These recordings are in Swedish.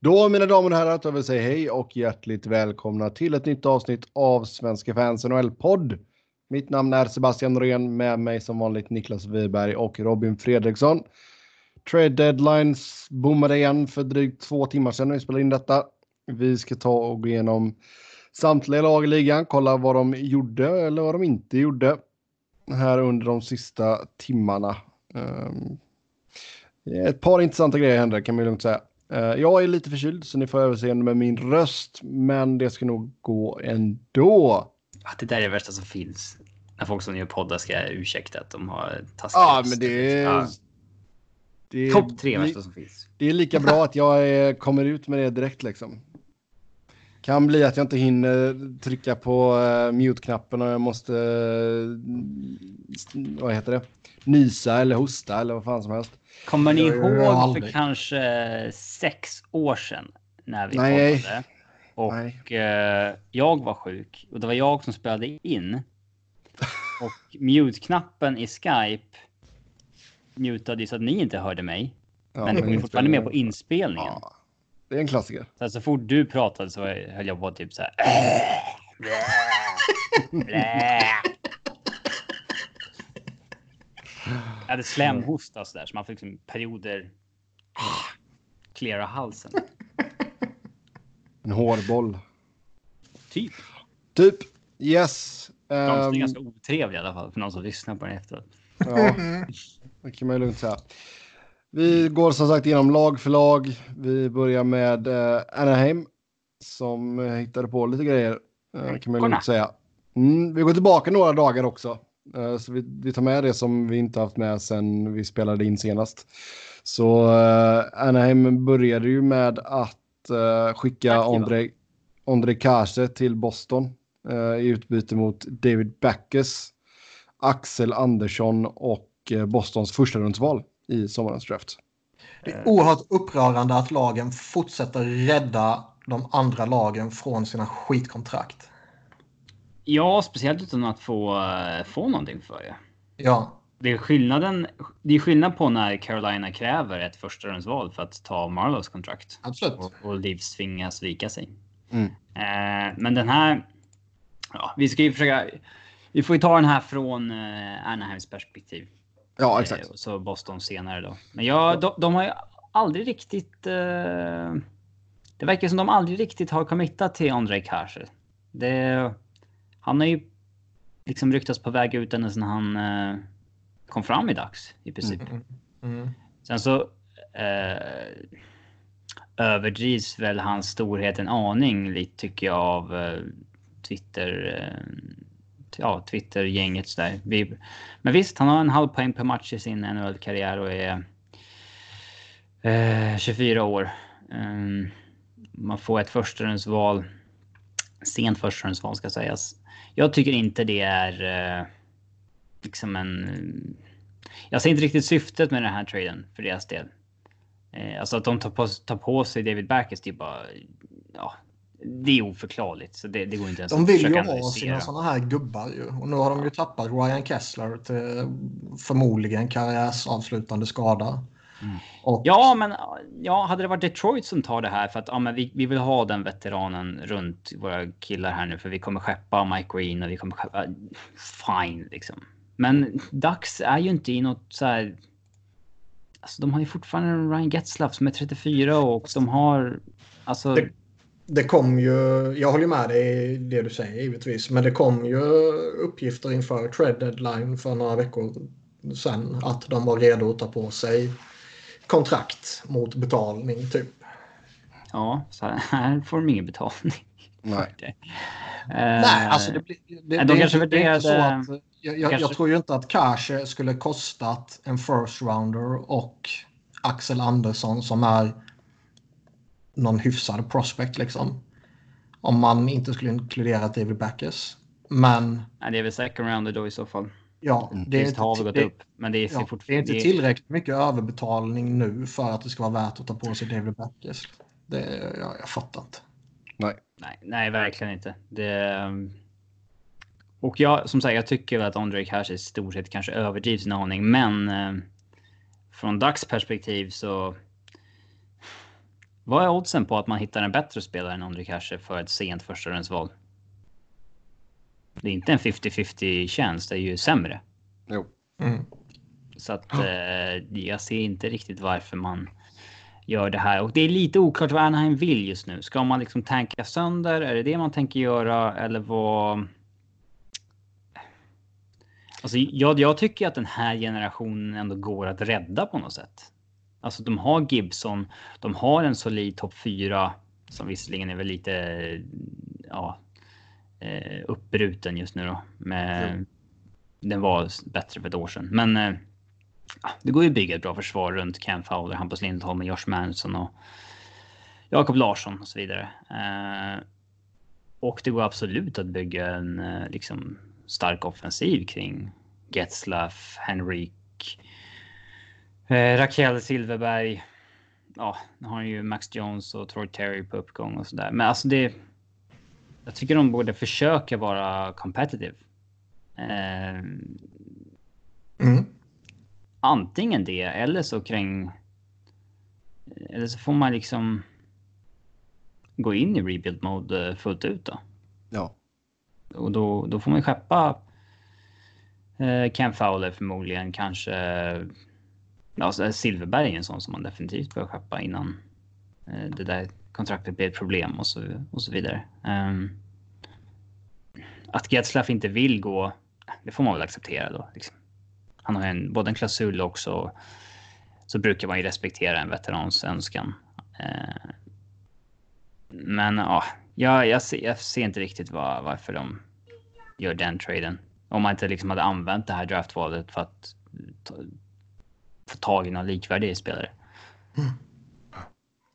Då mina damer och herrar, jag vill säga hej och hjärtligt välkomna till ett nytt avsnitt av Svenska fans NHL-podd. Mitt namn är Sebastian Norén, med mig som vanligt Niklas Wiberg och Robin Fredriksson. Trade deadlines boomade igen för drygt två timmar sedan när vi spelade in detta. Vi ska ta och gå igenom samtliga lag i ligan, kolla vad de gjorde eller vad de inte gjorde här under de sista timmarna. Um, ett par intressanta grejer hände kan man lugnt säga. Uh, jag är lite förkyld så ni får överseende med min röst, men det ska nog gå ändå. Det där är det värsta som finns. När folk som gör poddar ska ursäkta att de har taskig Ja, men det är... Ja. är Topp tre värsta som finns. Det är lika bra att jag är, kommer ut med det direkt liksom. Kan bli att jag inte hinner trycka på uh, mute-knappen och jag måste, uh, vad heter det, nysa eller hosta eller vad fan som helst. Kommer ni ihåg för kanske sex år sedan när vi Nej. poddade? Och uh, jag var sjuk och det var jag som spelade in. Och mute-knappen i Skype mutade så att ni inte hörde mig. Ja, men ni var fortfarande med på inspelningen. Ja. Det är en klassiker. Så, så fort du pratade så höll jag på typ så här. Jag hade slemhosta så där så man fick liksom perioder klära halsen. En hårboll. Typ. Typ. Yes. Är um... ganska otrevliga i alla fall för någon som lyssnar på den efteråt. Ja, det kan man ju lugnt säga. Vi går som sagt igenom lag för lag. Vi börjar med eh, Anaheim som eh, hittade på lite grejer eh, kan man lugnt säga. Mm, vi går tillbaka några dagar också. Eh, så vi, vi, tar med det som vi inte haft med sen vi spelade in senast. Så eh, Anaheim började ju med att eh, skicka Andre Kase till Boston i utbyte mot David Backes, Axel Andersson och Bostons första rundsval i sommarens draft. Det är oerhört upprörande att lagen fortsätter rädda de andra lagen från sina skitkontrakt. Ja, speciellt utan att få, eh, få någonting för det. Ja. Det är, skillnaden, det är skillnad på när Carolina kräver ett förstahundsval för att ta Marlows kontrakt. Absolut. Och, och Leafs tvingas vika sig. Mm. Eh, men den här... Ja, vi ska ju försöka... Vi får ju ta den här från eh, Anaheims perspektiv. Ja, exakt. Eh, så Boston senare då. Men ja, de, de har ju aldrig riktigt... Eh, det verkar som de aldrig riktigt har committat till Andrei Kasher. Det han har ju liksom ryktats på väg ut ända sedan han eh, kom fram i dags i princip. Mm, mm, mm. Sen så eh, överdrivs väl hans storhet en aning lite tycker jag av eh, Twitter. Eh, ja, Twitter-gänget där. Vi, men visst, han har en halv poäng per match i sin NHL-karriär och är eh, 24 år. Um, man får ett förstahundsval. Sent förstahundsval ska sägas jag tycker inte det är eh, liksom en... Jag ser inte riktigt syftet med den här traden för deras del. Eh, alltså att de tar på, tar på sig David Backes, det är bara... Ja, det är oförklarligt. Så det, det går inte ens de vill ju ha sina sådana här gubbar ju. Och nu har de ju tappat Ryan Kessler till förmodligen karriärsavslutande skada. Mm. Och... Ja, men ja, hade det varit Detroit som tar det här för att ja, men vi, vi vill ha den veteranen runt våra killar här nu för vi kommer skeppa Mike Green och vi kommer skeppa... Fine liksom. Men Ducks är ju inte i något så här... Alltså de har ju fortfarande Ryan Getzlaff som är 34 och de har... Alltså... Det, det kom ju, jag håller med dig i det du säger givetvis, men det kom ju uppgifter inför trade deadline för några veckor sedan att de var redo att ta på sig kontrakt mot betalning typ. Ja, så här får de ingen betalning. Nej. Nej, alltså det, det, det, de kanske det, det är så att jag, jag, jag, tror ju inte att Cash skulle kostat en first rounder och Axel Andersson som är någon hyfsad prospect liksom. Om man inte skulle inkludera David Backes. Men... Nej, det är väl second rounder då i så fall. Ja, mm. det är, inte, har vi gått det, upp, men det är, ja, det är inte tillräckligt mycket överbetalning nu för att det ska vara värt att ta på sig David Backes. Det, ja, jag fattar inte. Nej. Nej, nej verkligen inte. Det, och jag, som sagt, jag tycker att André Cash i stort sett kanske överdrivs en aning, men eh, från Dags perspektiv så Vad är oddsen på att man hittar en bättre spelare än Ondrej Kase för ett sent första val? Det är inte en 50-50 chans, det är ju sämre. Jo. Mm. Så att eh, jag ser inte riktigt varför man gör det här och det är lite oklart vad Anaheim vill just nu. Ska man liksom tanka sönder? Är det det man tänker göra eller vad? Alltså, jag, jag tycker att den här generationen ändå går att rädda på något sätt. Alltså de har Gibson, de har en solid topp 4 som visserligen är väl lite ja, eh, uppbruten just nu då. Med, mm. Den var bättre för ett år sedan. Men eh, det går ju att bygga ett bra försvar runt Cam Fowler, Hampus Lindholm, och Josh Manson och Jakob Larsson och så vidare. Eh, och det går absolut att bygga en eh, liksom, stark offensiv kring Getzlaff, Henrik, eh, Raquel Silverberg. Ja, nu har ju Max Jones och Troy Terry på uppgång och sådär. Men alltså det. Jag tycker de borde försöka vara competitive. Eh, mm antingen det eller så kring. Eller så får man liksom. Gå in i rebuild mode eh, fullt ut då. Ja. Och då, då får man skeppa. Eh, Cam Fowler förmodligen kanske. Ja, Silverberg är en sån som man definitivt bör skeppa innan eh, det där kontraktet blir ett problem och så, och så vidare. Um, att Getzlaff inte vill gå, det får man väl acceptera då. Liksom han har en, både en klausul och också så brukar man ju respektera en veterans önskan. Uh, men ja, jag, jag, ser, jag ser inte riktigt var, varför de gör den traden. Om man inte liksom hade använt det här draftvalet för att ta, få tag i någon likvärdig spelare. Mm.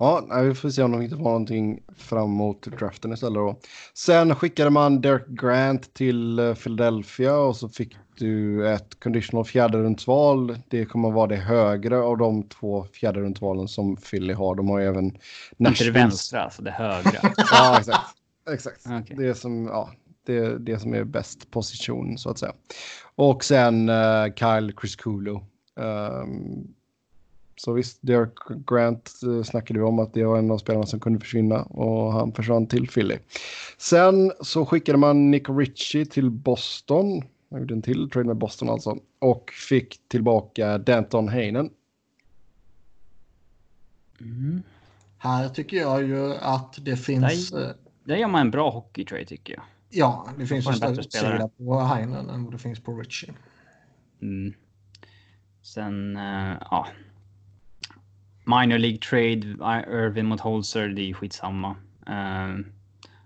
Ja, vi får se om de hittar på någonting framåt draften istället då. Sen skickade man Derek Grant till eh, Philadelphia och så fick du ett conditional fjärderundsval. Det kommer att vara det högre av de två fjärderundsvalen som Philly har. De har ju även Nashville. Inte det vänstra, alltså det högra. ja, exakt. Exakt. Okay. Det, som, ja, det, det som är bäst position så att säga. Och sen uh, Kyle Crisculo. Um, så visst, Derek Grant uh, snackade vi om att det var en av spelarna som kunde försvinna och han försvann till Philly. Sen så skickade man Nick Ritchie till Boston. Han gjorde en till trade med Boston alltså. Och fick tillbaka Danton Heinen. Mm. Här tycker jag ju att det finns... Där, där gör man en bra hockeytrade tycker jag. Ja, det finns en större sida på Heinen än vad det finns på Ritchie. Mm. Sen, uh, ja. Minor League Trade, Irvin mot Holzer, det är skitsamma. Uh,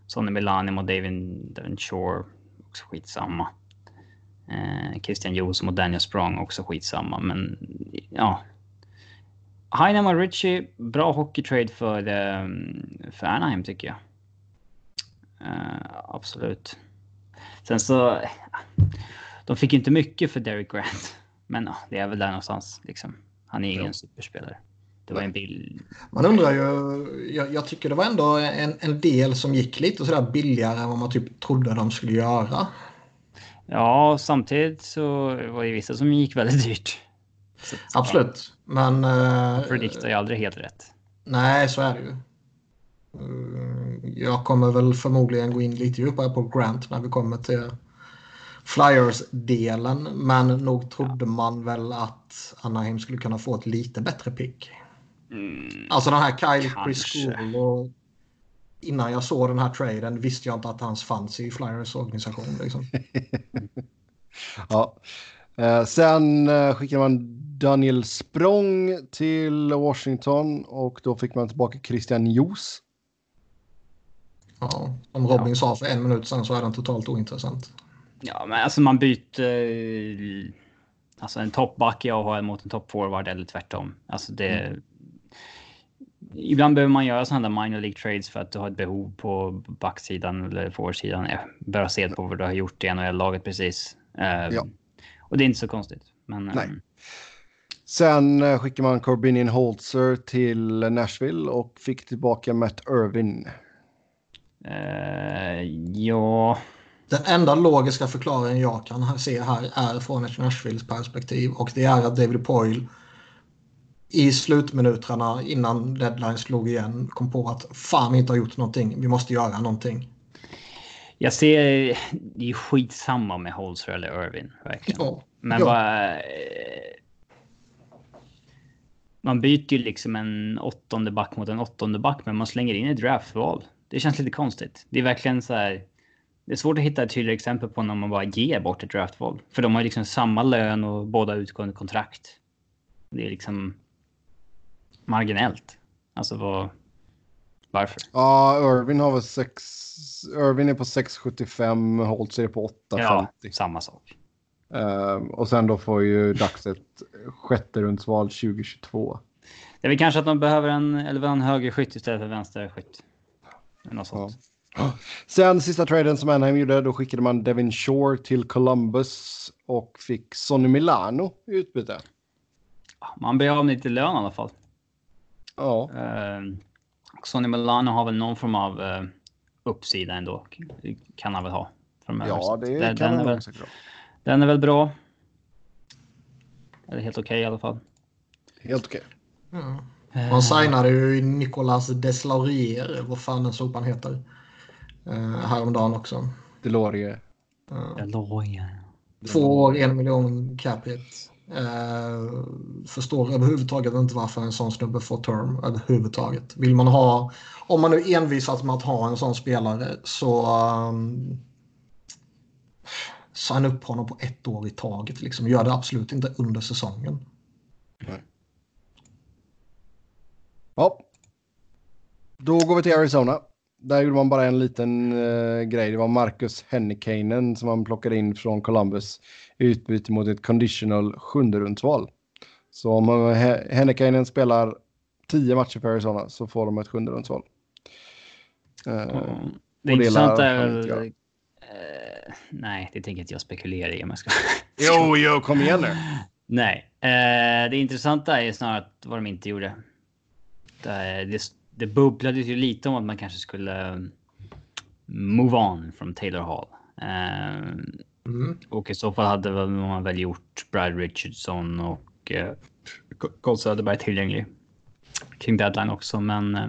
Sonny Milani mot David Devon Shore, också skitsamma. Eh, Christian Johansson mot Daniel Sprong också skitsamma, men ja. Heinem och Ritchie, bra hockeytrade för, eh, för Anaheim tycker jag. Eh, absolut. Sen så, de fick inte mycket för Derek Grant, men ja, det är väl där någonstans liksom. Han är ingen ja. superspelare. Det var en bild. Man undrar ju, jag, jag, tycker det var ändå en, en del som gick lite sådär billigare än vad man typ trodde de skulle göra. Ja, samtidigt så var det vissa som gick väldigt dyrt. Så, Absolut, men... Man eh, prediktar ju aldrig helt rätt. Nej, så är det ju. Eh, jag kommer väl förmodligen gå in lite djupare på Grant när vi kommer till Flyers-delen. Men nog trodde man väl att Anaheim skulle kunna få ett lite bättre pick. Mm, alltså den här Kyle Chris och innan jag såg den här traden visste jag inte att hans fanns i Flyers organisation. Liksom. ja. Eh, sen eh, skickade man Daniel Språng till Washington och då fick man tillbaka Christian Jos. Ja, som Robin ja. sa för en minut sedan så är den totalt ointressant. Ja, men alltså man byter eh, alltså en toppback i AHL mot en toppforward eller tvärtom. Alltså det, mm ibland behöver man göra sådana där minor League trades för att du har ett behov på backsidan eller forwardsidan. Bara se på vad du har gjort i NHL-laget precis. Um, ja. Och det är inte så konstigt. Men, Nej. Um, Sen uh, skickar man Corbinian Holzer till Nashville och fick tillbaka Matt Irvin. Uh, ja. Den enda logiska förklaringen jag kan se här är från ett Nashvilles perspektiv och det är att David Poyle i slutminuterna innan deadline slog igen kom på att fan vi inte har gjort någonting. Vi måste göra någonting. Jag ser, det är skitsamma med Holzer eller Irvin. Verkligen. Ja, Men ja. bara... Man byter ju liksom en åttonde back mot en åttonde back, men man slänger in ett draftval. Det känns lite konstigt. Det är verkligen så här. Det är svårt att hitta ett tydligare exempel på när man bara ger bort ett draftval. För de har liksom samma lön och båda utgående kontrakt. Det är liksom marginellt. Alltså vad... Varför? Ja, Irvin har väl 6... Irvin är på 6,75, Holtz är på 8,50. Ja, samma sak. Uh, och sen då får ju Dax ett sjätte rundsval 2022. Det är väl kanske att de behöver en, eller en högerskytt istället för vänsterskytt. Något sånt. Ja. Sen sista traden som Anaheim gjorde, då skickade man Devin Shore till Columbus och fick Sonny Milano i utbyte. Man blir av med lite lön i alla fall. Ja. Uh, Sonny Milano har väl någon form av uh, uppsida ändå. Kan han väl ha. Framöver. Ja, det den, kan han väl, Den är väl bra. Eller helt okej okay, i alla fall. Helt okej. Okay. Ja. Man signade ju Nicolas Deslaurier, vad fan den sopan heter. Uh, häromdagen också. Delorier. Uh, Delorier. Två år, en miljon cap hit. Eh, förstår överhuvudtaget inte varför en sån snubbe får term överhuvudtaget. Vill man ha, om man nu envisas med att ha en sån spelare så um, signa upp honom på ett år i taget. Liksom. Gör det absolut inte under säsongen. Nej. Ja. Då går vi till Arizona. Där gjorde man bara en liten uh, grej. Det var Marcus Hennikainen som man plockade in från Columbus i utbyte mot ett conditional sjunderumsval. Så om uh, Hennikainen spelar tio matcher för Arizona så får de ett sjunderumsval. Uh, mm. Det intressanta är... Uh, nej, det tänker inte jag spekulera i om jag ska... jo, jo, kom igen nu. nej, uh, det intressanta är snarare vad de inte gjorde. Det, det, det bubblade ju lite om att man kanske skulle move on från Taylor Hall. Uh, mm. Och i så fall hade man väl gjort Brad Richardson och uh, Carl Söderberg tillgänglig kring deadline också. Men uh,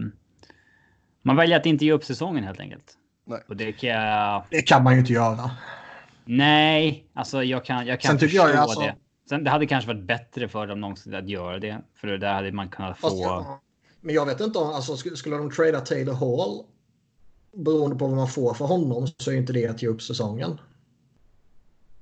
man väljer att inte ge upp säsongen helt enkelt. Nej. Och det kan jag... Det kan man ju inte göra. Nej, alltså jag kan, jag kan Sen förstå jag alltså... det. Sen det hade kanske varit bättre för dem någonsin att göra det. För där hade man kunnat få... Men jag vet inte om, alltså skulle de trada Taylor Hall beroende på vad man får för honom så är inte det att ge upp säsongen.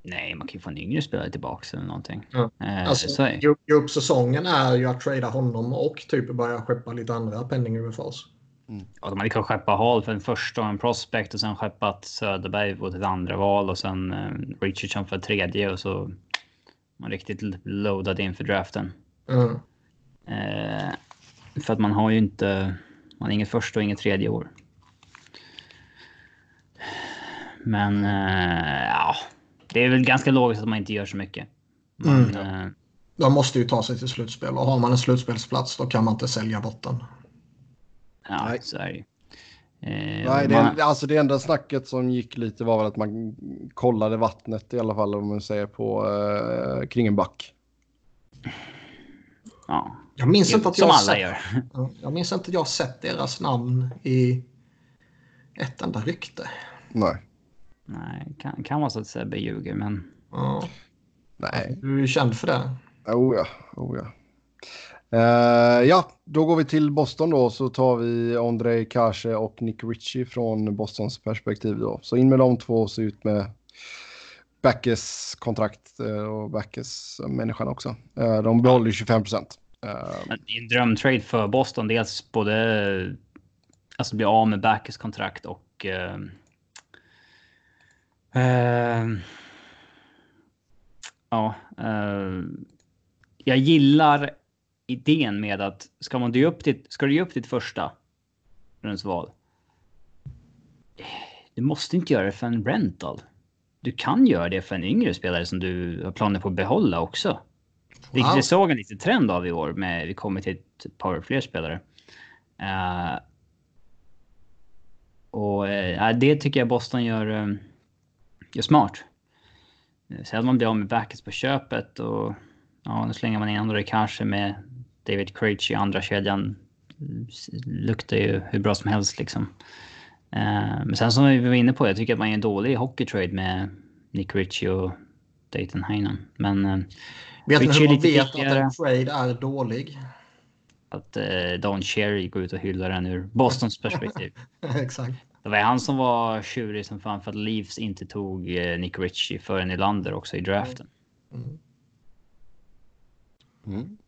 Nej, man kan ju få en yngre spelare tillbaka eller någonting. Ja. Eh, alltså, ge upp säsongen är ju att trada honom och typ börja skeppa lite andra penningöverförs. Mm. Ja, de hade kunnat skeppa Hall för en första och en prospect och sen skeppat Söderberg på ett andra val och sen eh, Richardson för ett tredje och så man riktigt loadad inför draften. Mm. Eh, för att man har ju inte, man har inget första och inget tredje år. Men äh, ja, det är väl ganska logiskt att man inte gör så mycket. Man, mm. äh, de måste ju ta sig till slutspel och har man en slutspelsplats då kan man inte sälja bort den. Ja, Nej. så är det eh, Nej, det, man... alltså det enda snacket som gick lite var väl att man kollade vattnet i alla fall om man säger på eh, kring en back. Ja, jag minns inte att jag Som alla sett, gör. Jag minns inte att jag sett deras namn i ett enda rykte. Nej. Nej, kan, kan vara så att Sebbe ljuger, men... Ja. Nej. Du är känd för det. Oh ja, oh ja. Uh, ja, då går vi till Boston då så tar vi Andrei Kashe och Nick Ritchie från Bostons perspektiv då. Så in med de två och så ut med Backes kontrakt uh, och Backes människan också. Uh, de behåller 25 procent. Uh, en drömtrade för Boston. Dels både alltså bli av med Backes kontrakt och uh, uh, ja, jag gillar idén med att ska man ge upp ditt, ska du ge upp ditt första rundsval? Du måste inte göra det för en rental. Du kan göra det för en yngre spelare som du har planer på att behålla också. Vilket wow. vi såg en liten trend av i år. Med, vi kommer till ett par fler spelare. Uh, och uh, det tycker jag Boston gör, um, gör smart. Sen man blir av med backets på köpet och ja, nu slänger man in andra kanske med David Krejci i andra kedjan luktar ju hur bra som helst liksom. Uh, men sen som vi var inne på, jag tycker att man är en dålig hockeytrade med Nick Ritchie och Dayton Heinen. Men... Vet ni hur man vet att en trade är dålig? Att uh, Don Cherry går ut och hyllar den ur Bostons perspektiv. Exakt. Det var han som var tjurig som fan för att Leafs inte tog Nick Ritchie före Nylander också i draften. Mm. Mm.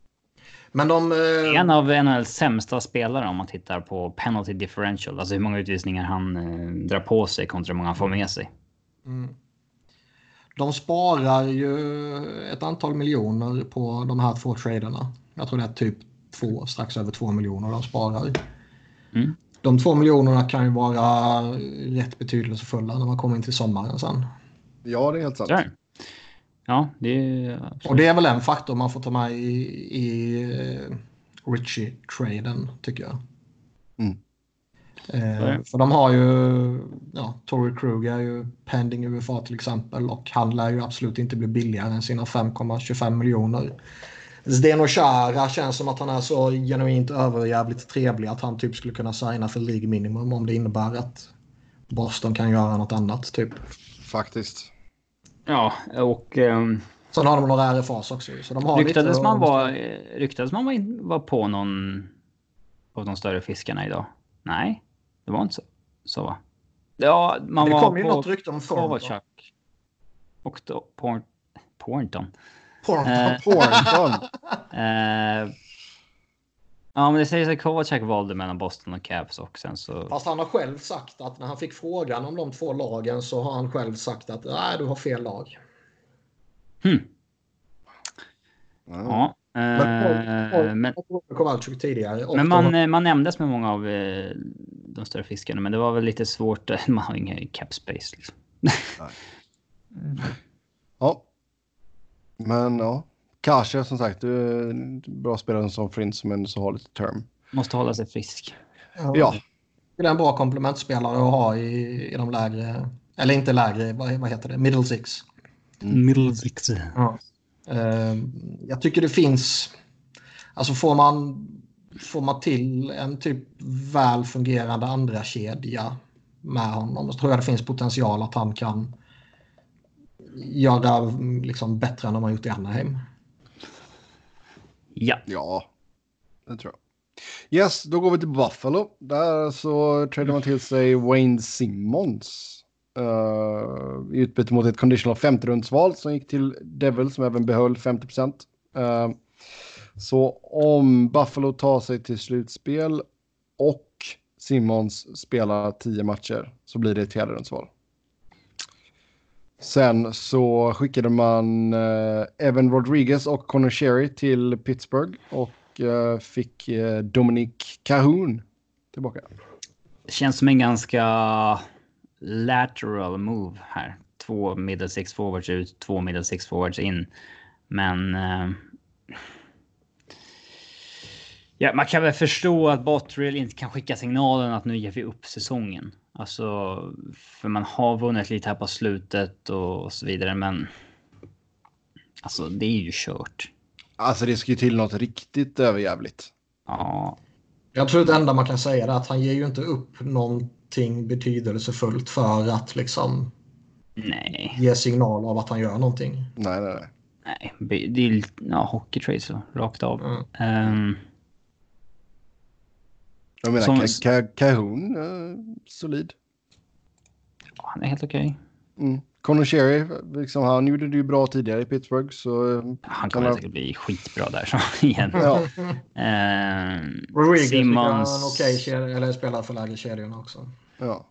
Men de... Eh... En av NHLs sämsta spelare om man tittar på penalty differential. Alltså hur många utvisningar han eh, drar på sig kontra hur många han får med sig. Mm. De sparar ju ett antal miljoner på de här två traderna. Jag tror det är typ två, strax över två miljoner de sparar. Mm. De två miljonerna kan ju vara rätt betydelsefulla när man kommer in till sommaren sen. Ja, det är helt sant. Ja, det är... Och det är väl en faktor man får ta med i, i uh, Richie-traden, tycker jag. Eh, för de har ju, ja, Tory Krug är ju pending UFA till exempel och han lär ju absolut inte bli billigare än sina 5,25 miljoner. Zdeno Chara känns som att han är så genuint överjävligt trevlig att han typ skulle kunna signa för League minimum om det innebär att Boston kan göra något annat typ. Faktiskt. Ja, och... Um, Sen har de några RFAs också. Så de har ryktades, lite, man var, ryktades man var, var på någon av de större fiskarna idag? Nej, det var inte så. så va? Ja, man det var kom ju något rykte om Kovacic. Och då, Porn, Pornton. Pornton. Eh, Pornton. eh, Ja, men det sägs att Kovacic valde mellan Boston och Cavs och sen så... Fast han har själv sagt att när han fick frågan om de två lagen så har han själv sagt att nej, du har fel lag. Hmm. Ja. Men, men, Kowalczyk tidigare. Men man, var... man nämndes med många av eh, de större fiskarna, men det var väl lite svårt. Man har ingen cap space. Liksom. ja. Men ja, Kanske som sagt, du är en bra spelare som Frins men så har lite term. Måste hålla sig frisk. Ja. ja. Det är en bra komplementspelare att ha i, i de lägre, eller inte lägre, vad, vad heter det, middle six. Mm. Middle six. Ja. Uh, jag tycker det finns, alltså får man, får man till en typ väl fungerande andra kedja med honom så tror jag det finns potential att han kan göra liksom bättre än de har gjort i Anaheim. Ja. Ja, det tror jag. Yes, då går vi till Buffalo. Där så tradar man till sig Wayne Simmons. Uh, I utbyte mot ett conditional 50-rundsval som gick till Devil som även behöll 50 procent. Uh, så om Buffalo tar sig till slutspel och Simmons spelar 10 matcher så blir det ett fjärderundsval. Sen så skickade man uh, Evan Rodriguez och Connor Sherry till Pittsburgh och uh, fick uh, Dominic Cahoon tillbaka. Det känns som en ganska lateral move här. Två middle six forwards ut, två middle six forwards in. Men... Uh, ja, man kan väl förstå att Bottrill inte kan skicka signalen att nu ger vi upp säsongen. Alltså, för man har vunnit lite här på slutet och så vidare, men. Alltså, det är ju kört. Alltså, det ska ju till något riktigt överjävligt. Ja. Jag tror det enda man kan säga är att han ger ju inte upp någonting betydelsefullt för att liksom. Nej. Ge signal av att han gör någonting. Nej, nej, nej. Nej, det är ja, hockey trade så rakt av. Mm. Um, jag menar, som... Cahoon, uh, solid. Ja, han är helt okej. Okay. Mm. Conor Sherry, liksom, han gjorde det ju bra tidigare i Pittsburgh. Så, uh, han kommer säkert bli skitbra där så, igen. ja. uh, Simmons... okej okay, eller spelar för lägre kedjorna också. Ja.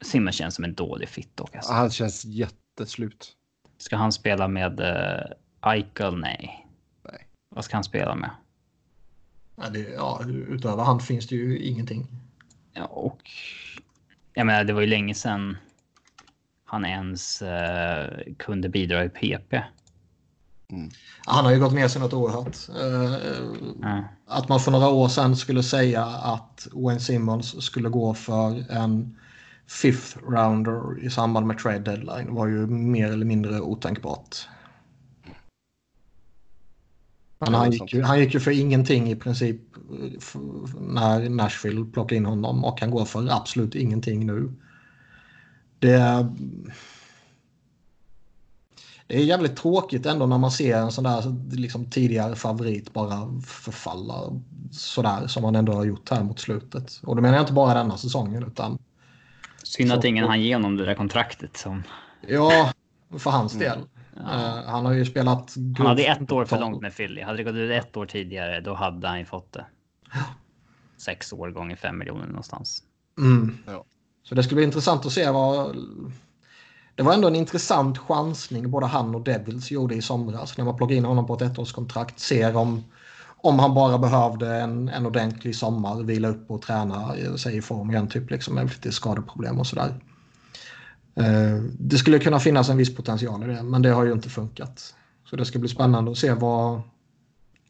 Simmons känns som en dålig fit dock. Alltså. Han känns jätteslut. Ska han spela med uh, Eichel? Nej. Nej. Vad ska han spela med? Ja, det, ja, utöver han finns det ju ingenting. Ja, och jag menar, det var ju länge sedan han ens uh, kunde bidra i PP. Mm. Han har ju gått ner sig något oerhört. Uh, mm. Att man för några år sedan skulle säga att Wayne Simmons skulle gå för en fifth rounder i samband med trade deadline var ju mer eller mindre otänkbart. Men han gick, ju, han gick ju för ingenting i princip när Nashville plockade in honom och han går för absolut ingenting nu. Det, det är jävligt tråkigt ändå när man ser en sån där liksom, tidigare favorit bara förfalla sådär som han ändå har gjort här mot slutet. Och då menar jag inte bara denna säsongen utan... Synd att ingen han ge honom det där kontraktet. Som... Ja, för hans mm. del. Ja. Uh, han har ju spelat... Han hade ett år för långt med Philly. Hade det gått ut ett år tidigare då hade han ju fått det. Sex år gånger fem miljoner någonstans. Mm. Ja. Så det skulle bli intressant att se vad det var ändå en intressant chansning både han och Devils gjorde i somras när man plockade in honom på ett ettårskontrakt. Ser om, om han bara behövde en, en ordentlig sommar, vila upp och träna eh, sig i form igen, typ liksom med lite skadeproblem och sådär. Eh, det skulle kunna finnas en viss potential i det, men det har ju inte funkat. Så det ska bli spännande att se vad,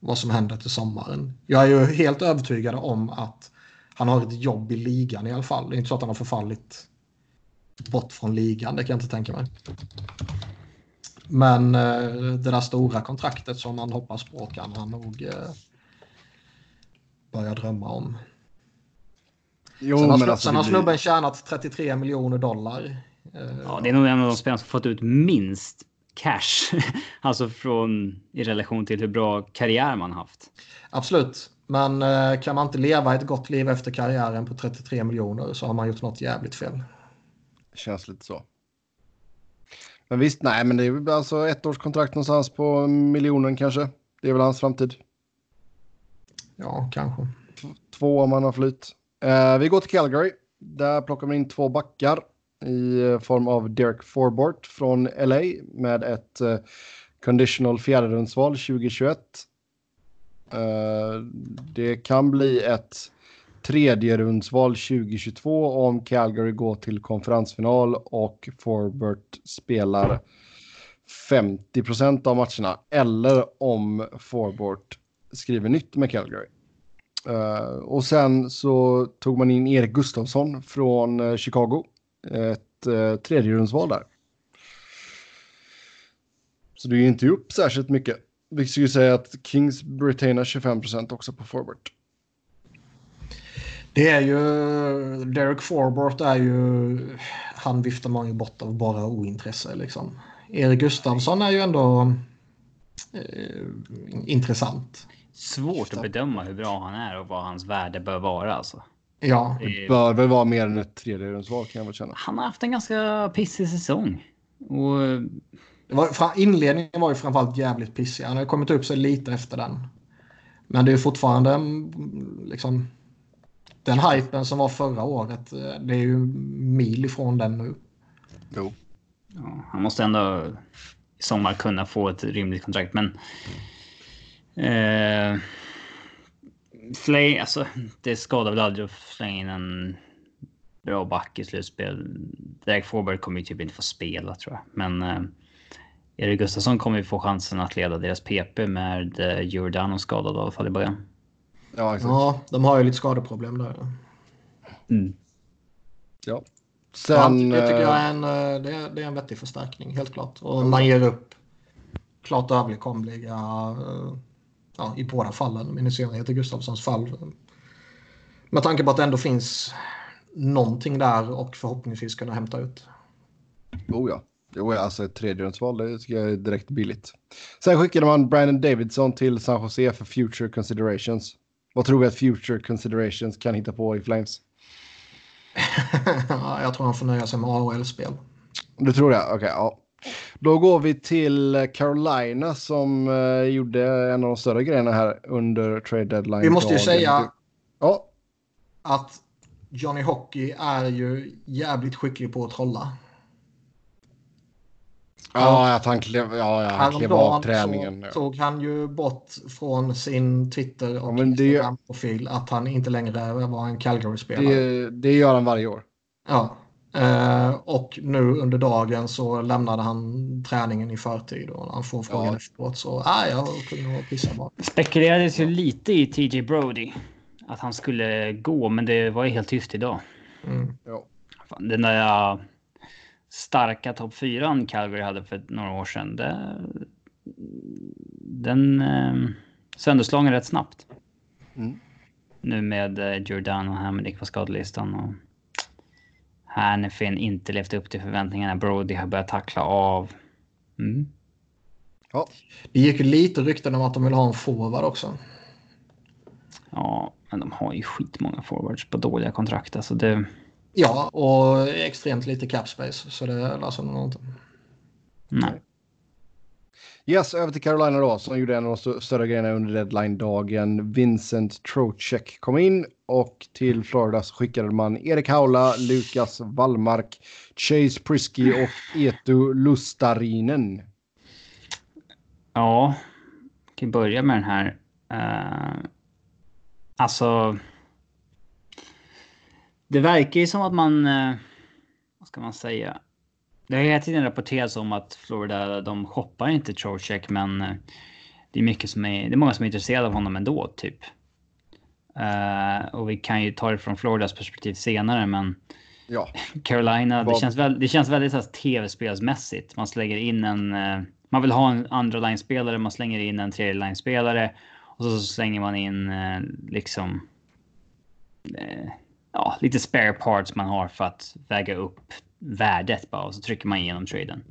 vad som händer till sommaren. Jag är ju helt övertygad om att han har ett jobb i ligan i alla fall. Det är inte så att han har förfallit bort från ligan, det kan jag inte tänka mig. Men eh, det där stora kontraktet som man hoppas på kan han nog eh, börja drömma om. Jo, sen har, men alltså, sen har snubben blir... tjänat 33 miljoner dollar. Eh, ja, det är nog en av de spelarna som fått ut minst cash. alltså från i relation till hur bra karriär man haft. Absolut. Men eh, kan man inte leva ett gott liv efter karriären på 33 miljoner så har man gjort något jävligt fel. Känns lite så. Men visst, nej, men det är väl alltså ett års kontrakt någonstans på miljonen kanske. Det är väl hans framtid. Ja, kanske. Två om man har flyt. Eh, vi går till Calgary. Där plockar man in två backar i eh, form av Derek Forbort från LA med ett eh, conditional fjärderumsval 2021. Eh, det kan bli ett tredje rundsval 2022 om Calgary går till konferensfinal och Forbert spelar 50 procent av matcherna eller om Forbert skriver nytt med Calgary. Uh, och sen så tog man in Erik Gustafsson från uh, Chicago. Ett uh, tredje rundsval där. Så det är inte upp särskilt mycket. Vi skulle säga att Kings retainar 25 procent också på Forbert. Det är ju... Derek Forbort är ju... Han viftar man ju bort av bara ointresse liksom. Erik Gustafsson är ju ändå eh, intressant. Svårt att bedöma hur bra han är och vad hans värde bör vara alltså. Ja. Det bör väl vara mer än ett tredjedelsval kan jag väl känna. Han har haft en ganska pissig säsong. Och... Var, inledningen var ju framförallt jävligt pissig. Han har kommit upp sig lite efter den. Men det är fortfarande mm, liksom den hypen som var förra året, eh, det är ju mil ifrån den nu. Jo. Ja, han måste ändå i sommar kunna få ett rimligt kontrakt, men... Eh, Flay, alltså det skadar väl aldrig att slänga in en bra back i slutspel. Derek Forberg kommer ju typ inte få spela tror jag, men eh, Erik Gustafsson kommer ju få chansen att leda deras PP med eh, Giordano skadad i alla fall i början. Ja, exakt. ja, de har ju lite skadeproblem där. Mm. Ja. Sen, det tycker jag är en, eh, det är, det är en vettig förstärkning, helt klart. Och mm. man ger upp klart överkomliga eh, ja, i båda fallen, men i synnerhet i Gustafssons fall. Med tanke på att det ändå finns någonting där och förhoppningsvis kunna hämta ut. Oh ja. Jo, alltså ett tredjedelsval, det tycker jag är direkt billigt. Sen skickade man Brandon Davidson till San Jose för future considerations. Vad tror vi att Future Considerations kan hitta på i Flames? jag tror han får nöja sig med AHL-spel. Du tror det? Okej, okay, ja. Då går vi till Carolina som uh, gjorde en av de större grejerna här under trade deadline. Vi måste ju säga ja. att Johnny Hockey är ju jävligt skicklig på att trolla. Ja, att han klev, ja, ja, han klev av träningen. Så tog han ju bort från sin Twitter och ja, Instagram-profil att han inte längre var en Calgary-spelare. Det, det gör han varje år. Ja. Eh, och nu under dagen så lämnade han träningen i förtid och han får frågan ja. efteråt så ah, jag kunde nog pissa bara. Spekulerades ju lite i TJ Brody. Att han skulle gå, men det var ju helt tyst idag. Mm. Ja. Den där starka topp fyran Calgary hade för några år sedan. Det, den, eh, sönderslagen rätt snabbt. Mm. Nu med eh, Jordan och Hamdick på skadelistan. Och Hannifin inte levt upp till förväntningarna. Brody har börjat tackla av. Mm. Ja. Det gick lite rykten om att de vill ha en forward också. Ja, men de har ju skitmånga forwards på dåliga kontrakt. Alltså det... Ja, och extremt lite cap space. Så det löser nog inte. Nej. Yes, över till Carolina då, som gjorde en av de större grejerna under deadline-dagen. Vincent Trocek kom in och till Florida så skickade man Erik Haula, Lukas Wallmark, Chase Prisky och Etu Lustarinen. Ja, vi kan börja med den här. Uh, alltså. Det verkar ju som att man. Uh, vad ska man säga? Det har hela tiden rapporterats om att Florida, de shoppar inte Trocheck, men uh, det är mycket som är. Det är många som är intresserade av honom ändå, typ. och vi kan ju ta det från Floridas perspektiv senare, men. Ja. Carolina, det känns, väl, det känns väldigt tv-spelsmässigt. Man slänger in en man vill ha en andra line-spelare, man slänger in en tredje line-spelare och så slänger man in eh, liksom. Ja, lite spare parts man har för att väga upp värdet bara och så trycker man igenom traden.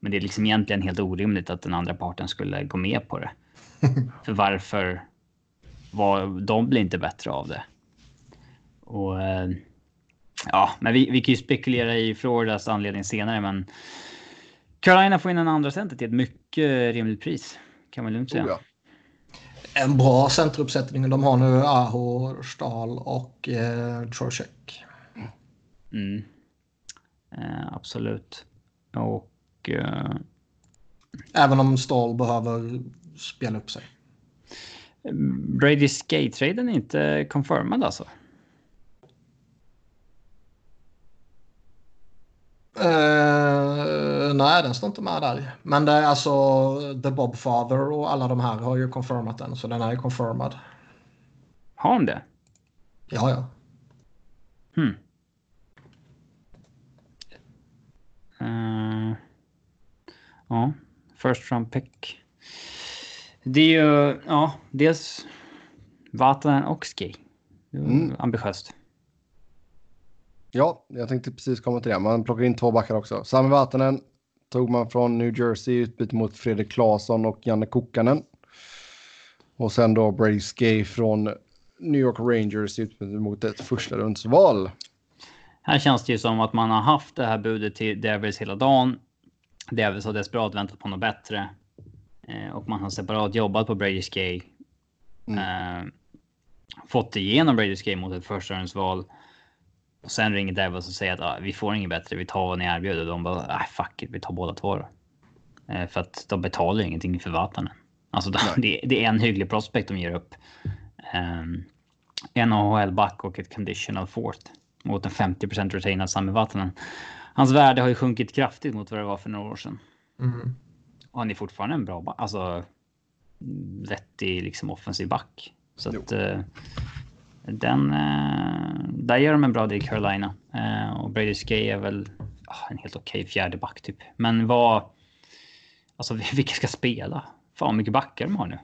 Men det är liksom egentligen helt orimligt att den andra parten skulle gå med på det. för varför? Var, de blir inte bättre av det. Och eh, ja, men vi, vi kan ju spekulera i Floridas anledning senare, men Carolina får in en andra center till ett mycket rimligt pris. Kan man lugnt säga. Oh ja. En bra centeruppsättning. De har nu Aho, Stahl och eh, Trocheck. Mm. Eh, absolut. Och... Eh... Även om Stahl behöver spela upp sig. Brady Skate-traden är inte confirmad alltså? Uh, nej, den står inte med där. Men det är alltså The Bob Father och alla de här har ju confirmat den. Så den är ju confirmad. Har de det? Ja, ja. Hmm. Uh, ja, first round pick. Det är ju, ja, dels Vatanen och Ski. Mm. Ambitiöst. Ja, jag tänkte precis komma till det. Man plockar in två backar också. Sami Vatanen tog man från New Jersey i utbyte mot Fredrik Claesson och Janne Kokkanen. Och sen då Brady Skay från New York Rangers i utbyte mot ett första rundsval. Här känns det ju som att man har haft det här budet till Devils hela dagen. Devils har desperat väntat på något bättre. Eh, och man har separat jobbat på Brady Skay. Mm. Eh, fått igenom Brady Skay mot ett första rundsval. Och sen ringer Devils och säger att ah, vi får inget bättre. Vi tar vad ni erbjuder. De bara ah, fuck it, vi tar båda två då. Eh, för att de betalar ingenting för vattnen. Alltså det, det, är en hygglig prospect de ger upp. Um, en AHL-back och ett conditional fourth mot en 50 retainad Sami Vatanen. Hans värde har ju sjunkit kraftigt mot vad det var för några år sedan. Mm. Och han är fortfarande en bra back. Alltså vettig liksom offensiv back. Så jo. att uh, den, eh, där gör de en bra del i Carolina. Eh, och Brady Skay är väl oh, en helt okej okay fjärde back typ. Men vad... Alltså vilka ska spela? Fan mycket backar de har nu.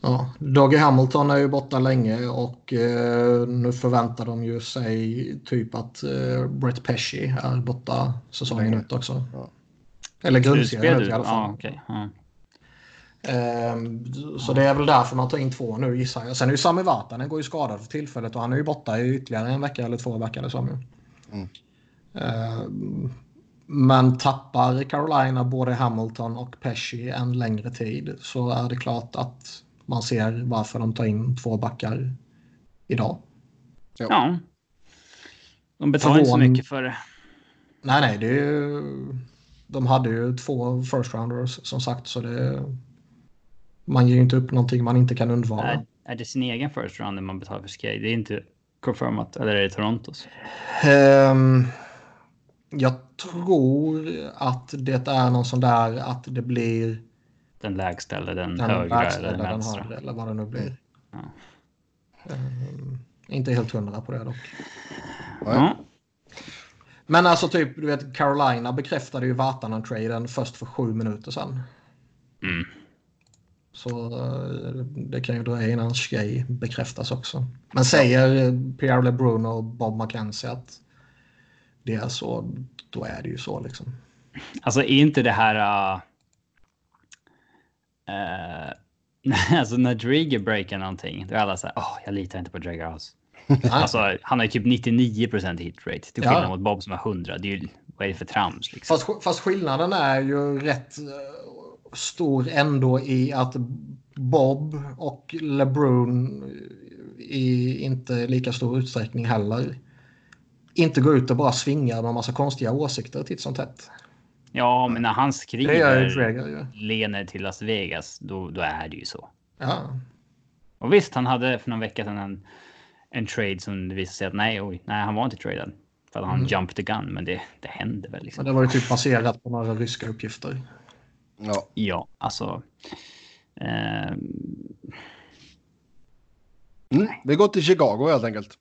Ja, Doggy Hamilton är ju borta länge och eh, nu förväntar de ju sig typ att eh, Brett Pesci är borta säsongen ut också. Ja. Eller grundserien ut i alla fall. Ja, okay. ja. Ehm, så det är väl därför man tar in två nu gissar jag. Sen är ju Sami Vatanen går ju skadad för tillfället och han är ju borta i ytterligare en vecka eller två verkar det som. Mm. Ehm, men tappar Carolina både Hamilton och Pesci en längre tid så är det klart att man ser varför de tar in två backar idag. Ja. ja. De betalar inte så mycket för det. Nej, nej, det är ju... De hade ju två first rounders som sagt så det man ger ju inte upp någonting man inte kan undvara. Är, är det sin egen first round man betalar för Sky? Det är inte confirmat, eller är det Torontos? Um, jag tror att det är någon sån där att det blir den lägsta eller den, den högre eller den vänstra. Högre, eller vad det nu blir. Ja. Um, inte helt hundra på det dock. Ja. Men alltså typ, du vet, Carolina bekräftade ju Vatanen-traden först för sju minuter sedan. Mm. Så eh, det kan ju dröja innan Shea bekräftas också. Men säger Pierre LeBrun och Bob McKenzie att det är så, då är det ju så liksom. Alltså är inte det här... Uh, uh, alltså när Drieger breakar någonting, då är alla så här, oh, jag litar inte på Drieger alls. alltså han har ju typ 99% hit rate till skillnad ja. mot Bob som har 100. Det är ju, vad är det för trams liksom? Fast, fast skillnaden är ju rätt stor ändå i att Bob och LeBron i inte lika stor utsträckning heller inte går ut och bara svingar med massa konstiga åsikter titt som tätt. Ja, men när han skriver Drager, ja. lener till Las Vegas, då, då är det ju så. Ja. Och visst, han hade för någon vecka sedan en, en trade som det visade sig att nej, oj, nej, han var inte tradad. För att han mm. jumped the gun, men det, det hände väl. Liksom. det var ju typ baserat på några ryska uppgifter. Ja, ja alltså. Eh... Mm, vi går till Chicago helt enkelt.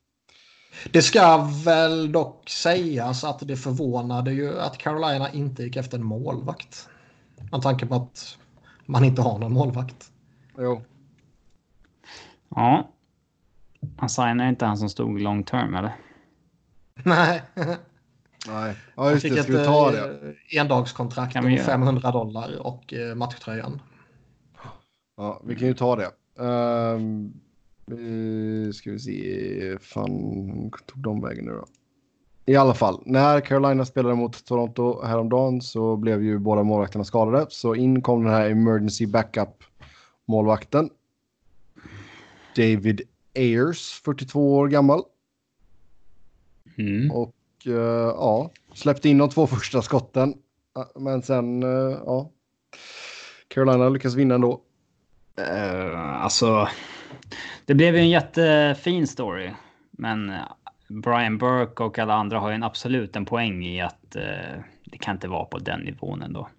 Det ska väl dock sägas att det förvånade ju att Carolina inte gick efter en målvakt. Med tanke på att man inte har någon målvakt. Jo. Ja. Han signar inte han som stod long term eller? Nej. Nej, ja, just fick det. Ett ta det? Eh, endagskontrakt om 500 dollar och eh, matchtröjan. Ja, vi kan ju ta det. Um, ska vi se, fan tog de vägen nu då? I alla fall, när Carolina spelade mot Toronto häromdagen så blev ju båda målvakterna skadade. Så in kom den här emergency backup målvakten. David Ayers, 42 år gammal. Mm. Och uh, ja, släppte in de två första skotten. Men sen, uh, ja. Carolina lyckas vinna ändå. Uh, alltså, det blev ju en jättefin story. Men Brian Burke och alla andra har ju en absolut en poäng i att uh, det kan inte vara på den nivån ändå.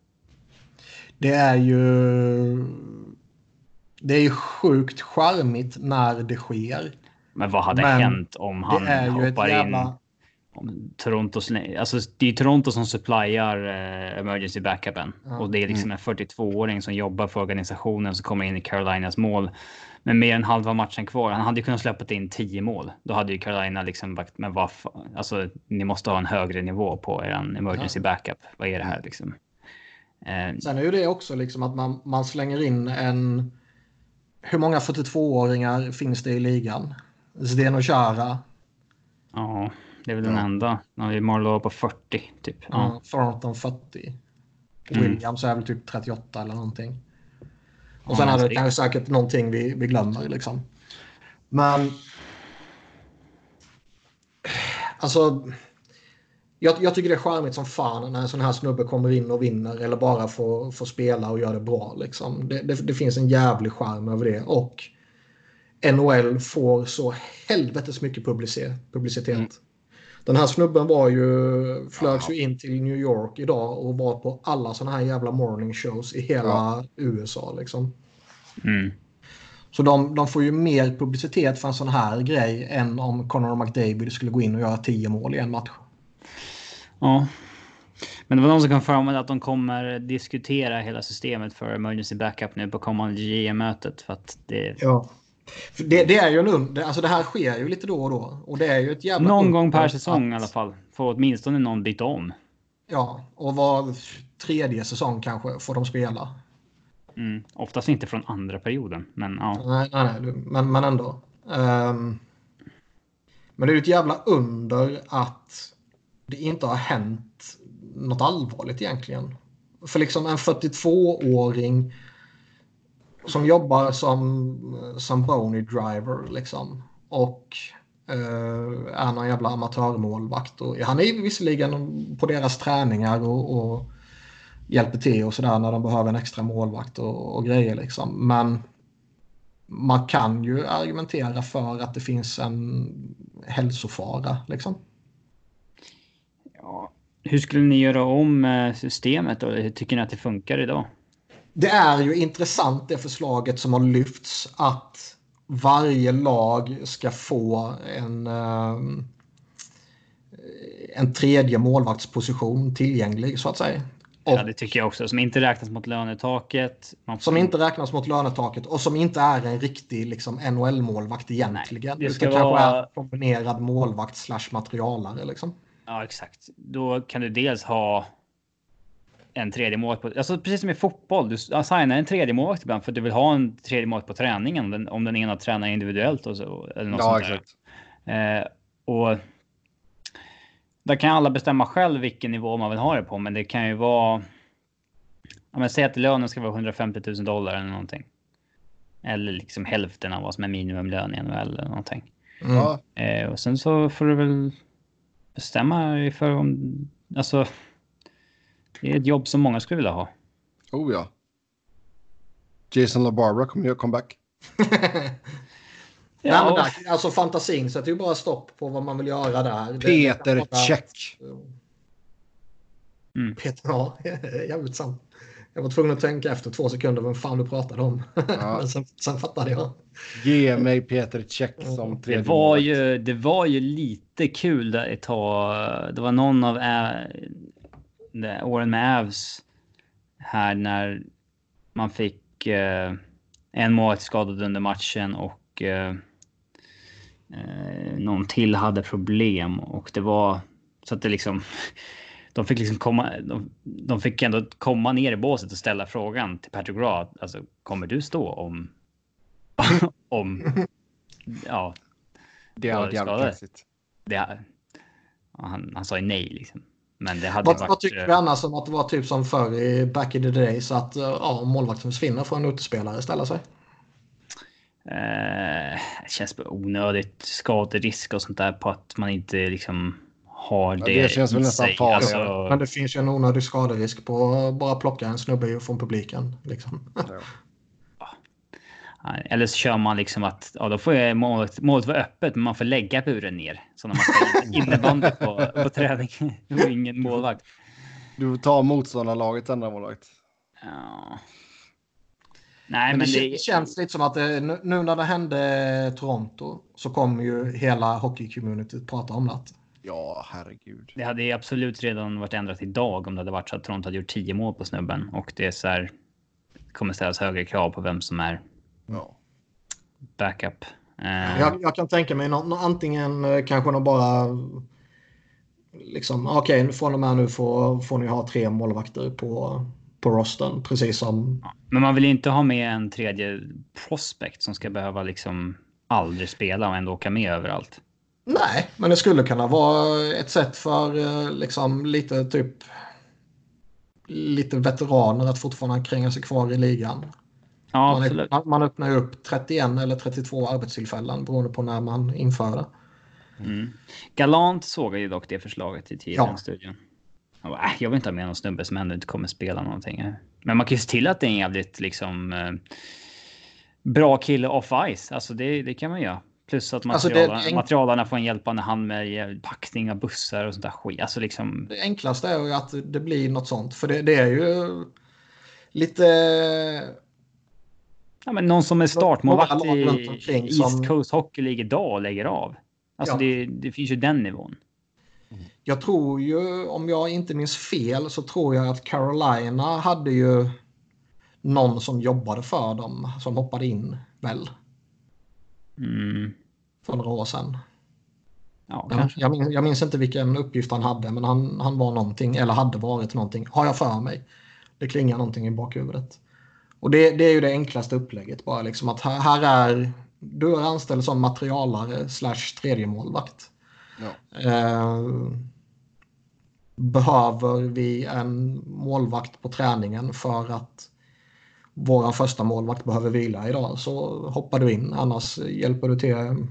Det är ju... Det är ju sjukt charmigt när det sker. Men vad hade Men hänt om han hoppar jävla... in? Toronto, alltså det är Toronto som supplyar eh, emergency backupen ja. och det är liksom mm. en 42-åring som jobbar för organisationen som kommer in i Carolinas mål med mer än halva matchen kvar. Han hade ju kunnat släppa in 10 mål. Då hade ju Carolina liksom sagt, men vad alltså ni måste ha en högre nivå på er emergency backup. Vad är det här liksom? Eh, Sen är ju det också liksom att man, man slänger in en. Hur många 42-åringar finns det i ligan? Zdeno Chara. Ja. Det är väl ja. den enda. När vi Marlowe på 40 typ. Ja, Thornton 40. Mm. Williams är väl typ 38 eller någonting. Och ja, sen är det kanske säkert någonting vi, vi glömmer liksom. Men. Alltså. Jag, jag, tycker det är charmigt som fan när en sån här snubbe kommer in och vinner eller bara får, får spela och göra det bra. Liksom. Det, det, det finns en jävlig charm över det. Och NHL får så helvetes mycket publicitet. Mm. Den här snubben var ju, flögs ju in till New York idag och var på alla sådana här jävla morning shows i hela ja. USA liksom. Mm. Så de, de, får ju mer publicitet för en sån här grej än om Conor McDavid skulle gå in och göra tio mål i en match. Ja. Men det var någon som kom fram med att de kommer diskutera hela systemet för emergency backup nu på kommande GM-mötet. För att det... Ja. Det, det, är ju en under, alltså det här sker ju lite då och då. Och det är ju ett jävla Någon gång per säsong att, i alla fall. Får åtminstone någon byta om. Ja, och var tredje säsong kanske får de spela. Mm, oftast inte från andra perioden, men ja. Nej, nej, nej men, men ändå. Um, men det är ju ett jävla under att det inte har hänt något allvarligt egentligen. För liksom en 42-åring som jobbar som, som Boney driver liksom. Och uh, är någon jävla amatörmålvakt. Och, han är visserligen på deras träningar och, och hjälper till och sådär när de behöver en extra målvakt och, och grejer liksom. Men man kan ju argumentera för att det finns en hälsofara liksom. Ja, hur skulle ni göra om eh, systemet då? Tycker ni att det funkar idag? Det är ju intressant det förslaget som har lyfts att varje lag ska få en, ehm, en tredje målvaktsposition tillgänglig så att säga. Och, ja, det tycker jag också. Som inte räknas mot lönetaket. Får... Som inte räknas mot lönetaket och som inte är en riktig liksom, NHL-målvakt egentligen. Nej, det ska, det ska vara... kanske är kombinerad målvakt slash materialare. Liksom. Ja, exakt. Då kan du dels ha en tredje mål på, alltså precis som i fotboll. Du signar en tredje målvakt ibland för att du vill ha en tredje målvakt på träningen om den, om den ena tränar individuellt och så. Eller något ja, sånt exakt. Eh, och där kan alla bestämma själv vilken nivå man vill ha det på, men det kan ju vara. Om jag säger att lönen ska vara 150 000 dollar eller någonting. Eller liksom hälften av vad som är minimumlön i NHL eller någonting. Mm. Eh, och sen så får du väl bestämma dig för om, alltså. Det är ett jobb som många skulle vilja ha. Oh ja. Jason LaBarbara kommer göra comeback. Ja, Nej, men där, alltså fantasin sätter ju bara stopp på vad man vill göra där. Peter bara... Check. Mm. Peter, ja, jävligt sant. Jag var tvungen att tänka efter två sekunder vem fan du pratade om. Ja. Men sen, sen fattade jag. Ge mig Peter Check som tredje det var, ju, det var ju lite kul där ett tag. Det var någon av åren med Avs här när man fick eh, en mål skadad under matchen och eh, eh, någon till hade problem och det var så att det liksom. De fick liksom komma. De, de fick ändå komma ner i båset och ställa frågan till Patrick Raw. Alltså kommer du stå om? om. Ja. Det är jävligt Det. Han, han sa ju nej liksom. Men det hade vad, varit... vad tycker du annars om att det var typ som förr i back in the day så att ja, målvakten försvinner från en utespelare ställer sig? Eh, det känns onödigt skaderisk och sånt där på att man inte liksom har det. Ja, det känns väl nästan farligt. Alltså... Men det finns ju en onödig skaderisk på att bara plocka en snubbe från publiken. Liksom. Ja. Eller så kör man liksom att ja, då får målet, målet vara öppet, men man får lägga buren ner. Så när man ska innebandy på, på träning. och ingen målvakt. Du tar motståndarlaget enda målvakt. Ja. Nej, men, men det, det, känns lite som att det, nu när det hände Toronto så kommer ju hela hockey-communityt prata om det. Ja, herregud. Det hade absolut redan varit ändrat idag om det hade varit så att Toronto hade gjort tio mål på snubben och det är så här. kommer ställas högre krav på vem som är. Ja. Backup. Uh, jag, jag, kan tänka mig någon, antingen eh, kanske de bara. Liksom okej, okay, från och med nu får, får ni ha tre målvakter på på rosten, precis som... Men man vill inte ha med en tredje prospect som ska behöva liksom aldrig spela och ändå åka med överallt. Nej, men det skulle kunna vara ett sätt för eh, liksom lite typ lite veteraner att fortfarande kränga sig kvar i ligan. Ja, man, man öppnar ju upp 31 eller 32 arbetstillfällen beroende på när man inför det. Mm. Galant såg ju dock det förslaget i tiden ja. studion. Jag, bara, äh, jag vill inte ha med någon snubbe som ändå inte kommer spela någonting. Men man kan ju se till att det är en jävligt liksom eh, bra kille off ice. Alltså det, det kan man göra. Plus att materialarna, alltså materialarna får en hjälpande hand med packning av bussar och sånt där skit. Alltså liksom... Det enklaste är ju att det blir något sånt. För det, det är ju lite... Ja, men någon som är startmålvakt i East. Coast Hockey League idag och lägger av. Alltså ja. det, det finns ju den nivån. Jag tror ju, om jag inte minns fel, så tror jag att Carolina hade ju någon som jobbade för dem som hoppade in väl. Mm. För några år sedan. Ja, jag, jag, minns, jag, minns, inte vilken uppgift han hade, men han, han var någonting, eller hade varit någonting, har jag för mig. Det klingar någonting i bakhuvudet. Och det, det är ju det enklaste upplägget bara, liksom att här, här är, du är anställd som materialare slash tredje målvakt. Ja. Eh, behöver vi en målvakt på träningen för att vår första målvakt behöver vila idag så hoppar du in. Annars hjälper du till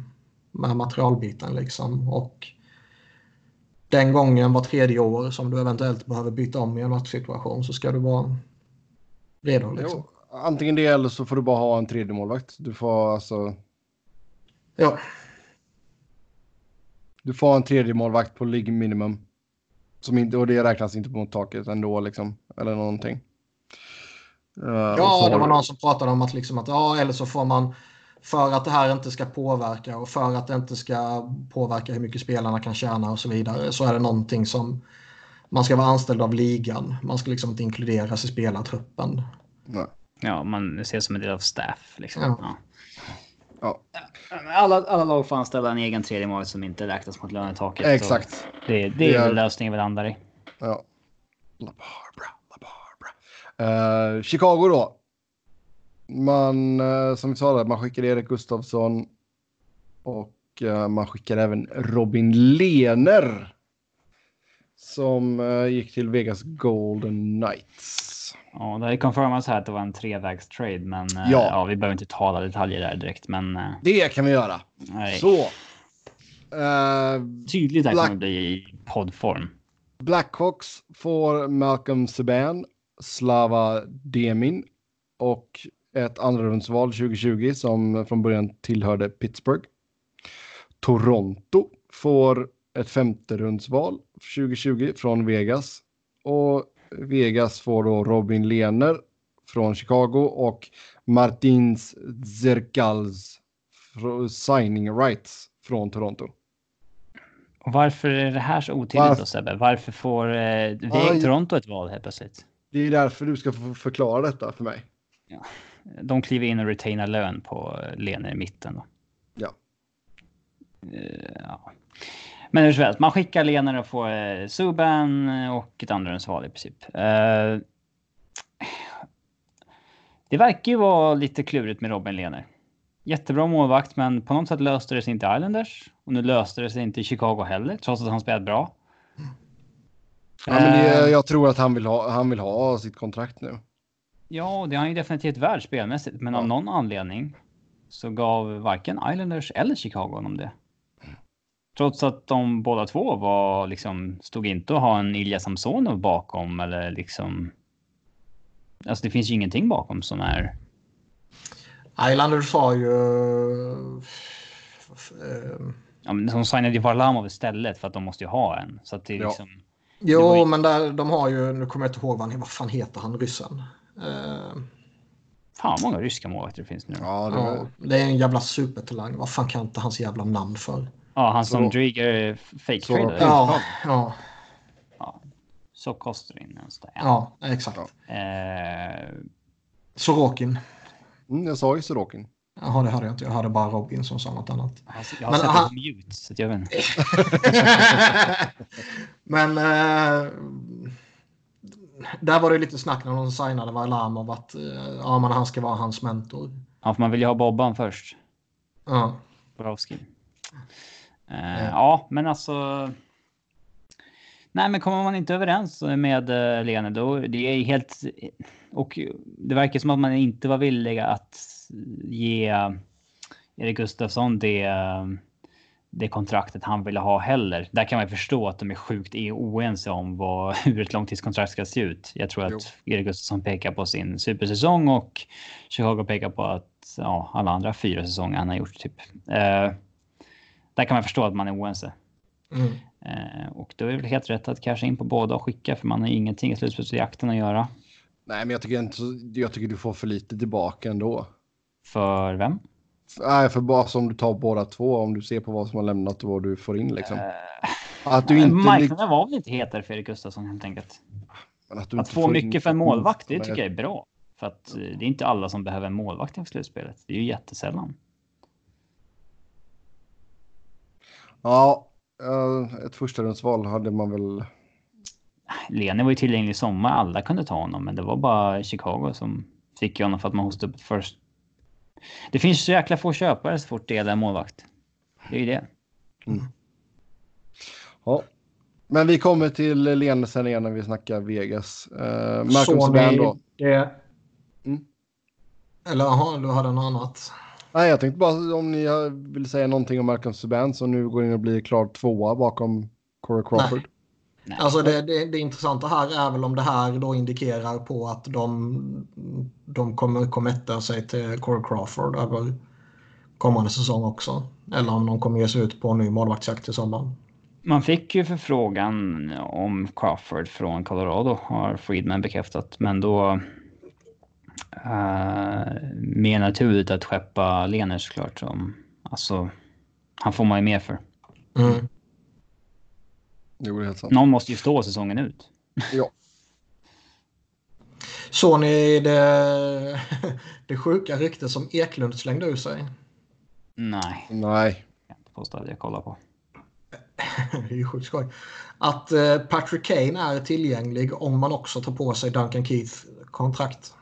med materialbiten liksom. Och den gången var tredje år som du eventuellt behöver byta om i en matchsituation så ska du vara redo. Liksom. Jo, antingen det eller så får du bara ha en tredje målvakt. Du får alltså... Ja. Du får ha en tredje målvakt på ligg minimum. Som inte, och det räknas inte mot taket ändå liksom. Eller någonting. Uh, ja, det var någon som pratade om att liksom att ja, eller så får man för att det här inte ska påverka och för att det inte ska påverka hur mycket spelarna kan tjäna och så vidare så är det någonting som man ska vara anställd av ligan. Man ska liksom inte inkluderas i spelartruppen. Nej. Ja, man ses som en del av staff. Liksom. Ja. Ja. Alla, alla lag får anställa en egen tredje mål som inte räknas mot lönetaket. Exakt. Det, det är väl lösningen vi landar i. Ja. La Barbara, La Barbara. Uh, Chicago då. Man, uh, som vi sa, där, man skickade Erik Gustafsson och uh, man skickade även Robin Lehner som gick till Vegas Golden Knights. Ja, det har ju confirmats här att det var en trevägs trade, men ja. ja. vi behöver inte tala detaljer där direkt. Men det kan vi göra. Nej. Så. Uh, Tydligt Black... kommer bli i poddform. Blackhawks får Malcolm Subban, Slava Demin och ett andrarumsval 2020 som från början tillhörde Pittsburgh. Toronto får ett femterumsval 2020 från Vegas och Vegas får då Robin Lehner från Chicago och Martins Zerkals signing rights från Toronto. Och varför är det här så otydligt varför? då Sebbe? Varför får eh, Aj. Toronto ett val helt plötsligt? Det är därför du ska få förklara detta för mig. Ja. De kliver in och retainar lön på Lene i mitten då. Ja. Uh, ja. Men hur som helst, man skickar Lena och får eh, Subban och ett andrahandsval i princip. Uh, det verkar ju vara lite klurigt med Robin Lehner. Jättebra målvakt, men på något sätt löste det sig inte Islanders. Och nu löste det sig inte i Chicago heller, trots att han spelat bra. Ja, men det, uh, jag tror att han vill, ha, han vill ha sitt kontrakt nu. Ja, det har han ju definitivt värd spelmässigt, men ja. av någon anledning så gav varken Islanders eller Chicago honom det. Trots att de båda två var liksom, stod inte att ha en Ilja Samsonov bakom eller liksom. Alltså det finns ju ingenting bakom som är. Islanders har ju. Ja, men de signade ju Varlamov istället för att de måste ju ha en. Så att det är ja. liksom. Jo, ju... men där, de har ju, nu kommer jag inte ihåg vad, vad fan heter han ryssen? Uh... Fan många ryska målvakter det finns nu. Ja, det, ja, det är en jävla supertalang. Vad fan kan inte hans jävla namn för? Ja, han som Drieger fake trade. Ja, ja. ja. Så kostar det in nästa. Ja. ja, exakt. Eh... Sorokin. Mm, jag sa ju Sorokin. Jaha, det hörde jag inte. Jag hörde bara Robin som sa något annat. Alltså, jag har Men, sett han... mute, så jag vet inte. Men eh, där var det lite snack när de signade Varlamov att eh, ja, men han ska vara hans mentor. Ja, för man vill ju ha Bobban först. Ja. Uh, ja, men alltså. Nej, men kommer man inte överens med uh, Lene då det är helt och det verkar som att man inte var villiga att ge Erik Gustafsson det, det kontraktet han ville ha heller. Där kan man förstå att de är sjukt oense om vad, hur ett långtidskontrakt ska se ut. Jag tror jo. att Erik Gustafsson pekar på sin supersäsong och Chicago pekar på att ja, alla andra fyra säsonger han har gjort typ. Uh, där kan man förstå att man är oense. Mm. Eh, och då är det väl helt rätt att casha in på båda och skicka för man har ingenting i slutspelsjakten att göra. Nej, men jag tycker inte Jag tycker du får för lite tillbaka ändå. För vem? Nej, för bara som du tar båda två om du ser på vad som har lämnat och vad du får in liksom. Uh, att du inte marknaden var väl inte hetare för Erik Gustafsson helt enkelt. att, att få mycket för en målvakt, det tycker jag är bra. För att det är inte alla som behöver en målvakt i slutspelet. Det är ju jättesällan. Ja, ett förstahundsval hade man väl. Lene var ju tillgänglig i sommar. Alla kunde ta honom, men det var bara Chicago som fick honom för att man hostade upp först. Det finns så jäkla få köpare så fort det är en målvakt. Det är ju det. Mm. Ja, men vi kommer till Lene sen igen när vi snackar Vegas. Uh, Malcolm Subban då. Det... Mm. Eller jaha, du hade något annat? Nej, jag tänkte bara om ni vill säga någonting om Malcolm Subban som nu går in och blir klar tvåa bakom Corey Crawford. Nej. Nej. Alltså det, det, det, intressanta här är väl om det här då indikerar på att de, de kommer committa sig till Corey Crawford över kommande säsong också. Eller om de kommer ge sig ut på en ny målvaktsjakt i sommar. Man fick ju förfrågan om Crawford från Colorado har Friedman bekräftat. Men då Uh, mer naturligt att skeppa Lener såklart. Som, alltså, han får man ju mer för. Mm. Jo, det helt sant. Någon måste ju stå säsongen ut. Ja. Såg ni det, det sjuka rykte som Eklund slängde ur sig? Nej. Nej. Jag inte påstå att jag kollar på. det är ju sjukt skoj. Att eh, Patrick Kane är tillgänglig om man också tar på sig Duncan Keith kontrakt.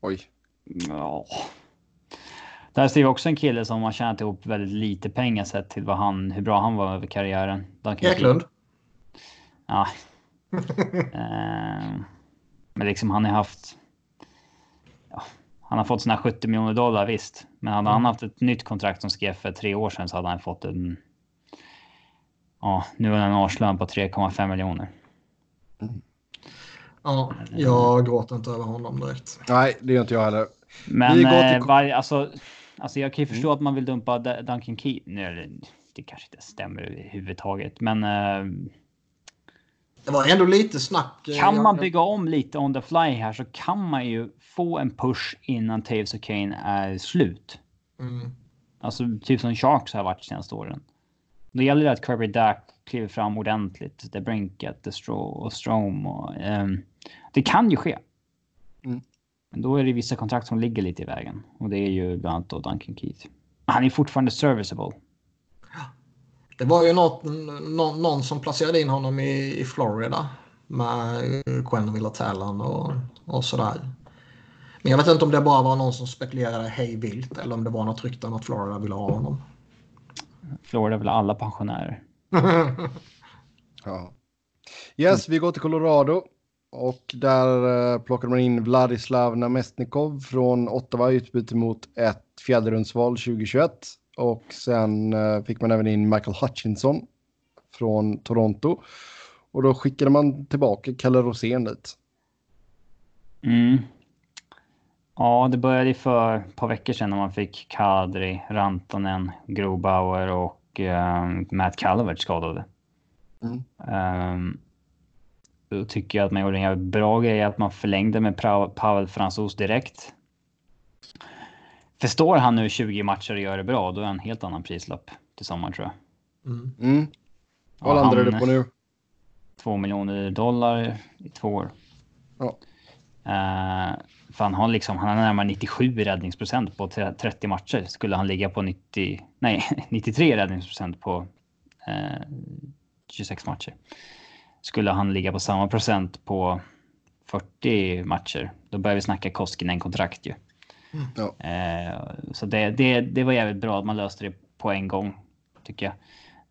Oj. Ja. Där ser vi också en kille som har tjänat ihop väldigt lite pengar sett till vad han, hur bra han var över karriären. Eklund? Ja. eh, men liksom han har haft... Ja, han har fått sina 70 miljoner dollar visst. Men hade mm. han haft ett nytt kontrakt som skrev för tre år sedan så hade han fått en... Ja, nu är en årslön på 3,5 miljoner. Mm. Ja, jag gråter inte över honom direkt. Nej, det gör inte jag heller. Men eh, var, alltså, alltså, jag kan ju förstå mm. att man vill dumpa Duncan Key. Nu, det kanske inte stämmer överhuvudtaget, men. Eh, det var ändå lite snack. Eh, kan man bygga om lite on the fly här så kan man ju få en push innan Taves och Kane är slut. Mm. Alltså typ som Sharks har varit senaste åren. Då gäller det att Kirby Dack kliver fram ordentligt. The Brinket, The Straw och Strom. Och, um, det kan ju ske. Mm. Men då är det vissa kontrakt som ligger lite i vägen. Och det är ju bland annat då Duncan Keith. Han är fortfarande serviceable. Det var ju något, någon, någon som placerade in honom i, i Florida med Quenneville Talon och, och sådär. Men jag vet inte om det bara var någon som spekulerade hej vilt eller om det var något rykte om att Florida ville ha honom. Florida vill ha alla pensionärer. ja. Yes, vi går till Colorado. Och där uh, plockade man in Vladislav Namestnikov från Ottawa i utbyte mot ett fjäderrundsval 2021. Och sen uh, fick man även in Michael Hutchinson från Toronto. Och då skickade man tillbaka Kalle Rosén dit. Mm. Ja, det började för ett par veckor sedan när man fick Kadri, Rantanen, Grobauer och uh, Matt Calvert skadade. Mm. Um, tycker jag att man gjorde en bra grej att man förlängde med Pavel Fransos direkt. Förstår han nu 20 matcher och gör det bra, då är han en helt annan prislapp till sommaren tror jag. Mm. Mm. Vad ja, landar du på nu? Två miljoner dollar i två år. Ja. Uh, för han har liksom, han har närmare 97 räddningsprocent på 30 matcher. Skulle han ligga på 90, nej 93 räddningsprocent på uh, 26 matcher skulle han ligga på samma procent på 40 matcher, då börjar vi snacka Koskinen-kontrakt ju. Mm. Ja. Eh, så det, det, det var jävligt bra att man löste det på en gång, tycker jag.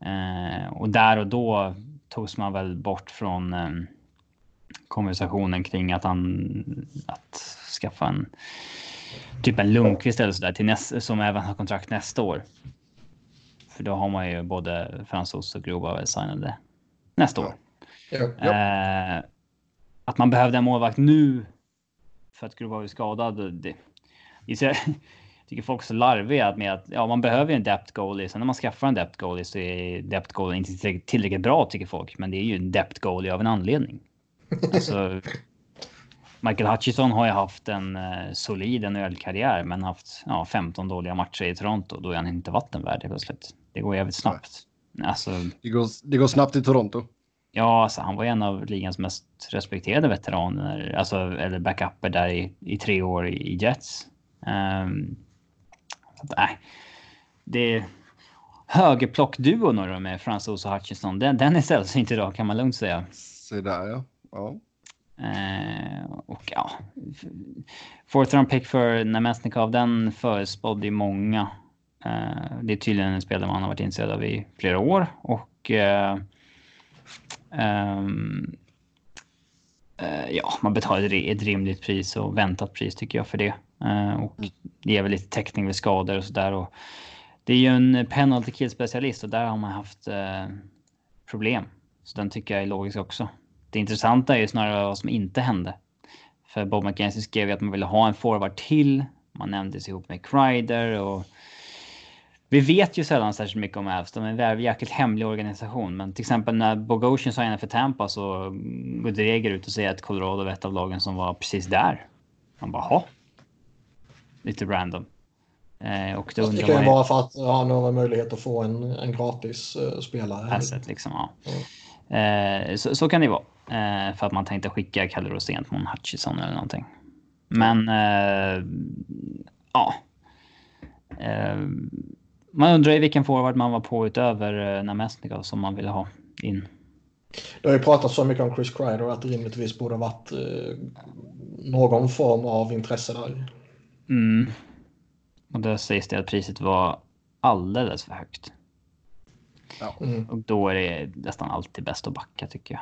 Eh, och där och då togs man väl bort från eh, konversationen kring att han att skaffa en typ en Lundqvist eller sådär till näst, som även har kontrakt nästa år. För då har man ju både Fransos och Grova signade nästa år. Eh, att man behövde en målvakt nu för att Grova var skadad. Det, jag tycker folk är så larviga med att ja, man behöver en depth goalie. Sen när man skaffar en depth goalie så är depth goalie inte tillräckligt bra tycker folk. Men det är ju en depth goalie av en anledning. Alltså, Michael Hutchison har ju haft en eh, solid NHL-karriär men haft ja, 15 dåliga matcher i Toronto. Då är han inte vattenvärd plötsligt. Det går jävligt snabbt. Alltså, det, går, det går snabbt i Toronto. Ja, alltså, han var en av ligans mest respekterade veteraner, alltså eller backuper där i, i tre år i, i Jets. Um, så nej, det är högerplockduon med Fransos och Hutchinson. Den, den är sällsynt idag kan man lugnt säga. Se där ja. ja. Uh, och ja, fourth round pick för Nemesnikov, den förespådde många. Uh, det är tydligen en spelare man har varit intresserad av i flera år och uh, Um, uh, ja, man betalar ett rimligt pris och väntat pris tycker jag för det. Uh, och det är väl lite täckning vid skador och sådär. Det är ju en penalty kill specialist och där har man haft uh, problem. Så den tycker jag är logisk också. Det intressanta är ju snarare vad som inte hände. För Bob McKenzie skrev ju att man ville ha en forward till. Man nämndes ihop med Kreider och vi vet ju sällan särskilt mycket om Avs. De är en jäkligt hemlig organisation. Men till exempel när Bogosian signade för Tampa så går Dreger ut och säger att Colorado var ett av lagen som var precis där. Man bara, ha. Lite random. Eh, och det, det kan ju vara för att han har möjlighet att få en, en gratis uh, spelare. Asset, liksom, ja. Mm. Eh, så, så, kan det vara. Eh, för att man tänkte skicka Kalle Rosén mot Hutchison eller någonting. Men eh, ja. Man undrar ju vilken forward man var på utöver eh, Namestnikov som man ville ha in. Det har ju pratats så mycket om Chris Kreider att det rimligtvis borde ha varit eh, någon form av intresse där. Mm. Och då sägs det att priset var alldeles för högt. Ja. Mm. Och då är det nästan alltid bäst att backa tycker jag.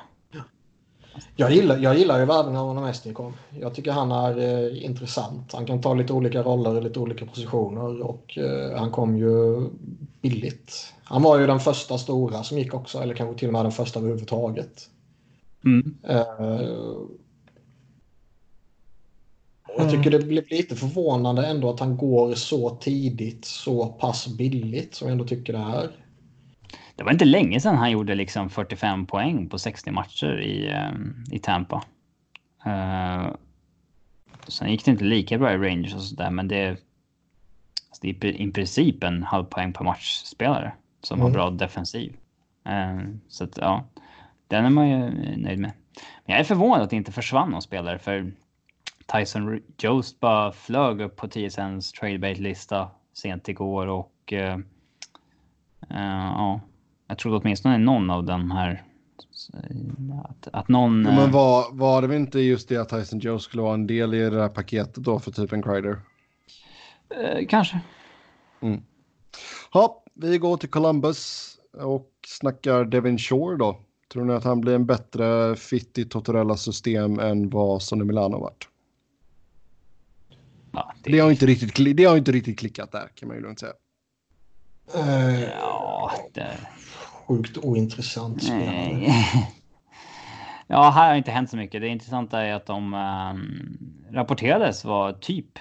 Jag gillar, jag gillar ju värvningen av Namestnikov. Jag tycker han är eh, intressant. Han kan ta lite olika roller i lite olika positioner och eh, han kom ju billigt. Han var ju den första stora som gick också, eller kanske till och med den första överhuvudtaget. Mm. Eh, jag tycker det blev lite förvånande ändå att han går så tidigt, så pass billigt som jag ändå tycker det är. Det var inte länge sedan han gjorde liksom 45 poäng på 60 matcher i, um, i Tampa. Uh, sen gick det inte lika bra i Rangers och sådär, men det, alltså det är i princip en halv poäng per matchspelare som mm. har bra defensiv. Uh, så att, ja, den är man ju nöjd med. Men jag är förvånad att det inte försvann någon spelare, för Tyson Jost bara flög upp på TSNs tradebait-lista sent igår och uh, ja, jag trodde åtminstone någon av de här att, att någon... Ja, men var, var det inte just det att Tyson Joe skulle vara en del i det här paketet då för typ en Crider? Eh, kanske. Mm. Ja, vi går till Columbus och snackar Devin Shore då. Tror ni att han blir en bättre fit i Tortorellas system än vad Sonny Milano varit? Ja, det... Det, har inte riktigt, det har inte riktigt klickat där kan man ju lugnt säga. Ja, det sjukt ointressant spelare. ja, här har inte hänt så mycket. Det intressanta är att de um, rapporterades var typ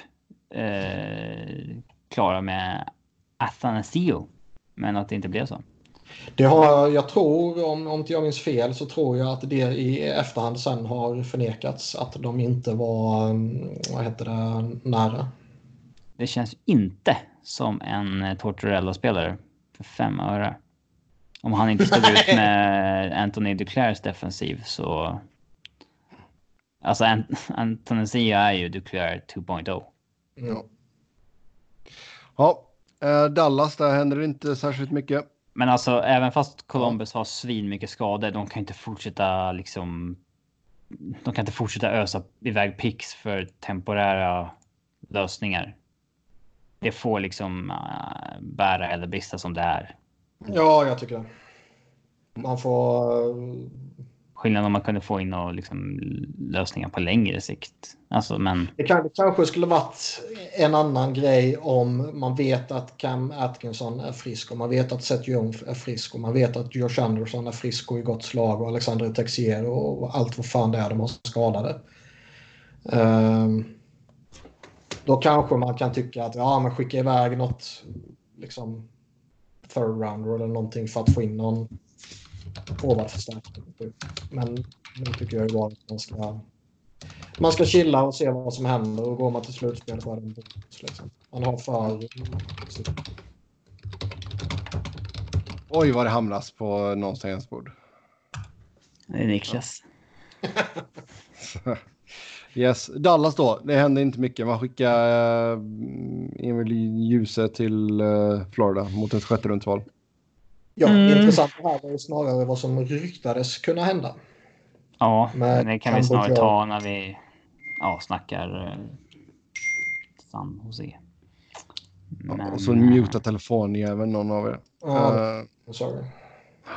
uh, klara med Athanasio, men att det inte blev så. Det har, jag tror, om, om inte jag minns fel, så tror jag att det i efterhand sen har förnekats att de inte var, mm, vad heter det, nära. Det känns inte som en Tortorella-spelare för fem öre. Om han inte stod ut med Anthony Duclairs defensiv så... Alltså Ant Anthony Sia är ju Duclair 2.0. Ja. Ja, eh, Dallas, där händer det inte särskilt mycket. Men alltså även fast Columbus har svin mycket skador, de kan inte fortsätta liksom. De kan inte fortsätta ösa iväg pix för temporära lösningar. Det får liksom uh, bära eller brista som det är. Ja, jag tycker det. Man får... Skillnaden om man kunde få in och liksom lösningar på längre sikt. Alltså, men... det, kan, det kanske skulle varit en annan grej om man vet att Cam Atkinson är frisk och man vet att Seth Young är frisk och man vet att Josh Anderson är frisk och i gott slag och Alexander Texier och allt vad fan det är de har skadade. Um, då kanske man kan tycka att ja, men skicka iväg något liksom third rounder eller någonting för att få in någon forwardförstärkning. Men nu tycker jag ju bara att man ska, man ska chilla och se vad som händer och går man till slutspel så är det en bonus. Liksom. Man har för... Oj, vad det hamnas på någonstans bord. Det är Niklas. yes, Dallas då. Det hände inte mycket. Man skickar uh, Emil Ljuse till uh, Florida mot ett sjätte rundsval. Ja, mm. intressant det här var ju snarare vad som ryktades kunna hända. Ja, men det kan vi snarare ta när vi ja, snackar uh, San Jose. Men, ja, och så muta telefonjäveln någon av er. Ja, uh, sorry.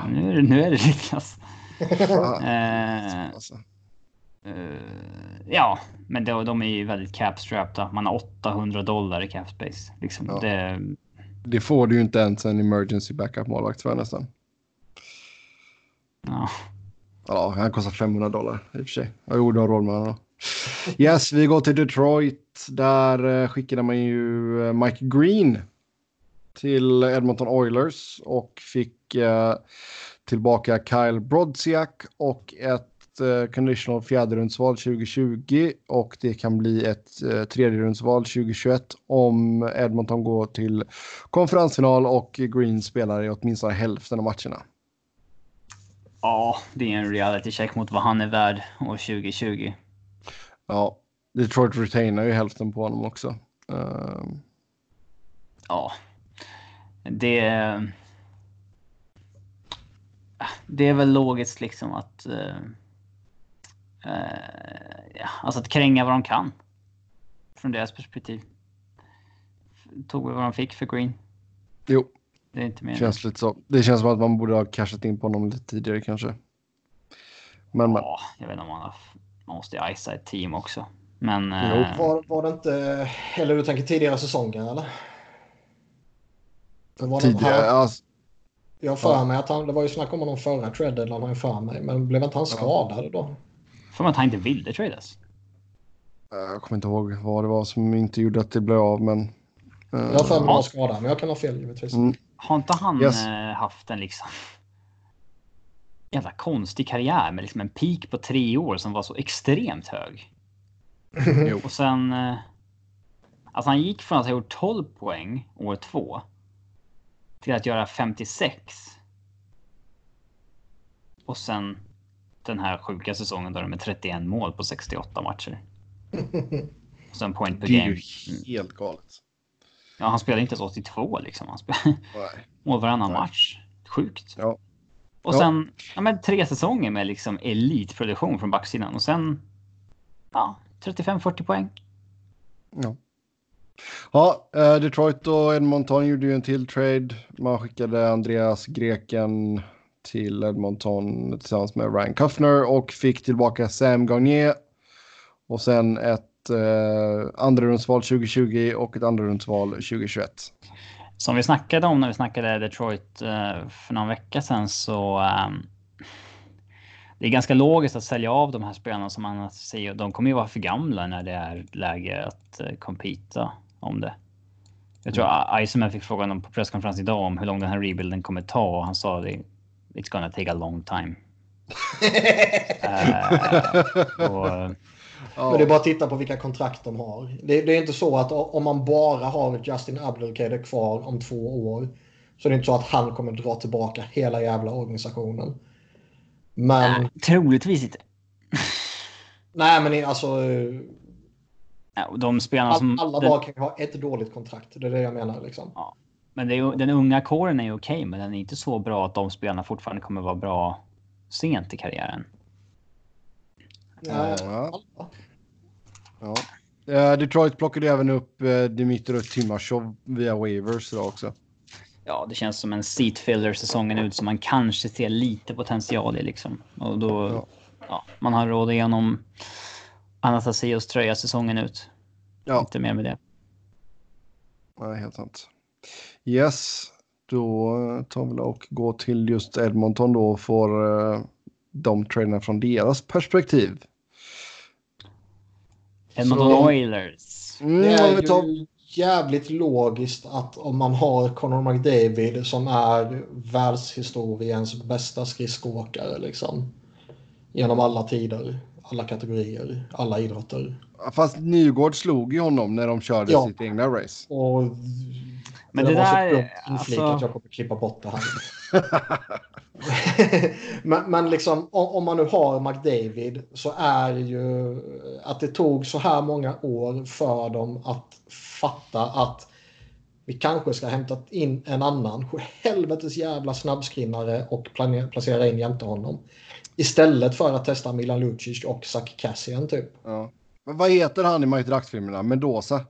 Nu, nu är det Niklas. uh, alltså. Uh, ja, men då, de är ju väldigt capstrapped. Man har 800 dollar i capspace. Liksom. Ja. Det, det får du ju inte ens en emergency backup målvakt för nästan. Ja. Ja, han kostar 500 dollar i och för sig. Jag gjorde råd med honom. Yes, vi går till Detroit. Där eh, skickade man ju eh, Mike Green till Edmonton Oilers och fick eh, tillbaka Kyle Brodziak och ett conditional fjärderundsval 2020 och det kan bli ett uh, tredjerundsval 2021 om Edmonton går till konferensfinal och Green spelar i åtminstone hälften av matcherna. Ja, det är en reality check mot vad han är värd år 2020. Ja, Detroit retainar ju hälften på honom också. Uh... Ja, det det är väl logiskt liksom att... Uh, ja, alltså att kränga vad de kan. Från deras perspektiv. Tog vi vad de fick för Green. Jo. Det är inte mer. Känns lite så. Det känns som att man borde ha cashat in på honom lite tidigare kanske. Men, ja, jag vet inte om man har... Man måste ju icea ett team också. Men... Jo, uh, var, var det inte... Eller du tänker tidigare säsongen eller? Tidigare? Alltså, jag har för mig att han, det var ju snack om honom förra traden, har jag för mig. Men blev inte han skadad då? För att han inte ville tradas. Jag kommer inte ihåg vad det var som inte gjorde att det blev av, men... Uh, jag har för mig att skadad, men jag kan ha fel givetvis. Mm. Har inte han yes. Eh, haft en liksom... Jävla konstig karriär med liksom en peak på tre år som var så extremt hög. och sen... Eh, alltså han gick från att ha gjort 12 poäng år två till att göra 56. Och sen den här sjuka säsongen där de är 31 mål på 68 matcher. Och sen point per game. Det är ju helt galet. Ja, han spelar inte ens 82 liksom. Han spelar mål varannan Nej. match. Sjukt. Ja. Och ja. sen ja, men, tre säsonger med liksom elitproduktion från backsidan och sen ja, 35-40 poäng. Ja. Ja, eh, Detroit och Edmonton gjorde ju en till trade. Man skickade Andreas Greken till Edmonton tillsammans med Ryan Kuffner och fick tillbaka Sam Garnier. Och sen ett eh, andrarumsval 2020 och ett andrarumsval 2021. Som vi snackade om när vi snackade Detroit eh, för någon vecka sedan så um, det är ganska logiskt att sälja av de här spelarna som man säger. De kommer ju vara för gamla när det är läge att uh, competa om det. Jag tror mm. Iceman fick frågan på presskonferens idag om hur lång den här rebuilden kommer ta och han sa det. It's gonna take a long time. uh, och, Men det är bara att titta på vilka kontrakt de har. Det, det är inte så att om man bara har Justin Abdelkader kvar om två år så är det inte så att han kommer dra tillbaka hela jävla organisationen. Men... Nej, troligtvis inte. Nej, men alltså de spelarna som... Alla lag kan ha ett dåligt kontrakt. Det är det jag menar. Liksom. Ja. Men är, den unga kåren är ju okej, men den är inte så bra att de spelarna fortfarande kommer vara bra sent i karriären. Ja. ja. ja. Detroit plockade även upp eh, Dimitrov Timashov via waivers idag också. Ja, det känns som en seat filler säsongen ut som man kanske ser lite potential i liksom. Och då, ja. ja man har råd igenom Anastasios tröja säsongen ut. Ja. Inte mer med det. Nej, helt sant. Yes, då tar vi och går till just Edmonton då och får uh, de traderna från deras perspektiv. Edmonton Så, Oilers. Mm, det är ju jävligt logiskt att om man har Conor McDavid som är världshistoriens bästa skridskoåkare liksom. Genom alla tider alla kategorier, alla idrotter. Fast Nygård slog ju honom när de körde ja. sitt egna race. Och men det, det där... Alltså... att jag kommer klippa bort det här. men, men liksom om, om, man nu har McDavid så är ju att det tog så här många år för dem att fatta att vi kanske ska hämta in en annan helvetes jävla snabbskrinnare och placera in jämte honom. Istället för att testa Milan Lucic och Zack Cassian typ. Ja. Men vad heter han i Mighty Ducks-filmerna? Mendoza?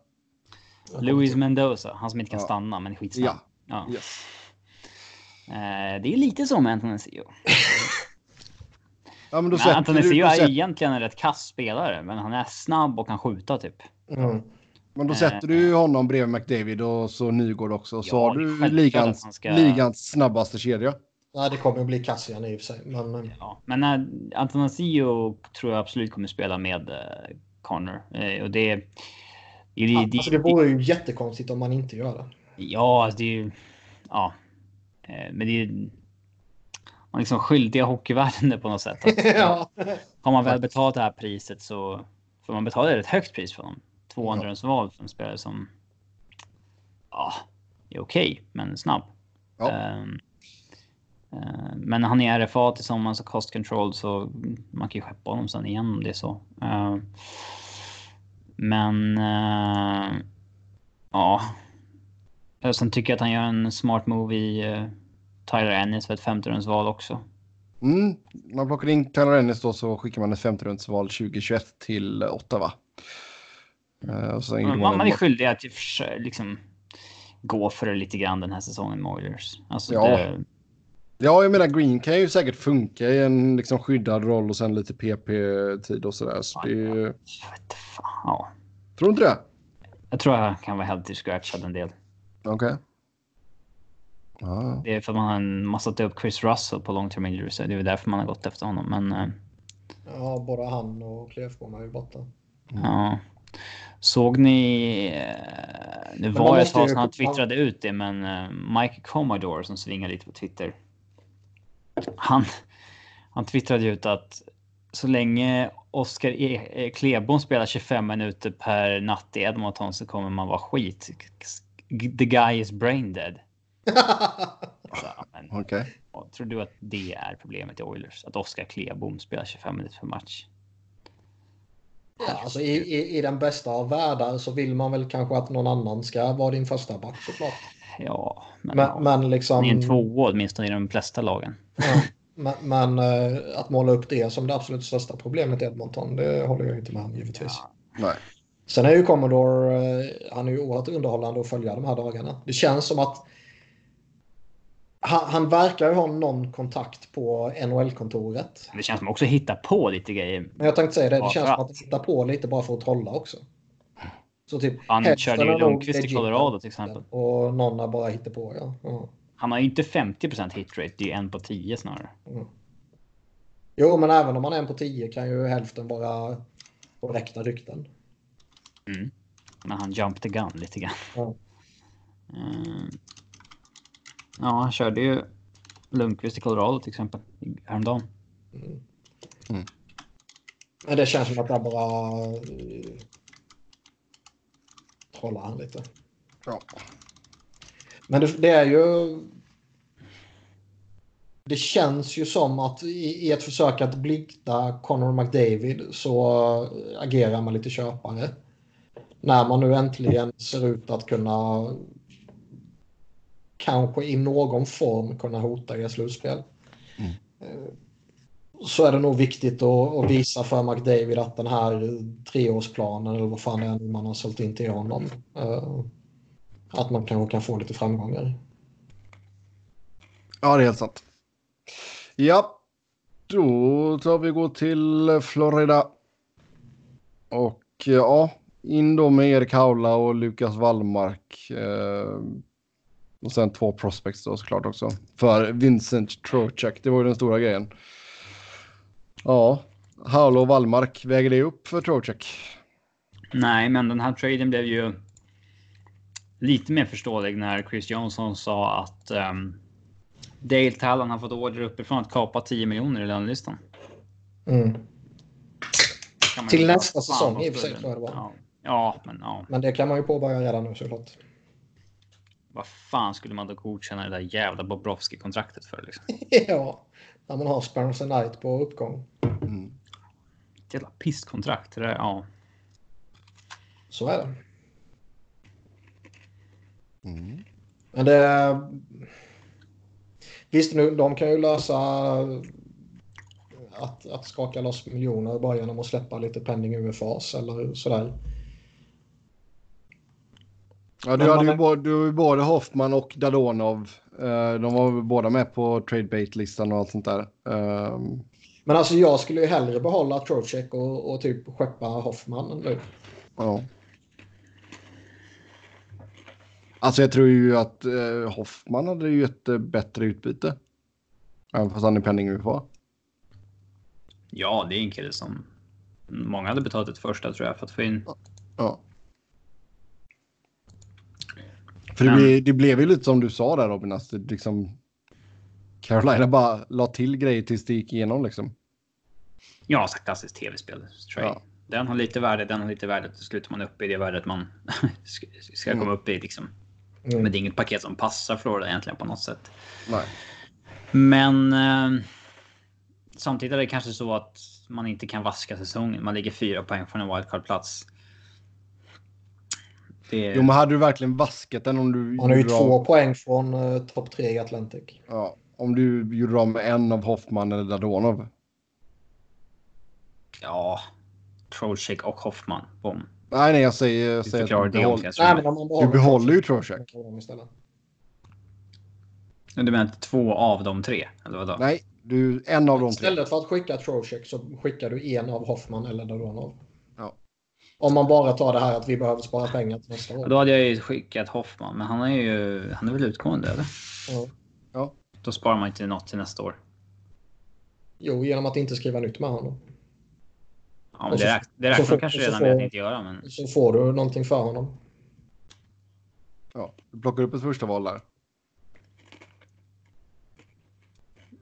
Louis Mendoza. Han som inte kan ja. stanna men är skitsnabb. Ja. ja. Yes. Eh, det är lite så med Antonesio. ja, men då men Antonesio är sätt... egentligen en rätt kass spelare, men han är snabb och kan skjuta typ. Mm. Men då sätter du ju honom bredvid McDavid och så Nygård också. Så ja, har du ligans, ska... ligans snabbaste kedja. Nej, det kommer att bli Cassian i och för sig. Men, eh, ja, men äh, Antonasio tror jag absolut kommer spela med äh, Connor. Äh, och det, det, det, alltså det vore ju jättekonstigt om man inte gör det. Ja, alltså det är ju... Ja. Äh, men det är... man liksom skyldiga hockeyvärlden på något sätt. Att, ja. Har man väl betalat det här priset så får man betala ett högt pris för dem. 200 ja. val för en spelare som ja, är okej, okay, men snabb. Ja. Um, men han är RFA tillsammans och cost control så man kan ju skeppa honom sen igen om det är så. Uh, men uh, ja. Sen tycker jag att han gör en smart move i Tyler Ennis för ett femterumsval också. Mm. Man plockar in Tyler Ennis då så skickar man ett femterumsval 2021 till Ottawa. Uh, man, man, man är skyldig att liksom gå för det lite grann den här säsongen med Oilers. Alltså ja. Det... ja, jag menar Green kan ju säkert funka i en liksom skyddad roll och sen lite PP-tid och sådär. Så det... Jag vet fan. Ja. Tror du inte det? Jag tror jag kan vara helt till scratchad en del. Okej. Okay. Ah. Det är för att man har massat upp Chris Russell på long term injury. Så det är därför man har gått efter honom. Men, äh... Ja, både han och Klefbom är ju borta. Mm. Ja. Såg ni... Eh, det var ett tag sedan han twittrade ut det, men eh, Mike Commodore som svingar lite på Twitter. Han, han twittrade ut att så länge Oskar e Klebom spelar 25 minuter per natt i Edmonton så kommer man vara skit. The guy is brain dead. Okej. Okay. Tror du att det är problemet i Oilers? Att Oskar Klebom spelar 25 minuter per match? Ja, alltså i, i, i, den bästa av världar så vill man väl kanske att någon annan ska vara din första back såklart. Ja, men, men, ja. men liksom... Ni är en tvåa åtminstone i de flesta lagen. Ja, men, men, eh, att måla upp det som det absolut största problemet i Edmonton, det håller jag inte med om givetvis. Ja. Nej. Sen är ju Commodore, eh, han är ju oerhört underhållande att följa de här dagarna. Det känns som att han, han verkar ju ha någon kontakt på NHL-kontoret. Det känns som också hitta på lite grejer. Men jag tänkte säga det. Det känns som att han hittar på lite bara för att trolla också. Så typ, han körde ju Lundqvist i Colorado till exempel. Och någon har bara hittat på, ja. Mm. Han har ju inte 50% hitrate. Det är en på 10 snarare. Mm. Jo, men även om man är en på 10 kan ju hälften vara korrekta rykten. Mm. Men han jump the gun lite grann. Mm. Mm. Ja, han körde ju Lundqvist i Colorado till exempel häromdagen. Mm. Mm. Men det känns som att jag bara uh, trollar han lite. Ja. Men det, det, är ju... Det känns ju som att i, i ett försök att blidka Connor McDavid så agerar man lite köpare. När man nu äntligen ser ut att kunna kanske i någon form kunna hota er slutspel. Mm. Så är det nog viktigt att, visa för McDavid att den här treårsplanen eller vad fan det är man har sålt in till honom. Eh, att man kanske kan få lite framgångar. Ja, det är helt sant. Ja, då tar vi gå till Florida. Och eh, ja, in då med Erik Haula och Lukas Wallmark. Eh, och sen två prospects då såklart också. För Vincent Trocheck, det var ju den stora grejen. Ja, och Wallmark, väger det upp för Trocheck? Nej, men den här traden blev ju lite mer förståelig när Chris Johnson sa att um, Dale Talon har fått order uppifrån att kapa 10 miljoner i lönelistan. Mm. Till nästa säsong i och för sig. Ja. ja, men ja. Men det kan man ju påbörja redan nu såklart. Vad fan skulle man då godkänna det där jävla Bobrovski-kontraktet för? Liksom? ja, när man har Spencer Knight på uppgång. Mm. Jävla pisskontrakt. Det där, ja. Så är det. Mm. Men det... Visst, nu, de kan ju lösa att, att skaka loss miljoner bara genom att släppa lite penning UFAs eller sådär. Ja, du hade ju både, du både Hoffman och Dadonov. Uh, de var båda med på tradebait-listan och allt sånt där. Uh, men alltså jag skulle ju hellre behålla Trocek och, och typ skeppa Hoffman nu. Ja. Alltså jag tror ju att uh, Hoffman hade ju ett bättre utbyte. Även fast han är penning UFA. Ja, det är en kille som många hade betalat ett första tror jag för att få in. Ja. För det, blev, det blev ju lite som du sa där Robin, att det liksom Carolina bara la till grejer tills det gick igenom liksom. Ja, så klassiskt tv-spel. Ja. Den har lite värde, den har lite värde. Till slut är man uppe i det värdet man ska komma mm. upp i. Liksom. Mm. Men det är inget paket som passar Florida egentligen på något sätt. Nej. Men eh, samtidigt är det kanske så att man inte kan vaska säsongen. Man ligger fyra poäng från en wildcard-plats. Det... Jo, men hade du verkligen vaskat den om du... Man har ju två av... poäng från uh, topp tre i Atlantic. Ja, om du gjorde med en av Hoffman eller Dadonov. Ja, Trocek och Hoffman. Bom. Nej, nej, jag säger, jag säger att du, behåll... nej, men behåller, du behåller ju Trocek. Du menar två av de tre? Eller vadå? Nej, du, en av de tre. Istället för att skicka Trocek så skickar du en av Hoffman eller Dadonov. Om man bara tar det här att vi behöver spara pengar till nästa år. Då hade jag ju skickat Hoffman, men han är ju han är väl utgående eller? Ja. ja. Då sparar man inte något till nästa år. Jo, genom att inte skriva nytt med honom. Ja, men det, räk det räknar får, kanske redan med att inte göra. Men... Så får du någonting för honom. Ja, du plockar upp ett första val där.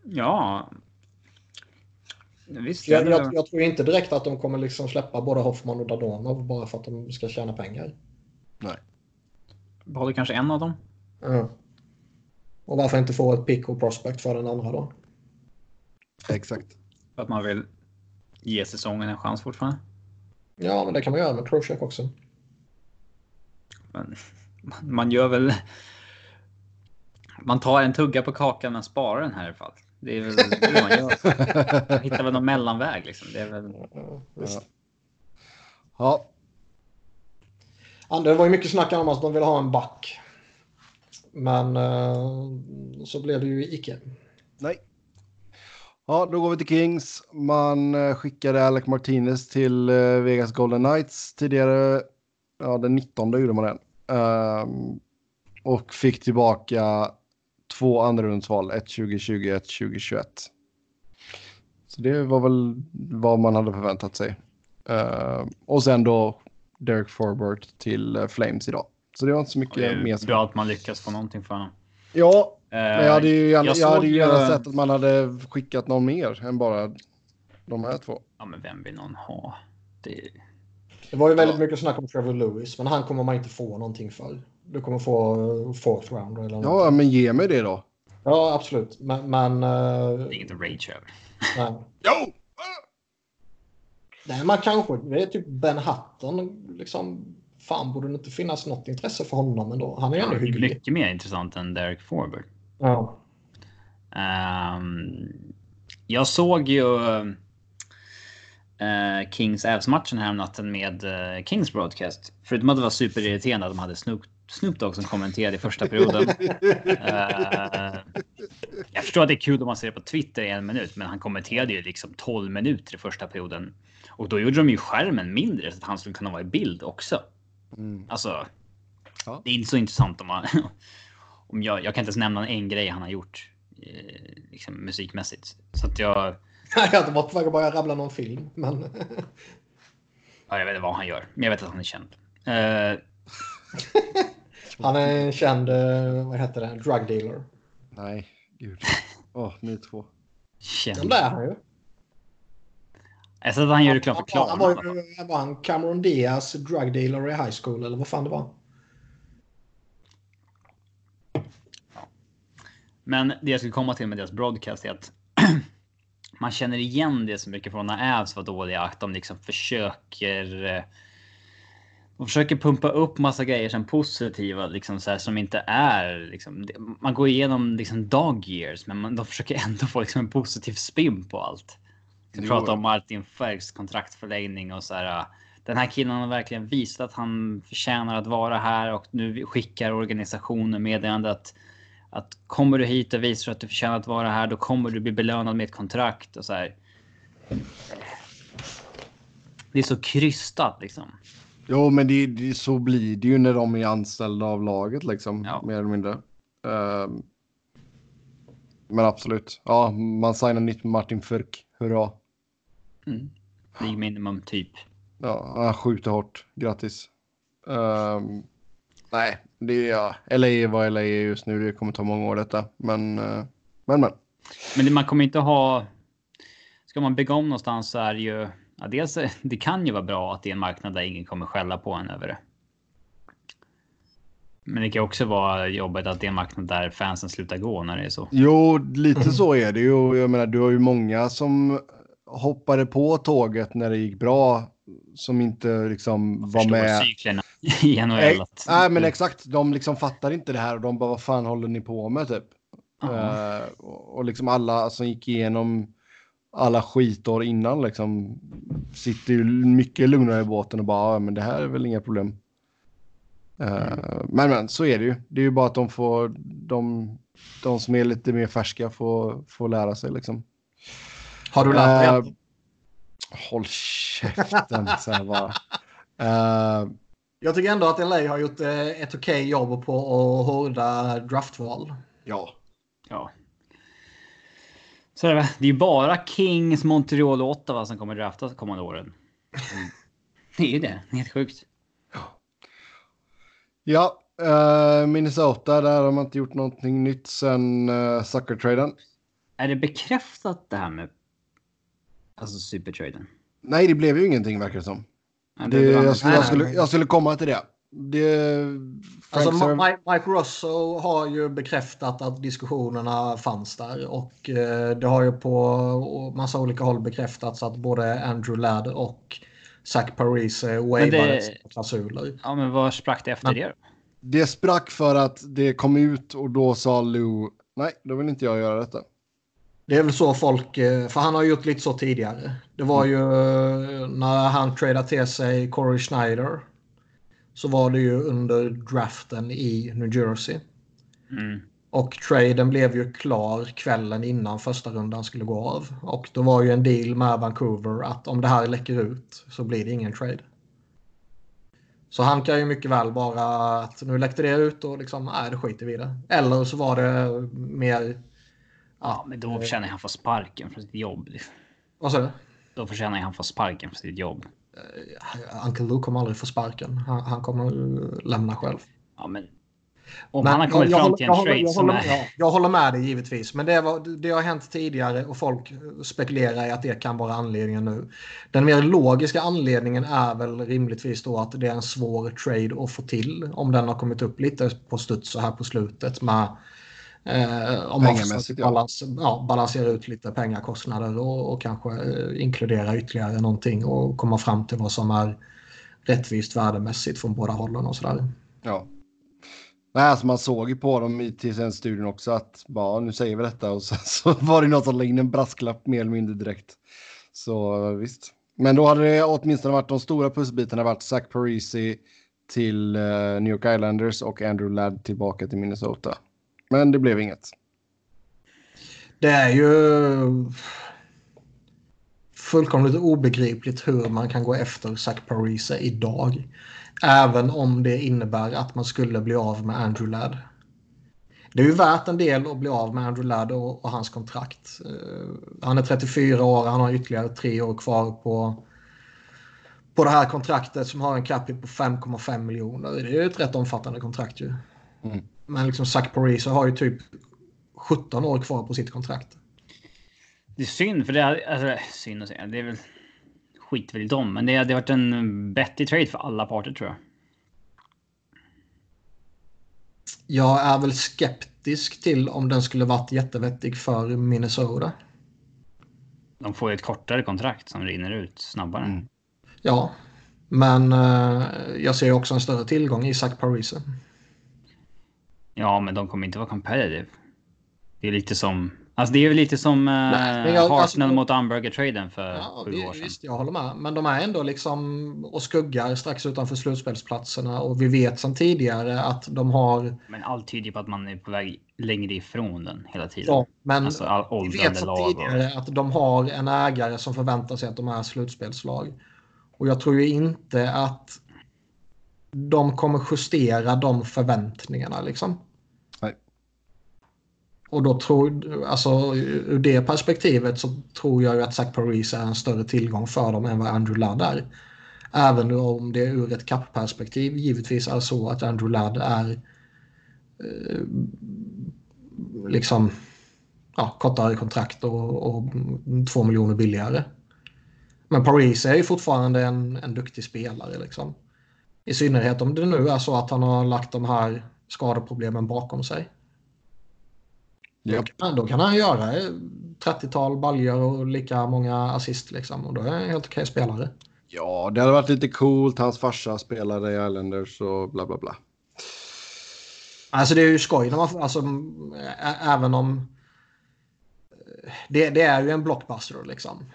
Ja. Visst, jag, jag, jag, tror inte direkt att de kommer liksom släppa både Hoffman och Dadonov bara för att de ska tjäna pengar. Nej. Behåller kanske en av dem. Ja. Och varför inte få ett pick och prospect för den andra då? Exakt. För att man vill ge säsongen en chans fortfarande? Ja, men det kan man göra med Trocheck också. Men, man gör väl... Man tar en tugga på kakan men sparar den här i alla fall. Det är väl det man gör. Man hittar väl någon mellanväg liksom. Det är väl... Ja. ja. ja. Det var ju mycket snack om att de ville ha en back. Men uh, så blev det ju icke. Nej. Ja, då går vi till Kings. Man eh, skickade Alec Martinez till eh, Vegas Golden Knights tidigare. Ja, den 19 gjorde man den. Um, och fick tillbaka två andrarumsval, ett 2020 ett 2021. Så det var väl vad man hade förväntat sig. Uh, och sen då Derek Forbert till uh, Flames idag. Så det var inte så mycket det mer. Bra att man lyckas få någonting för honom. Ja, men jag hade ju gärna, jag, jag hade ju gärna sett att man hade skickat någon mer än bara de här två. Ja, men vem vill någon ha? Det, det var ju väldigt ja. mycket snack om Trevor Lewis, men han kommer man inte få någonting för. Du kommer få fourth round eller Ja, men ge mig det då. Ja, absolut. Men... men uh... Det är inget rage över. Nej. Jo! Nej, man kanske... Det är typ Ben Hutton. Liksom, fan, borde det inte finnas något intresse för honom ändå? Han är ju ändå hygglig. Mycket mer intressant än Derek Forbert. Ja. Um, jag såg ju uh, Kings Avs-matchen här natten med uh, Kings Broadcast. Förutom att det var superirriterande att de hade Snoop, Snoop Dogg som kommenterade i första perioden. uh, jag förstår att det är kul om man ser det på Twitter i en minut, men han kommenterade ju liksom 12 minuter i första perioden. Och då gjorde de ju skärmen mindre så att han skulle kunna vara i bild också. Mm. Alltså, ja. det är inte så intressant om man om jag, jag kan inte ens nämna en grej han har gjort eh, liksom musikmässigt. Så att jag... jag var på väg att börja rabbla någon film, men... ja, jag vet inte vad han gör, men jag vet att han är känd. Uh... han är en känd, uh, vad heter det, drug dealer. Nej, gud. Åh, oh, ni två. Känd. Den där han ju. Jag sa att han gör reklam för Klarna. Han var, ju, var han Cameron Diaz drug dealer i high school eller vad fan det var? Men det jag skulle komma till med deras broadcast är att man känner igen det så mycket från när Avs var dåliga. Att de liksom försöker. De försöker pumpa upp massa grejer som positiva, liksom så här, som inte är liksom. Man går igenom liksom dog years, men man, de försöker ändå få liksom en positiv spin på allt. Vi pratar om Martin Fergs kontraktförlängning och så här. Den här killen har verkligen visat att han förtjänar att vara här och nu skickar organisationen meddelande att att kommer du hit och visar att du förtjänar att vara här, då kommer du bli belönad med ett kontrakt och så här. Det är så krystat liksom. Jo, men det, det, så blir det ju när de är anställda av laget liksom, ja. mer eller mindre. Uh, men absolut, ja, man signar nytt med Martin Furk. Hurra. Mm. League minimum typ. Ja, han skjuter hårt. Grattis. Um, Nej, det är ja, LA är vad LA är just nu. Det kommer ta många år detta. Men, eh, men, men. Men man kommer inte ha... Ska man bygga om någonstans så är det ju... Ja, dels, det kan ju vara bra att det är en marknad där ingen kommer skälla på en över det. Men det kan också vara jobbigt att det är en marknad där fansen slutar gå när det är så. Jo, lite så är det ju. Jag menar, du har ju många som hoppade på tåget när det gick bra som inte liksom var med. cyklerna i NHL. Nej, men exakt. De liksom fattar inte det här och de bara vad fan håller ni på med typ. Uh, och liksom alla som gick igenom alla skitår innan liksom sitter ju mycket lugnare i båten och bara ja, men det här är väl inga problem. Uh, mm. Men men så är det ju. Det är ju bara att de får de, de som är lite mer färska får, får lära sig liksom. Har du lärt dig? Uh, håll käften. så här bara. Uh, jag tycker ändå att LA har gjort ett okej okay jobb på att hårda draftval. Ja. Ja. Så är det, det är ju bara Kings, Montreal och Ottawa som kommer draftas kommande åren. Det är ju det. Helt sjukt. Ja, uh, Minnesota, där har man inte gjort någonting nytt sen uh, Sucker-traden. Är det bekräftat det här med alltså supertraden? Nej, det blev ju ingenting verkar det som. Ja, det, det, jag, skulle, jag, skulle, jag skulle komma till det. Det alltså, Mike, Mike Russo har ju bekräftat att diskussionerna fanns där och eh, det har ju på massa olika håll bekräftats att både Andrew Ladd och Zach Parise wavade klausuler. Ja, men vad sprack det efter men, det? Det sprack för att det kom ut och då sa Lou nej, då vill inte jag göra detta. Det är väl så folk, eh, för han har gjort lite så tidigare. Det var ju eh, när han tradade till sig Corey Schneider. Så var det ju under draften i New Jersey. Mm. Och traden blev ju klar kvällen innan första rundan skulle gå av. Och då var ju en deal med Vancouver att om det här läcker ut så blir det ingen trade. Så han kan ju mycket väl bara att nu läckte det ut och liksom, nej det skiter vi i det. Eller så var det mer... Ja, men då förtjänar han få sparken från sitt jobb. Vad sa du? Då förtjänar han få sparken från sitt jobb. Uh, Uncle Luke kommer aldrig få sparken. Han, han kommer lämna själv. Ja, men om men han har kommit fram till en trade jag, som är... Ja, jag håller med dig givetvis. Men det, var, det har hänt tidigare och folk spekulerar i att det kan vara anledningen nu. Den mer logiska anledningen är väl rimligtvis då att det är en svår trade att få till. Om den har kommit upp lite på studs så här på slutet med Eh, om man balans, ja, balanserar ut lite pengakostnader och, och kanske eh, inkludera ytterligare någonting och komma fram till vad som är rättvist värdemässigt från båda hållen och sådär. Ja. Nej, alltså man såg ju på dem i TSN-studion också att bara, nu säger vi detta och sen så var det något som lade in en brasklapp mer eller mindre direkt. Så visst. Men då hade det åtminstone varit de stora pusselbitarna varit Zach Parisi till uh, New York Islanders och Andrew Ladd tillbaka till Minnesota. Men det blev inget. Det är ju fullkomligt obegripligt hur man kan gå efter Zach Parisi idag. Även om det innebär att man skulle bli av med Andrew Ladd. Det är ju värt en del att bli av med Andrew Ladd och, och hans kontrakt. Uh, han är 34 år, han har ytterligare tre år kvar på, på det här kontraktet som har en capita på 5,5 miljoner. Det är ju ett rätt omfattande kontrakt ju. Mm. Men liksom Zach Parisa har ju typ 17 år kvar på sitt kontrakt. Det är synd, för det är alltså, synd att säga. Det är väl skit väl i dem, men det hade varit en bättre trade för alla parter tror jag. Jag är väl skeptisk till om den skulle varit jättevettig för Minnesota. De får ju ett kortare kontrakt som rinner ut snabbare. Mm. Ja, men uh, jag ser också en större tillgång i Zach Parisa. Ja, men de kommer inte vara competitive. Det är lite som Alltså det är lite som uh, Hartnell alltså, mot Umberger-traden för ja, sju år sedan. Visst, jag håller med. Men de är ändå liksom och skuggar strax utanför slutspelsplatserna och vi vet sedan tidigare att de har... Men allt tyder på att man är på väg längre ifrån den hela tiden. Ja, men alltså, vi vet sedan tidigare och... att de har en ägare som förväntar sig att de är slutspelslag. Och jag tror ju inte att de kommer justera de förväntningarna liksom. Och då tror, alltså ur det perspektivet så tror jag ju att Zach Paris är en större tillgång för dem än vad Andrew Ladd är. Även om det ur ett kappperspektiv givetvis är så att Andrew Ladd är eh, liksom ja, kortare kontrakt och, och två miljoner billigare. Men Paris är ju fortfarande en, en duktig spelare. Liksom. I synnerhet om det nu är så att han har lagt de här skadeproblemen bakom sig. Yep. Då, kan, då kan han göra 30-tal baljor och lika många assist liksom. Och då är han en helt okej spelare. Ja, det hade varit lite coolt. Hans farsa spelade i Islanders och bla bla bla. Alltså det är ju skoj när man alltså, även om det, det, är ju en blockbuster liksom.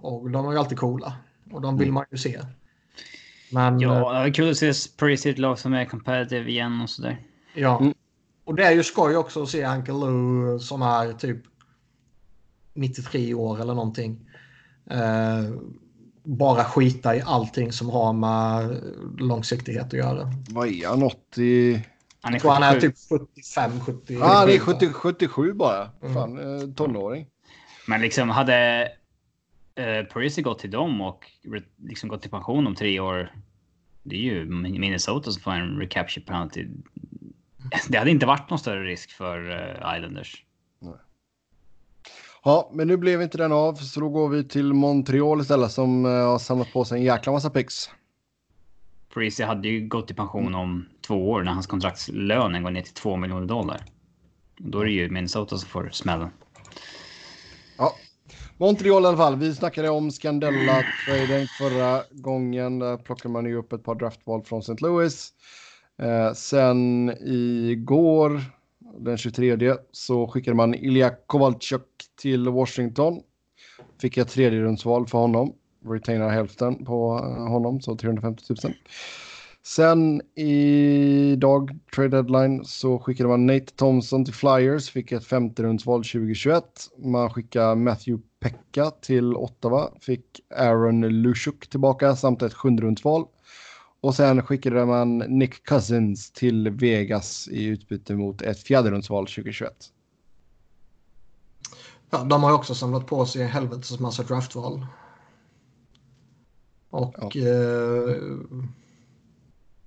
Och de är ju alltid coola. Och de vill mm. man ju se. Men, ja, det är kul att se Paris i ett lag som är competitive igen och sådär. Ja. Mm. Och det är ju skoj också att se Uncle Lou som är typ 93 år eller någonting. Eh, bara skita i allting som har med långsiktighet att göra. Vad är han? 80? Han är, han är typ 75, 70. Ja, han är 70, 77 bara. Mm. Fan, eh, tonåring. Men liksom hade eh, Parisi gått till dem och liksom gått i pension om tre år. Det är ju Minnesota som får en recapture penalty. Det hade inte varit någon större risk för uh, Islanders. Nej. Ja, men nu blev inte den av, så då går vi till Montreal istället som uh, har samlat på sig en jäkla massa pix. Parisi hade ju gått i pension om två år när hans kontraktslön går ner till två miljoner dollar. Då är det ju Minnesota som får smällen. Ja, Montreal i alla fall. Vi snackade om Scandella-traden förra gången. Där plockade man ju upp ett par draftval från St. Louis. Eh, sen igår, den 23, så skickade man Ilja Kovalchuk till Washington. Fick ett tredje rundsval för honom. Retainar hälften på eh, honom, så 350 000. Sen idag, trade deadline, så skickade man Nate Thompson till Flyers, fick ett femte rundsval 2021. Man skickade Matthew Pekka till Ottawa, fick Aaron Lushuk tillbaka samt ett sjunde rundsval. Och sen skickade man Nick Cousins till Vegas i utbyte mot ett fjärderumsval 2021. Ja, de har ju också samlat på sig en helvetes massa draftval. Och ja. eh,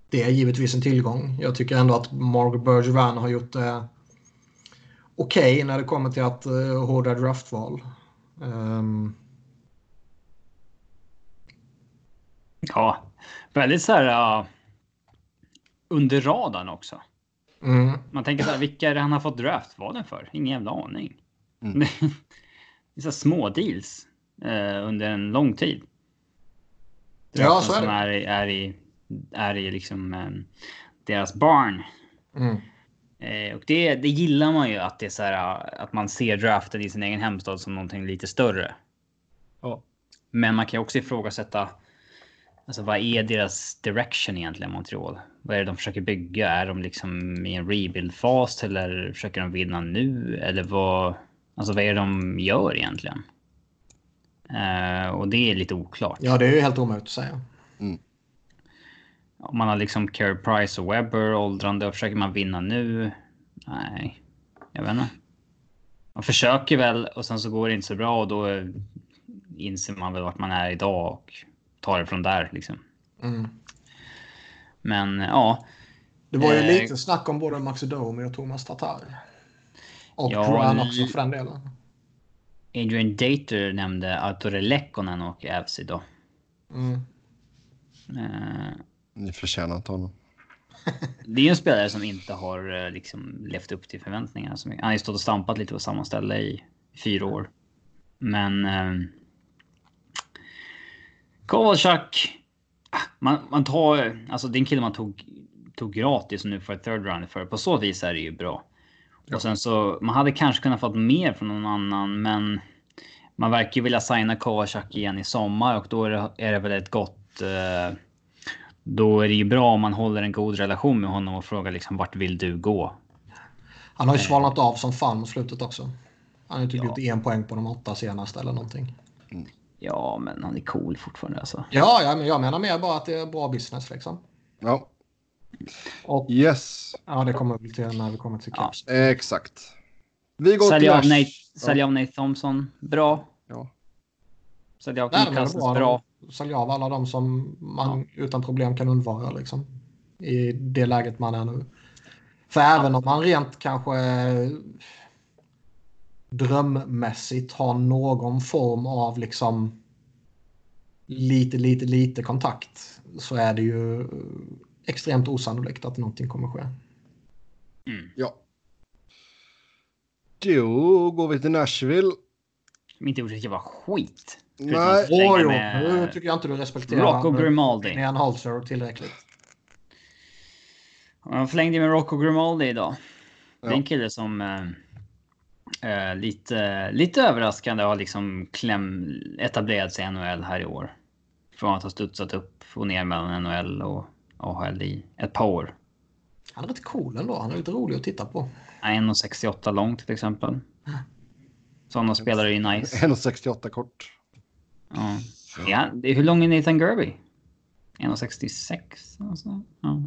det är givetvis en tillgång. Jag tycker ändå att Mark Bergevin har gjort det okej okay när det kommer till att uh, hårda draftval. Um... Ja, väldigt så här uh, under radarn också. Mm. Man tänker så här, vilka är det han har fått draftvalen för? Ingen jävla aning. Mm. det är så små deals uh, under en lång tid. Ja, så är det. Som är, är i är i liksom eh, deras barn. Mm. Eh, och det, det gillar man ju att det är så här, att man ser draften i sin egen hemstad som någonting lite större. Ja. Men man kan ju också ifrågasätta. Alltså vad är deras direction egentligen Montreal? Vad är det de försöker bygga? Är de liksom i en rebuild fas eller försöker de vinna nu? Eller vad? Alltså vad är det de gör egentligen? Uh, och det är lite oklart. Ja, det är ju helt omöjligt att säga. Mm. Om man har liksom Carey Price och Webber åldrande och försöker man vinna nu? Nej, jag vet inte. Man försöker väl och sen så går det inte så bra och då inser man väl vart man är idag och tar det från där liksom. Mm. Men ja. Det var ju eh, lite snack om både Max Domi och Thomas Tatar. Och ja, Duran också för den delen. Adrian Dater nämnde Arturi Lekkonen och Avs idag. Mm. Eh, ni förtjänar inte honom. det är en spelare som inte har eh, liksom levt upp till förväntningarna. Han har ju stått och stampat lite på samma ställe i fyra år. Men... Eh, Kovalchuk. Ah, man, man tar... Alltså det är en kille man tog, tog gratis och nu får ett third round för. På så vis är det ju bra. Ja. Och sen så... Man hade kanske kunnat fått mer från någon annan, men... Man verkar ju vilja signa Kovalchuk igen i sommar och då är det, är det väl ett gott... Eh, då är det ju bra om man håller en god relation med honom och frågar liksom vart vill du gå? Han har ju eh. svalnat av som fan mot slutet också. Han har ju typ ja. gjort en poäng på de åtta senaste eller någonting. Ja, men han är cool fortfarande alltså. Ja, ja men jag menar mer bara att det är bra business liksom. Ja. Och, yes. Ja, det kommer vi till när vi kommer till Caps. Ja. Exakt. Vi går Sälja till av Nate, Sälja av Nate Thompson. Bra. Ja. Sälja av Nick bra. bra sälja av alla de som man ja. utan problem kan undvara liksom, i det läget man är nu. För även om man rent kanske... drömmässigt ha någon form av liksom lite, lite, lite kontakt så är det ju extremt osannolikt att någonting kommer ske. Mm. Ja. Då går vi till Nashville. Som inte gjort riktigt var skit. Nej, oh, jo. nu tycker jag inte du respekterar Rocco Grimaldi. Ian Holzer tillräckligt. Han förlängde med Rocco Grimaldi idag. Ja. Det är en kille som äh, lite, lite överraskande har liksom kläm, etablerat sig i NHL här i år. Från att ha studsat upp och ner mellan NHL och AHL i ett par år. Han är rätt cool ändå. Han är lite rolig att titta på. 1,68 lång till exempel. Sådana spelare är ju nice. 1,68 kort. Ja. ja. Hur lång är Nathan Gerby? 1,66? Alltså. Ja.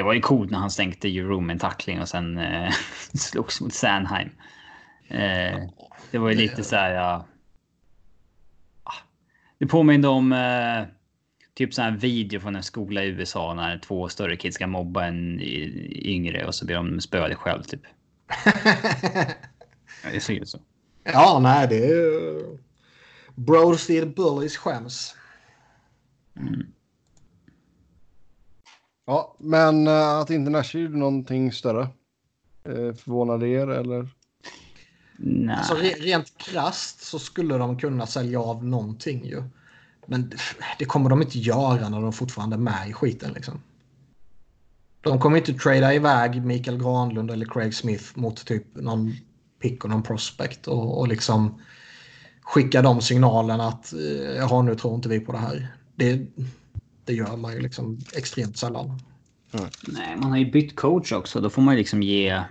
Det var ju coolt när han stänkte Euro med en tackling och sen eh, slogs mot Sandheim. Eh, det var ju lite så här. Ja. Ah. Det påminner om eh, typ så här video från en skola i USA när två större kids ska mobba en yngre och så blir de spöade själv typ. det ser ut så. Ja, nej, det är ju... Bro Steel Bullies skäms. Mm. Ja, men uh, att inte Nash gjorde någonting större. Uh, förvånade er eller? Nej. Alltså, re rent krast så skulle de kunna sälja av någonting ju. Men det kommer de inte göra när de fortfarande är med i skiten liksom. De kommer inte trada iväg Mikael Granlund eller Craig Smith mot typ någon pick och någon prospect och, och liksom skicka de signalerna att jaha nu tror inte vi på det här. Det, det gör man ju liksom extremt sällan. Mm. Nej, man har ju bytt coach också. Då får man ju liksom ge...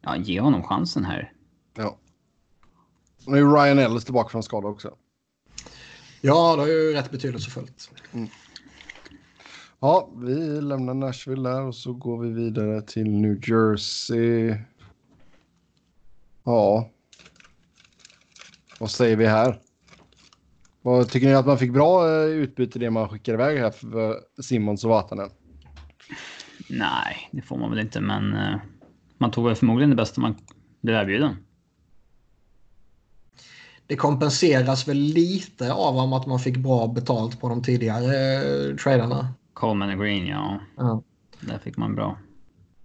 Ja, ge honom chansen här. Ja. Nu är Ryan Ellis tillbaka från skada också. Ja, det är ju rätt betydelsefullt. Mm. Ja, vi lämnar Nashville där och så går vi vidare till New Jersey. Ja. Vad säger vi här? Vad Tycker ni att man fick bra eh, utbyte det man skickade iväg här för Simons och Vatanen? Nej, det får man väl inte, men uh, man tog väl förmodligen det bästa man blev erbjuden det kompenseras väl lite av att man fick bra betalt på de tidigare eh, traderna. Coleman och Green, ja. ja. Där fick man bra.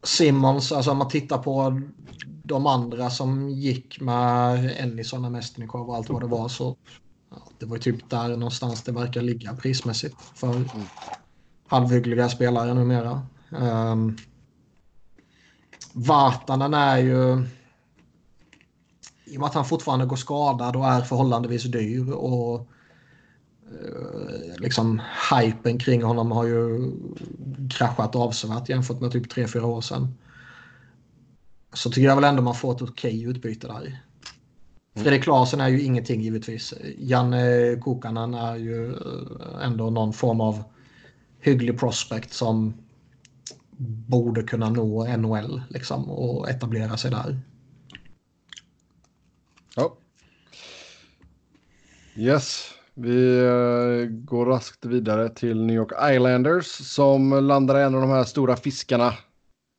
Simmons, alltså om man tittar på de andra som gick med Ennison och Mestenikov och allt vad det var så det var typ där någonstans det verkar ligga prismässigt för mm. halvhyggliga spelare numera. Um, Vatanen är ju i och med att han fortfarande går skadad och är förhållandevis dyr och eh, liksom hypen kring honom har ju kraschat avsevärt jämfört med typ 3-4 år sedan. Så tycker jag väl ändå man får ett okej utbyte där. Mm. Fredrik Klasen är ju ingenting givetvis. Janne Kokanen är ju eh, ändå någon form av hygglig prospect som borde kunna nå NHL liksom, och etablera sig där. Ja. Yes, vi eh, går raskt vidare till New York Islanders som landar en av de här stora fiskarna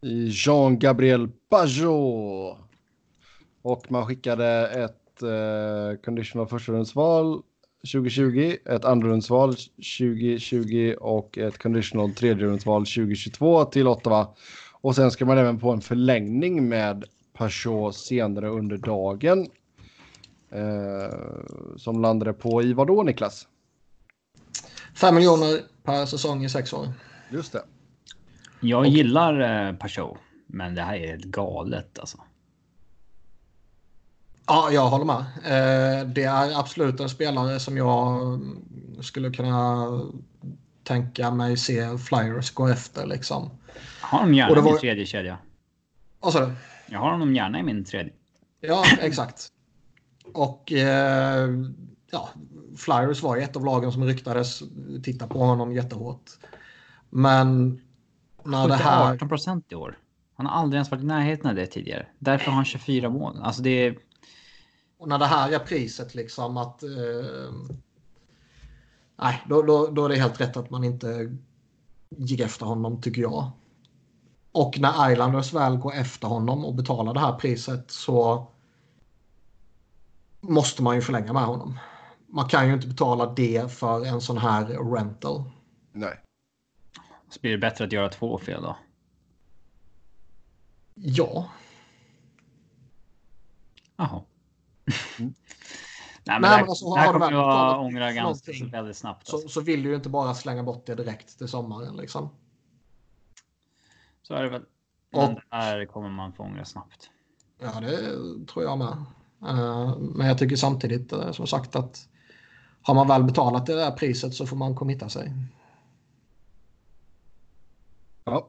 i Jean-Gabriel Pajot. Och man skickade ett uh, conditional första 2020, ett andrarumsval 2020 och ett conditional tredjerumsval 2022 till Ottawa. Och sen ska man även få en förlängning med Pajot senare under dagen. Eh, som landade på i vad då Niklas? 5 miljoner per säsong i sex år. Just det. Jag och... gillar eh, Peugeot, men det här är helt galet alltså. Ja, jag håller med. Eh, det är absolut en spelare som jag skulle kunna tänka mig se Flyers gå efter. Liksom. Jag har honom gärna var... i min tredje kedja. Vad sa du? Jag har honom gärna i min tredje. Ja, exakt. Och eh, ja, Flyers var ett av lagen som ryktades titta på honom jättehårt. Men när det här... 18 procent i år. Han har aldrig ens varit i närheten av det tidigare. Därför har han 24 mål. Alltså det är... Och när det här är priset liksom att... Eh, nej, då, då, då är det helt rätt att man inte gick efter honom tycker jag. Och när Islanders väl går efter honom och betalar det här priset så måste man ju förlänga med honom. Man kan ju inte betala det för en sån här rental. Nej. Så blir det bättre att göra två fel då? Ja. Jaha. Mm. Nej, men, Nej, men alltså, det här kommer jag ångra ganska väldigt snabbt. Alltså. Så, så vill du ju inte bara slänga bort det direkt till sommaren liksom. Så är det väl. Men och, här kommer man få ångra snabbt. Ja, det tror jag med. Uh, men jag tycker samtidigt, uh, som sagt, att har man väl betalat det där priset så får man committa sig. Ja.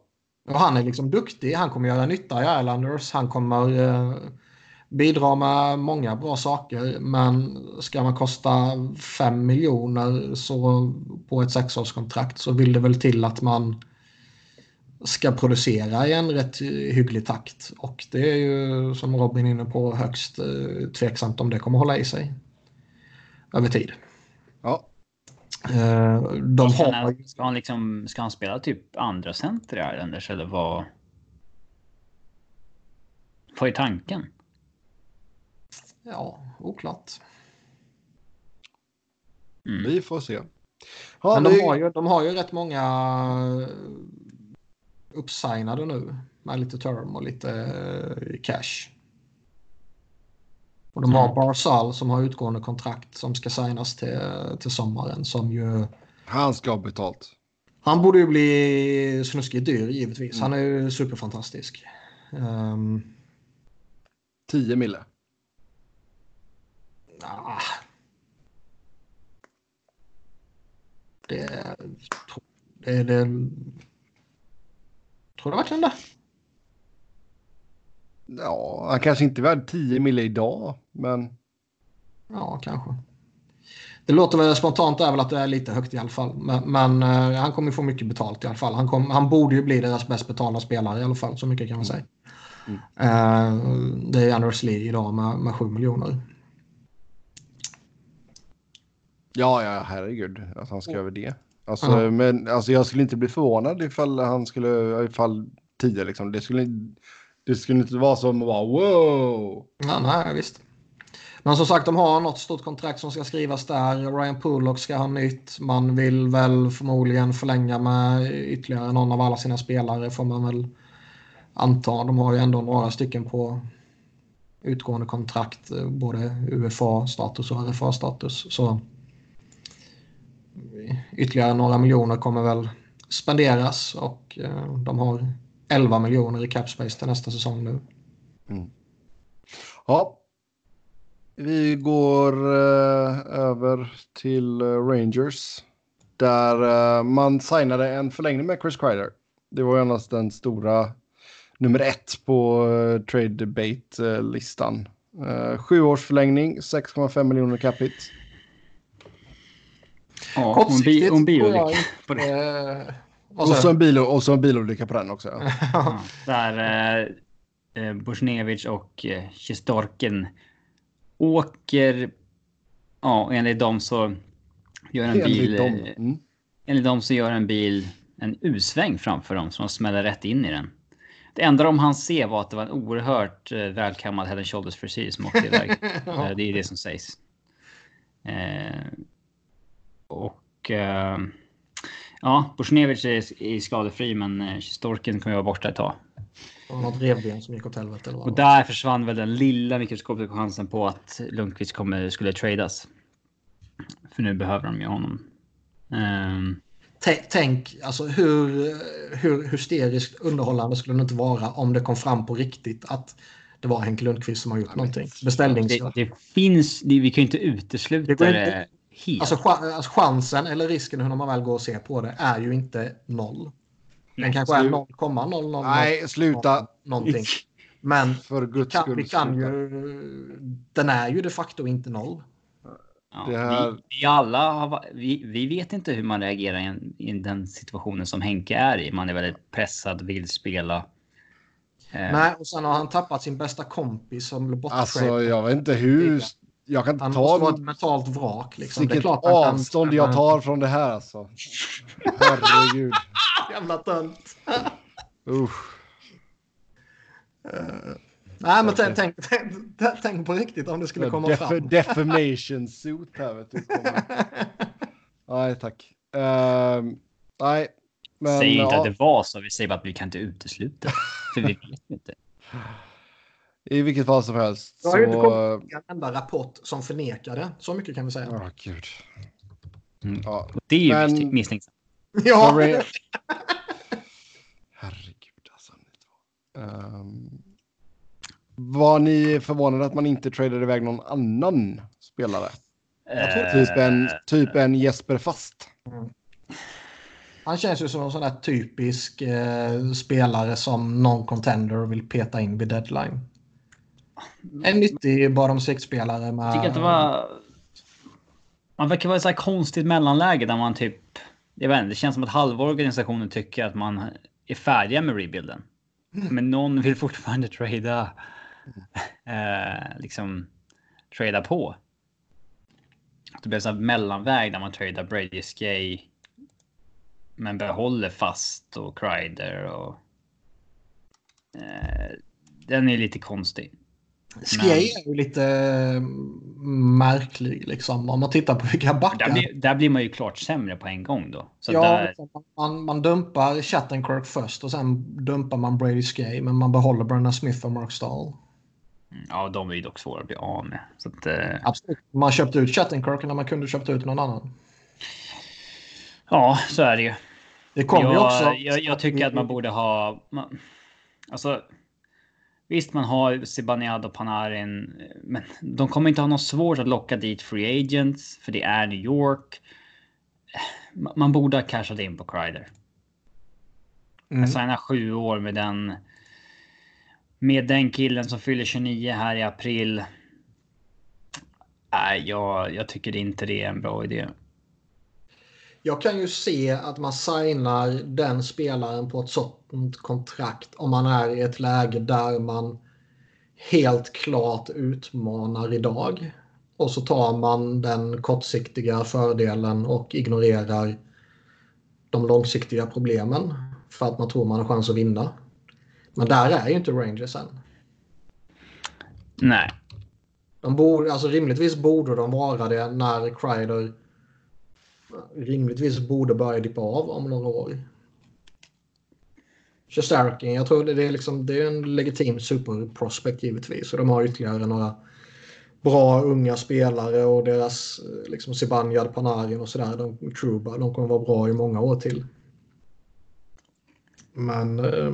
Och han är liksom duktig. Han kommer göra nytta i Islanders. Han kommer uh, bidra med många bra saker. Men ska man kosta 5 miljoner så på ett sexårskontrakt så vill det väl till att man ska producera i en rätt hygglig takt. Och det är ju som Robin är inne på högst eh, tveksamt om det kommer hålla i sig över tid. Ja. Eh, de ska, han, ska, han liksom, ska han spela typ andra center i Islanders eller vad? Vad är tanken? Ja, oklart. Mm. Vi får se. Ha, Men de, har ju, de har ju rätt många uppsignade nu med lite term och lite uh, cash. Och de har mm. Barzal som har utgående kontrakt som ska signas till, till sommaren som ju... Han ska ha betalt. Han borde ju bli snuskigt dyr givetvis. Mm. Han är ju superfantastisk. Um... 10 mille. Ah. Det, det, det, Tror du verkligen det? Ja, han kanske inte är värd 10 mille idag, men... Ja, kanske. Det låter väl spontant är väl att det är lite högt i alla fall. Men, men uh, han kommer få mycket betalt i alla fall. Han, kom, han borde ju bli deras bäst betalda spelare i alla fall. Så mycket kan man säga. Mm. Uh, det är Anders Lee idag med, med 7 miljoner. Ja, ja, herregud att han ska över det. Alltså, mm. men alltså, jag skulle inte bli förvånad ifall han skulle, ifall 10 liksom. Det skulle, det skulle inte vara som bara wow. Ja, nej, visst. Men som sagt, de har något stort kontrakt som ska skrivas där. Ryan Pullock ska ha nytt. Man vill väl förmodligen förlänga med ytterligare någon av alla sina spelare får man väl anta. De har ju ändå några stycken på utgående kontrakt, både UFA-status och RFA-status. Så ytterligare några miljoner kommer väl spenderas och eh, de har 11 miljoner i capspace till nästa säsong nu. Mm. Ja. Vi går eh, över till eh, Rangers där eh, man signade en förlängning med Chris Kreider. Det var ju annars den stora nummer ett på uh, trade debate-listan. Uh, sju års förlängning, 6,5 miljoner capita. Ja, och en, bilolycka på det. Eh, och, så en bil, och så en bilolycka på den också. Ja. ja, där eh, eh Bushnevich och eh, Kistorken åker. Ja, enligt dem så gör en bil. Dem. Eh, mm. Enligt dem så gör en bil en U-sväng framför dem som smäller rätt in i den. Det enda de han se var att det var en oerhört eh, välkammad head and shoulders frisyr som åkte iväg. ja. Det är det som sägs. Eh, och eh, ja, Bushnevich är, är skadefri men eh, Storken kommer vara borta ett tag. Och något revben som gick åt helvete. Och där försvann väl den lilla mikroskopiska chansen på att Lundqvist kommer, skulle tradas. För nu behöver de ju honom. Um, Tänk alltså hur, hur hysteriskt underhållande skulle det inte vara om det kom fram på riktigt att det var Henke Lundqvist som har gjort ja, någonting. Beställnings... Det, det finns, det, vi kan ju inte utesluta det. Inte, Helt. Alltså, alltså chansen eller risken hur man väl går och ser på det är ju inte noll. Den kanske är 0,00. Nej, sluta. Någonting. Men för guds kan, skull, vi kan ju, den är ju de facto inte noll. Ja, här... vi, vi, alla har, vi, vi vet inte hur man reagerar i, en, i, den situationen som Henke är i. Man är väldigt pressad, vill spela. Eh. Nej, och sen har han tappat sin bästa kompis som blev borttrade. Alltså, jag vet inte hur jag kan han ta... måste vara ett mentalt vrak. Liksom. Vilket det är klart avstånd kan... jag tar från det här alltså. Herregud. Jävla tönt. Usch. Uh, nej, men tänk, tänk, tänk, tänk, på riktigt om det skulle komma def fram. Defamation suit här vet du. nej, tack. Uh, nej, men, Säg inte ja. att det var så, vi säger bara att vi kan inte utesluta. För vi vet inte. I vilket fall som helst. Det har ju inte kommit en enda rapport som förnekar det. Så mycket kan vi säga. Oh, Gud. Mm. Ja. Det är ju Men... misstänksamt. Ja. Herregud alltså. Um, var ni förvånade att man inte tradade iväg någon annan spelare? Uh, typ, en, typ en Jesper Fast. Mm. Han känns ju som en sån där typisk eh, spelare som någon contender vill peta in vid deadline. En nyttig bottom six-spelare med... Jag tycker att det var... Man verkar vara i ett konstigt mellanläge där man typ... Jag vet inte, det känns som att halva organisationen tycker att man är färdiga med rebuilden. Mm. Men någon vill fortfarande trada... Eh, liksom... Trada på. Det blir en mellanväg där man tradar Brady Skay men behåller fast och Kreider och... Eh, den är lite konstig. Skia är ju lite mm, märklig liksom. Om man tittar på vilka backar. Där blir, där blir man ju klart sämre på en gång då. Så ja, där... man, man dumpar Chattenkirk först och sen dumpar man Brady Skay. Men man behåller Brennan Smith och Mark Stahl. Mm, ja, de är ju dock svåra att bli av med. Att, eh... Absolut. Man köpte ut Chattenkirk när man kunde köpt ut någon annan. Ja, så är det ju. Det kommer ju också. Jag, jag, tycker att man borde ha. Man, alltså. Visst, man har Zibanejad och Panarin, men de kommer inte ha något svårt att locka dit free agents, för det är New York. Man borde ha cashat in på Kreider. Mm. Jag signar sju år med den. Med den killen som fyller 29 här i april. Nej, jag, jag tycker inte det är en bra idé. Jag kan ju se att man signar den spelaren på ett sådant kontrakt om man är i ett läge där man helt klart utmanar idag. Och så tar man den kortsiktiga fördelen och ignorerar de långsiktiga problemen för att man tror man har chans att vinna. Men där är ju inte Rangers än. Nej. De borde, alltså rimligtvis borde de vara det när Kreider rimligtvis borde börja dippa av om några år. Shesterkin, jag tror det är, liksom, det är en legitim superprospect givetvis. Och de har ytterligare några bra unga spelare och deras liksom Zibanejad, Panarin och sådär. De, Truba, de kommer vara bra i många år till. Men eh,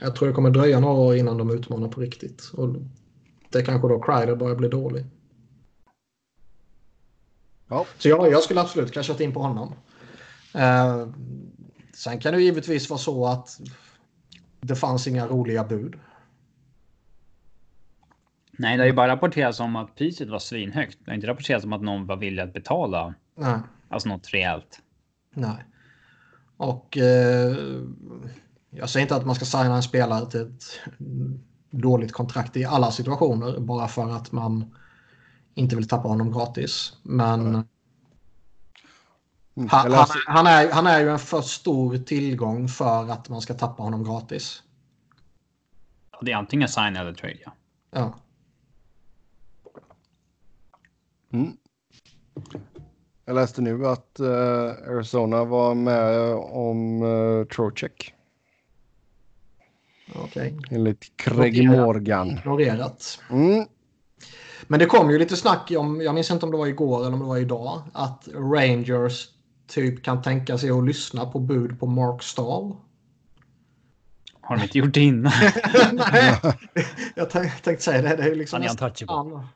jag tror det kommer dröja några år innan de utmanar på riktigt. Och det kanske då Kreider börjar bli dålig. Ja. Så jag, jag skulle absolut cashat in på honom. Eh, sen kan det givetvis vara så att det fanns inga roliga bud. Nej, det har ju bara rapporterats om att priset var svinhögt. Det har inte rapporterats om att någon var villig att betala. Nej. Alltså något rejält. Nej. Och eh, jag säger inte att man ska signa en spelare till ett dåligt kontrakt i alla situationer bara för att man inte vill tappa honom gratis. Men mm. Han, han, han, är, han är ju en för stor tillgång för att man ska tappa honom gratis. Det är antingen sign eller trade, ja. ja. Mm. Jag läste nu att uh, Arizona var med om uh, Trocheck. Okej. Okay. Enligt Craig Morgan. Ignorerat. Mm. Men det kom ju lite snack om, jag minns inte om det var igår eller om det var idag, att Rangers typ kan tänka sig att lyssna på bud på Mark Stahl. Har de inte gjort det innan? Nej, jag tänkte säga det. Det är liksom han är untouchable. Han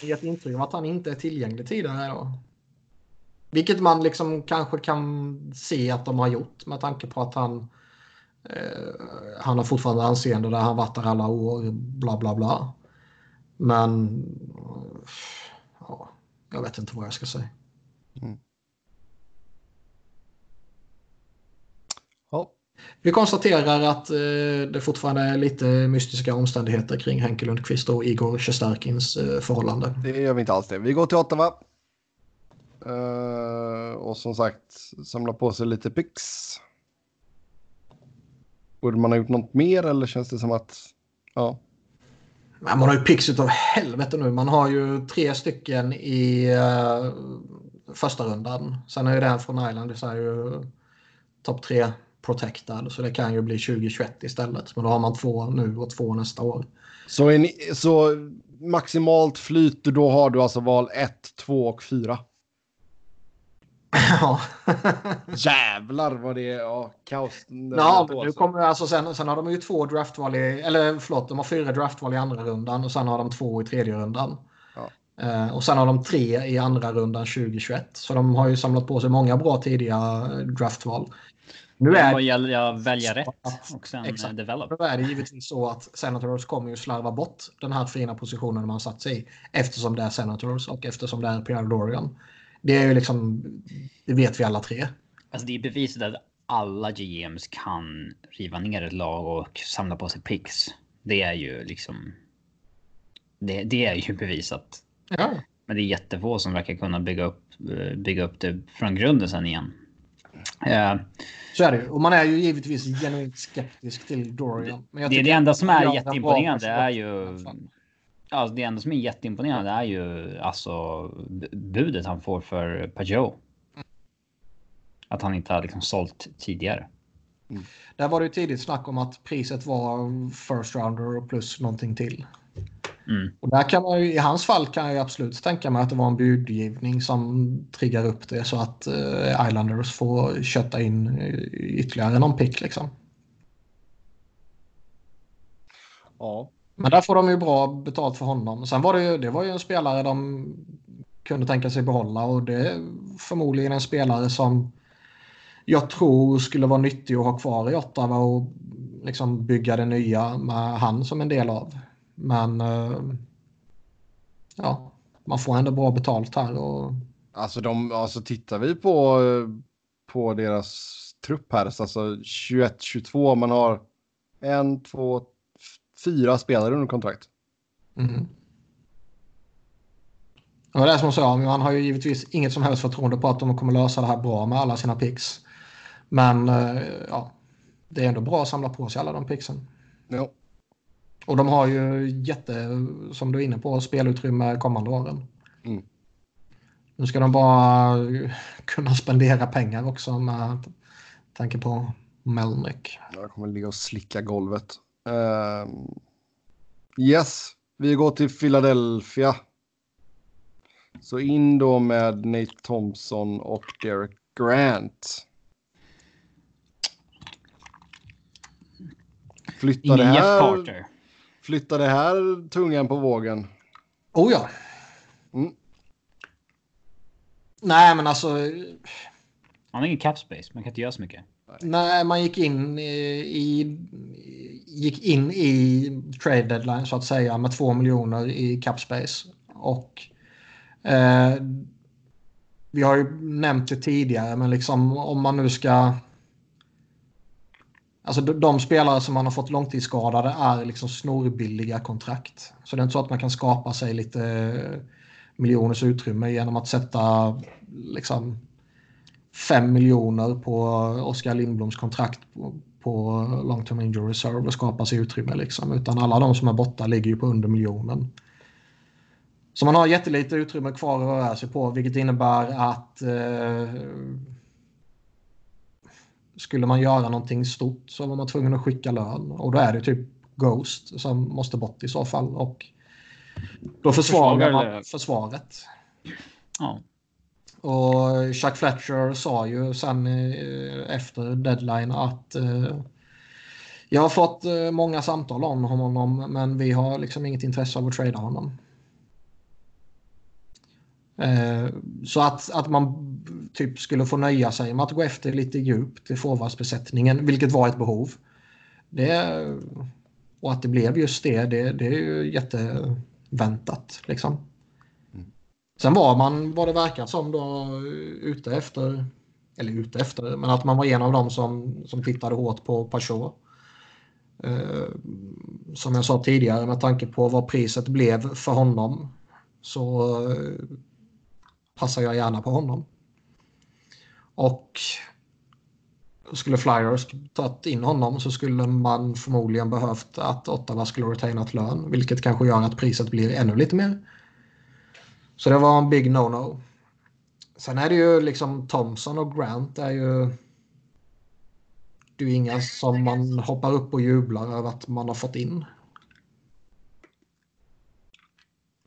gett intryck av att han inte är tillgänglig tidigare. Då. Vilket man liksom kanske kan se att de har gjort med tanke på att han eh, han har fortfarande anseende där han varit där alla år, bla bla bla. Men ja, jag vet inte vad jag ska säga. Mm. Ja. Vi konstaterar att eh, det fortfarande är lite mystiska omständigheter kring Henke Lundqvist och Igor Shesterkins eh, förhållande. Det gör vi inte alls det. Vi går till Ottawa. Uh, och som sagt samla på sig lite pix. Borde man ha gjort något mer eller känns det som att... Ja. Man har ju pix av helvete nu. Man har ju tre stycken i uh, första rundan. Sen är ju den från Island så är ju topp tre protected. Så det kan ju bli 2021 istället. Men då har man två nu och två nästa år. Så, en, så maximalt flyt, då har du alltså val 1, 2 och 4? Ja. Jävlar vad det är ja, kaos. Ja, nu kommer alltså sen, sen har de ju två draftval i, eller förlåt, de har fyra draftval i andra rundan och sen har de två i tredje rundan. Ja. Eh, och sen har de tre i andra rundan 2021. Så de har ju samlat på sig många bra tidiga draftval. Nu är det gäller att välja rätt och sen exakt. develop. Nu är det givetvis så att Senators kommer ju slarva bort den här fina positionen man satt sig i eftersom det är Senators och eftersom det är Pierre Dorian. Det är ju liksom, det vet vi alla tre. Alltså det är bevisat att alla GMs kan riva ner ett lag och samla på sig picks. Det är ju liksom. Det, det är ju bevisat. Ja. Men det är jättefå som verkar kunna bygga upp, eh, bygga upp det från grunden sen igen. Uh, så är det ju. Och man är ju givetvis genuint skeptisk till Dorian. Men det, det enda som är jätteimponerande är ju Alltså det enda som är jätteimponerande är ju alltså budet han får för Pajot. Att han inte har liksom sålt tidigare. Mm. Där var det ju tidigt snack om att priset var first rounder plus någonting till. Mm. Och där kan man ju, i hans fall kan jag absolut tänka mig att det var en budgivning som triggar upp det så att uh, Islanders får kötta in ytterligare någon pick liksom. Ja, men där får de ju bra betalt för honom. Sen var det ju, det var ju en spelare de kunde tänka sig behålla och det är förmodligen en spelare som jag tror skulle vara nyttig att ha kvar i Ottawa och liksom bygga det nya med han som en del av. Men eh, ja, man får ändå bra betalt här. Och... Alltså, de, alltså tittar vi på, på deras trupp här, alltså 21-22, man har en, två, fyra spelare under kontrakt. Mm. Det är som jag sa, han har ju givetvis inget som helst förtroende på att de kommer lösa det här bra med alla sina picks. Men eh, ja, det är ändå bra att samla på sig alla de picksen. Ja. Och de har ju jätte, som du är inne på, spelutrymme kommande åren. Mm. Nu ska de bara kunna spendera pengar också med tanke på Melnick. Jag kommer ligga och slicka golvet. Uh, yes, vi går till Philadelphia. Så in då med Nate Thompson och Derek Grant. Flyttar det här, flyttar det här tungan på vågen? Oh ja. Mm. Nej, men alltså. Han har ingen cap space. Man kan inte göra så mycket. Nej, man gick in i, gick in i trade deadline så att säga med två miljoner i cap space. Och eh, vi har ju nämnt det tidigare, men liksom om man nu ska... Alltså de, de spelare som man har fått långtidsskadade är liksom snorbilliga kontrakt. Så det är inte så att man kan skapa sig lite eh, miljoners utrymme genom att sätta liksom 5 miljoner på Oskar Lindbloms kontrakt på, på long term injury reserve och skapa sig utrymme. Liksom. Utan alla de som är borta ligger ju på under miljonen. Så man har jättelite utrymme kvar att röra sig på vilket innebär att eh, skulle man göra någonting stort så var man tvungen att skicka lön och då är det typ Ghost som måste bort i så fall och då försvagar man försvaret. Ja. Och Chuck Fletcher sa ju sen eh, efter deadline att eh, jag har fått eh, många samtal om honom men vi har liksom inget intresse av att trada honom. Så att, att man typ skulle få nöja sig med att gå efter lite djupt i forwardsbesättningen, vilket var ett behov. Det, och att det blev just det, det, det är ju jätteväntat. Liksom. Sen var man, vad det verkar som, då ute efter, eller ute efter, men att man var en av dem som, som tittade hårt på Peugeot. Eh, som jag sa tidigare, med tanke på vad priset blev för honom så eh, passar jag gärna på honom. Och skulle Flyers tagit in honom så skulle man förmodligen behövt att Ottawa skulle retainat lön. Vilket kanske gör att priset blir ännu lite mer. Så det var en big no-no. Sen är det ju liksom Thompson och Grant är ju... Det är ju inga som man hoppar upp och jublar över att man har fått in.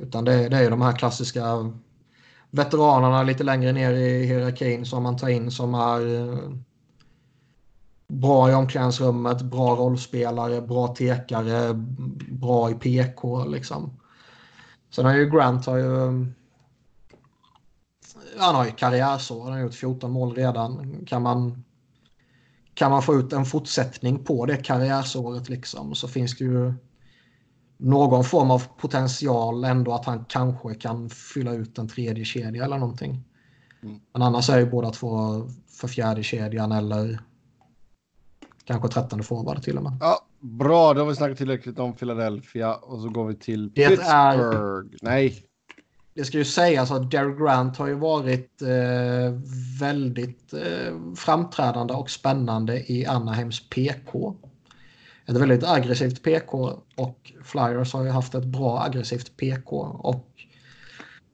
Utan det, det är ju de här klassiska veteranerna lite längre ner i hierarkin som man tar in som är eh, bra i omklädningsrummet, bra rollspelare, bra tekare, bra i PK liksom. Sen har ju Grant har ju eh, han har ju karriärsår, han har gjort 14 mål redan. Kan man, kan man få ut en fortsättning på det karriärsåret liksom så finns det ju någon form av potential ändå att han kanske kan fylla ut en tredje kedja eller någonting. Mm. Men annars är ju båda två för fjärde kedjan eller kanske trettonde forward till och med. Ja, bra, då har vi snackat tillräckligt om Philadelphia och så går vi till det Pittsburgh. Är... Nej. Det ska ju sägas att Derek Grant har ju varit eh, väldigt eh, framträdande och spännande i Anaheims PK ett väldigt aggressivt PK och Flyers har ju haft ett bra aggressivt PK. Och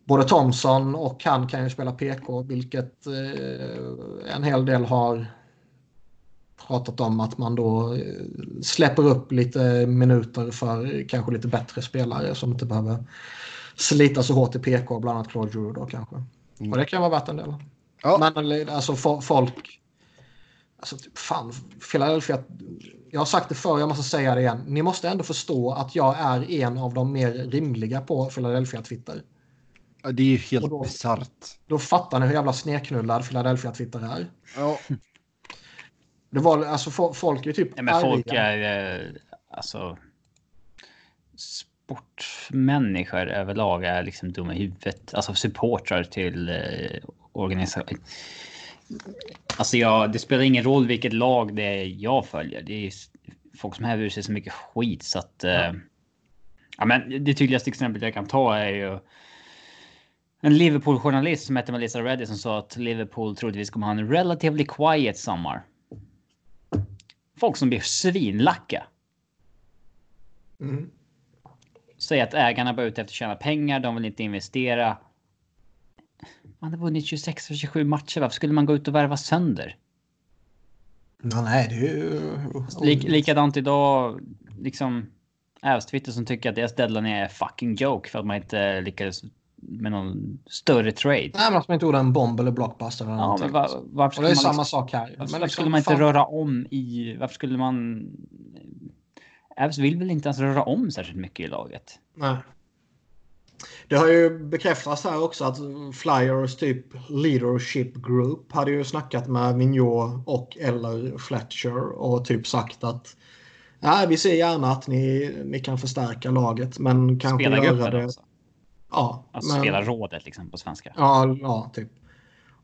både Thompson och han kan ju spela PK vilket eh, en hel del har pratat om att man då eh, släpper upp lite minuter för kanske lite bättre spelare som inte behöver slita så hårt i PK, bland annat Claude Drew då kanske. Mm. Och det kan vara värt en del. Ja. Men alltså folk... Alltså fan, Philadelphia jag har sagt det förr, jag måste säga det igen. Ni måste ändå förstå att jag är en av de mer rimliga på Philadelphia Twitter. Ja, det är ju helt bisarrt. Då fattar ni hur jävla sneknullad Philadelphia Twitter är. Ja. Det var alltså folk är typ. Ja, men folk är eh, alltså. Sportmänniskor överlag är liksom dumma i huvudet. Alltså supportrar till eh, organisationer Alltså jag, det spelar ingen roll vilket lag det är jag följer. Det är folk som häver sig så mycket skit så att. Ja. Eh, ja, men det tydligaste exemplet jag kan ta är ju. En Liverpool-journalist som heter Melissa Reddy som sa att Liverpool troligtvis kommer ha en relatively quiet sommar. Folk som blir svinlacka. Mm. Säger att ägarna bara ute efter att tjäna pengar. De vill inte investera. Man hade vunnit 26 och 27 matcher. Varför skulle man gå ut och värva sönder? Ja, nej, det är ju... Lik, likadant idag. Liksom Ävs-Twitter som tycker att deras deadline är fucking joke för att man inte lyckades med någon större trade. Nej, men att man inte gjorde en bomb eller blockbuster eller ja, Men var, varför och det är samma liksom, sak här. Varför, liksom, skulle man inte fan... röra om i... Varför skulle man... Ävs vill väl inte ens röra om särskilt mycket i laget? Nej. Det har ju bekräftats här också att Flyers typ leadership group hade ju snackat med Mignot och eller Fletcher och typ sagt att ja, vi ser gärna att ni, ni kan förstärka laget men kanske Spela göra det. Också. Ja, alltså men, spela rådet liksom på svenska. Ja, ja typ.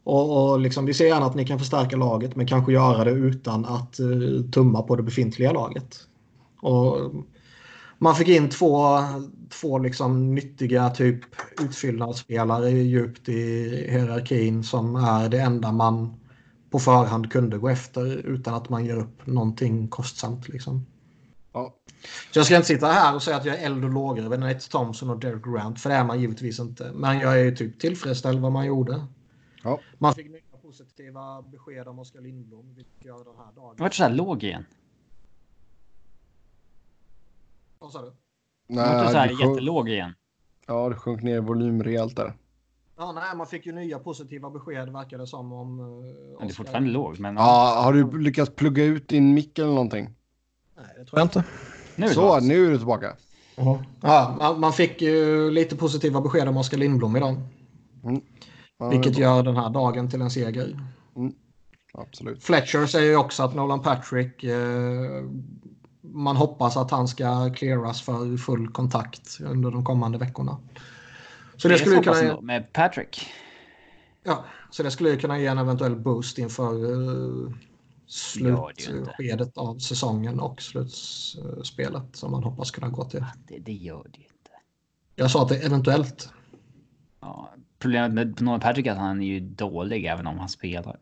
Och, och liksom, vi ser gärna att ni kan förstärka laget men kanske göra det utan att uh, tumma på det befintliga laget. Och man fick in två, två liksom nyttiga typ utfyllnadsspelare djupt i hierarkin som är det enda man på förhand kunde gå efter utan att man ger upp någonting kostsamt. Liksom. Ja. Så jag ska inte sitta här och säga att jag är eld och lågor över Nate Thompson och Derek Grant, för det är man givetvis inte. Men jag är typ tillfredsställd vad man gjorde. Ja. Man fick nya positiva besked om Oskar Lindblom, vilket gör den här dagen. Vart så här låg igen? Vad sa du? Nej, du så här sjönk... jättelåg igen. Ja, det sjönk ner volym rejält där. Ja, nej, man fick ju nya positiva besked verkar det som om. Uh, det är fortfarande låg, men. Ja, har du lyckats plugga ut din mick eller någonting? Nej, det tror jag inte. Nu så, nu är du tillbaka. Uh -huh. Ja, man fick ju lite positiva besked om Oskar Lindblom idag. Mm. Ja, vilket gör den här dagen till en seger. Mm. Absolut. Fletcher säger ju också att Nolan Patrick eh, man hoppas att han ska clearas för full kontakt under de kommande veckorna. Så det, det skulle kunna... Med Patrick? Ja, så det skulle kunna ge en eventuell boost inför uh, slutskedet av säsongen och slutspelet som man hoppas kunna gå till. Det, det gör det inte. Jag sa att det eventuellt. Ja, problemet med Noah Patrick är att han är ju dålig även om han spelar.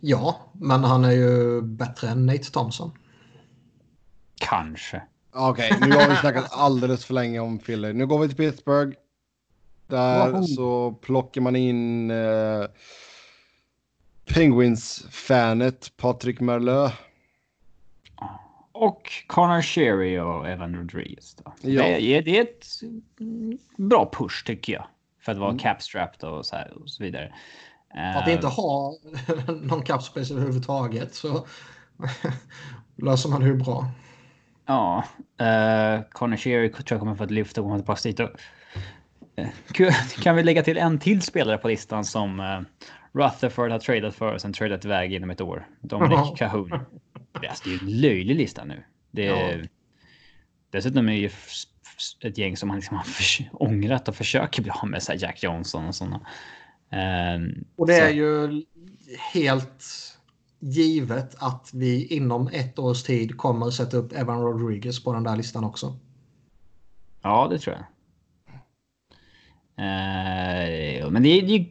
Ja, men han är ju bättre än Nate Thompson. Kanske. Okej, okay, nu har vi snackat alldeles för länge om Philly. Nu går vi till Pittsburgh. Där wow. så plockar man in eh, Penguins-fanet Patrik Merlö. Och Connor Sherry och Evan Rodriguez. Då. Ja. Det, är, det är ett bra push tycker jag. För att vara mm. capstrapped och så, här och så vidare. Att inte eh, ha någon capspace överhuvudtaget så löser man det ju bra. Ja, uh, Connor Sherry tror jag kommer få ett lyft och komma tillbaka dit. Uh, kan vi lägga till en till spelare på listan som uh, Rutherford har tradat för och sen tradat iväg inom ett år. Dominic Cahoon. Det är ju en löjlig lista nu. Det är, ja. Dessutom är det ju ett gäng som man liksom har ångrat och försöker bli av med, så Jack Johnson och sådana. Um, och det så. är ju helt givet att vi inom ett års tid kommer sätta upp Evan Rodriguez på den där listan också. Ja, det tror jag. Uh, men det är ju...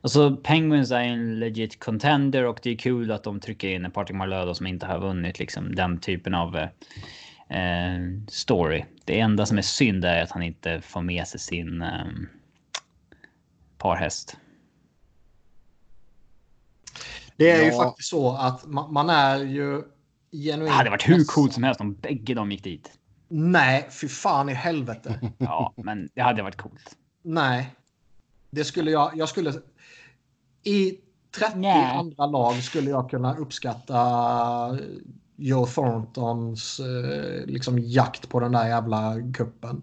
Alltså Penguins är en legit contender och det är kul att de trycker in en Patrick Marlöda som inte har vunnit liksom den typen av eh, eh, story. Det enda som är synd är att han inte får med sig sin eh, parhäst. Det är ja. ju faktiskt så att man, man är ju genuint... Det hade varit hur coolt som helst om bägge de gick dit. Nej, fy fan i helvete. ja, men det hade varit coolt. Nej. Det skulle jag... Jag skulle... I 30 Nej. andra lag skulle jag kunna uppskatta Joe Thorntons eh, liksom jakt på den där jävla kuppen.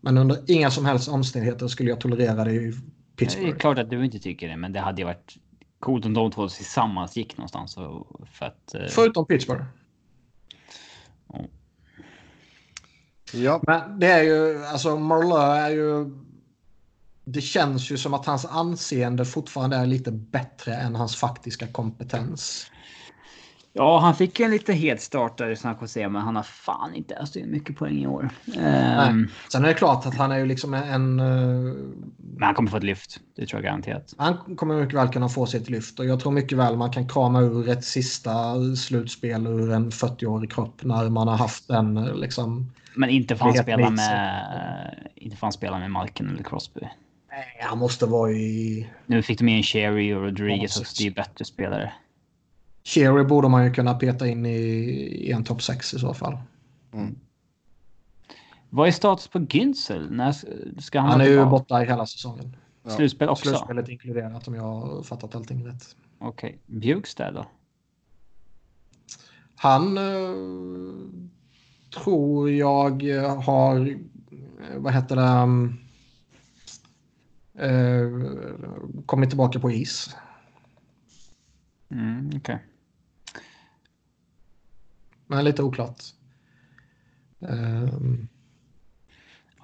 Men under inga som helst omständigheter skulle jag tolerera det i Pittsburgh. Det är klart att du inte tycker det, men det hade ju varit coolt om de två tillsammans gick någonstans. För att, eh... Förutom Pittsburgh. Oh. Ja. Men det är ju, alltså Marleau är ju... Det känns ju som att hans anseende fortfarande är lite bättre än hans faktiska kompetens. Ja, han fick en lite het start där i San Jose, men han har fan inte öst in mycket poäng i år. Um, Sen är det klart att han är ju liksom en... Uh, men han kommer få ett lyft. Det tror jag garanterat. Han kommer mycket väl kunna få sitt lyft och jag tror mycket väl man kan krama ur ett sista slutspel ur en 40-årig kropp när man har haft den liksom... Men inte får han spela med... Inte får han spela med Malkin eller Crosby. Nej, han måste vara i... Nu fick de in Sherry och Rodriguez och det är bättre spelare. Cherry borde man ju kunna peta in i, i en topp 6 i så fall. Mm. Vad är status på Günzel? När ska han han är ju borta i hela säsongen. Ja. Slutspel också? Slutspelet inkluderat om jag har fattat allting rätt. Okej. Okay. Bjugstad då? Han uh, tror jag har, eh, vad heter det, uh, kommit tillbaka på is. Mm, Okej. Okay. Men lite oklart. Um,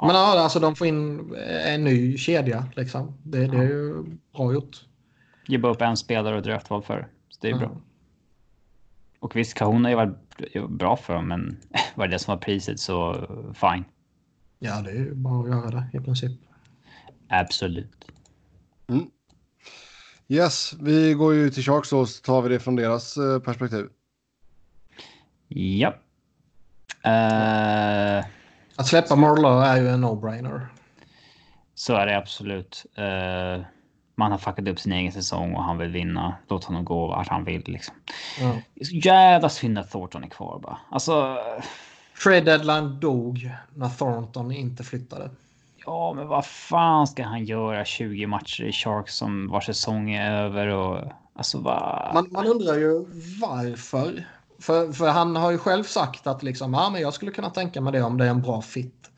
ja. Men ja, alltså de får in en ny kedja liksom. Det, det är ju bra gjort. Ge bara upp en spelare och draftval för. Så det är mm. bra. Och visst, Kahun har ju varit bra för dem, men var det det som var priset så fine. Ja, det är ju bara att göra det i princip. Absolut. Mm. Yes, vi går ju till Sharks och så tar vi det från deras eh, perspektiv. Ja. Uh, att släppa Marlowe är ju en no-brainer. Så är det absolut. Uh, man har fuckat upp sin egen säsong och han vill vinna. Låt honom gå vart han vill. Liksom. Mm. Jävla synd att Thornton är kvar bara. Alltså... Trade deadline dog när Thornton inte flyttade. Ja, men vad fan ska han göra 20 matcher i Sharks som var säsong är över och alltså vad? Man, man undrar ju varför. För, för han har ju själv sagt att liksom, ja, men jag skulle kunna tänka mig det om det är en bra fit.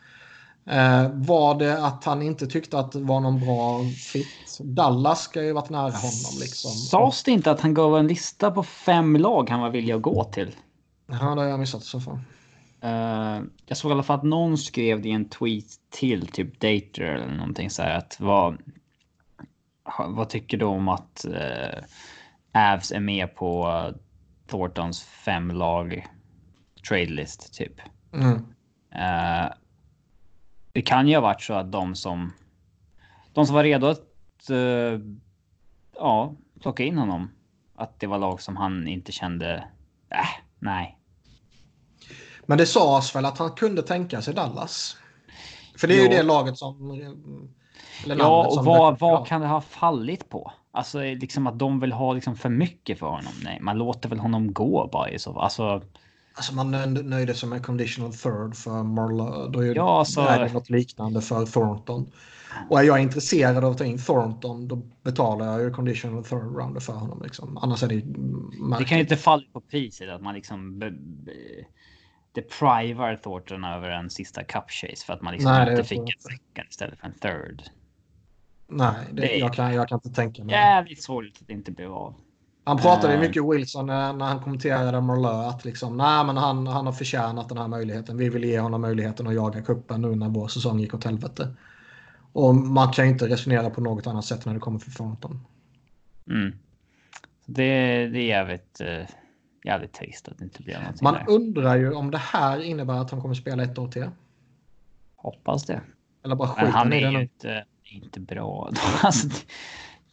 Eh, var det att han inte tyckte att det var någon bra fit? Dallas ska ju varit nära honom. Liksom. Sades det inte att han gav en lista på fem lag han var villig att gå till? Ja, det har jag missat så fall. Uh, jag såg i alla fall att någon skrev det i en tweet till typ Dater eller någonting så här att vad. Vad tycker du om att uh, Avs är med på uh, Thorntons fem lag trade list typ? Mm. Uh, det kan ju ha varit så att de som. De som var redo att. Uh, ja, plocka in honom. Att det var lag som han inte kände, äh, nej. Men det sades väl att han kunde tänka sig Dallas? För det är jo. ju det laget som... ja, och vad, vad kan det ha fallit på? Alltså liksom att de vill ha liksom för mycket för honom. Nej, man låter väl honom gå bara i så fall. Alltså, Alltså man nöjde sig med conditional third för Marla. Då är ja, alltså... det något liknande för Thornton. Och är jag intresserad av att ta in Thornton då betalar jag ju conditional third rounder för honom. Liksom. Annars är det märkligt. Det kan ju inte falla på priset att man liksom deprivar Thornton över en sista cup chase för att man liksom Nej, inte fick en second istället för en third. Nej, det, det jag, kan, jag kan inte tänka mig. Jävligt sorgligt att det inte blev av. Han pratade uh, mycket Wilson när, han kommenterade Marlö att liksom, nej, men han, han har förtjänat den här möjligheten. Vi vill ge honom möjligheten att jaga kuppen nu när vår säsong gick åt helvete. Och man kan inte resonera på något annat sätt när det kommer för Thornton. Mm. Det, det är jävligt, uh, jävligt trist att det inte blir någonting Man där. undrar ju om det här innebär att han kommer spela ett år till. Hoppas det. Eller bara Men han är ju inte, inte bra. alltså,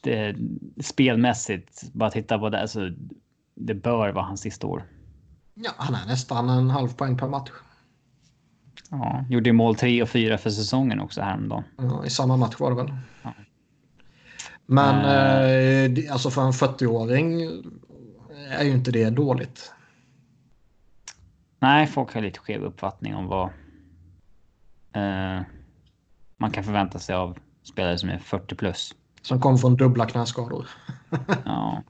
det, spelmässigt, bara titta på det, alltså, det bör vara hans sista år. Ja, han är nästan en halv poäng per match. Ja, gjorde mål 3 och 4 för säsongen också häromdagen. Ja, I samma match var det väl. Ja. Men eh, alltså för en 40-åring är ju inte det dåligt. Nej, folk har lite skev uppfattning om vad uh, man kan förvänta sig av spelare som är 40 plus. Som kom från dubbla knäskador. ja.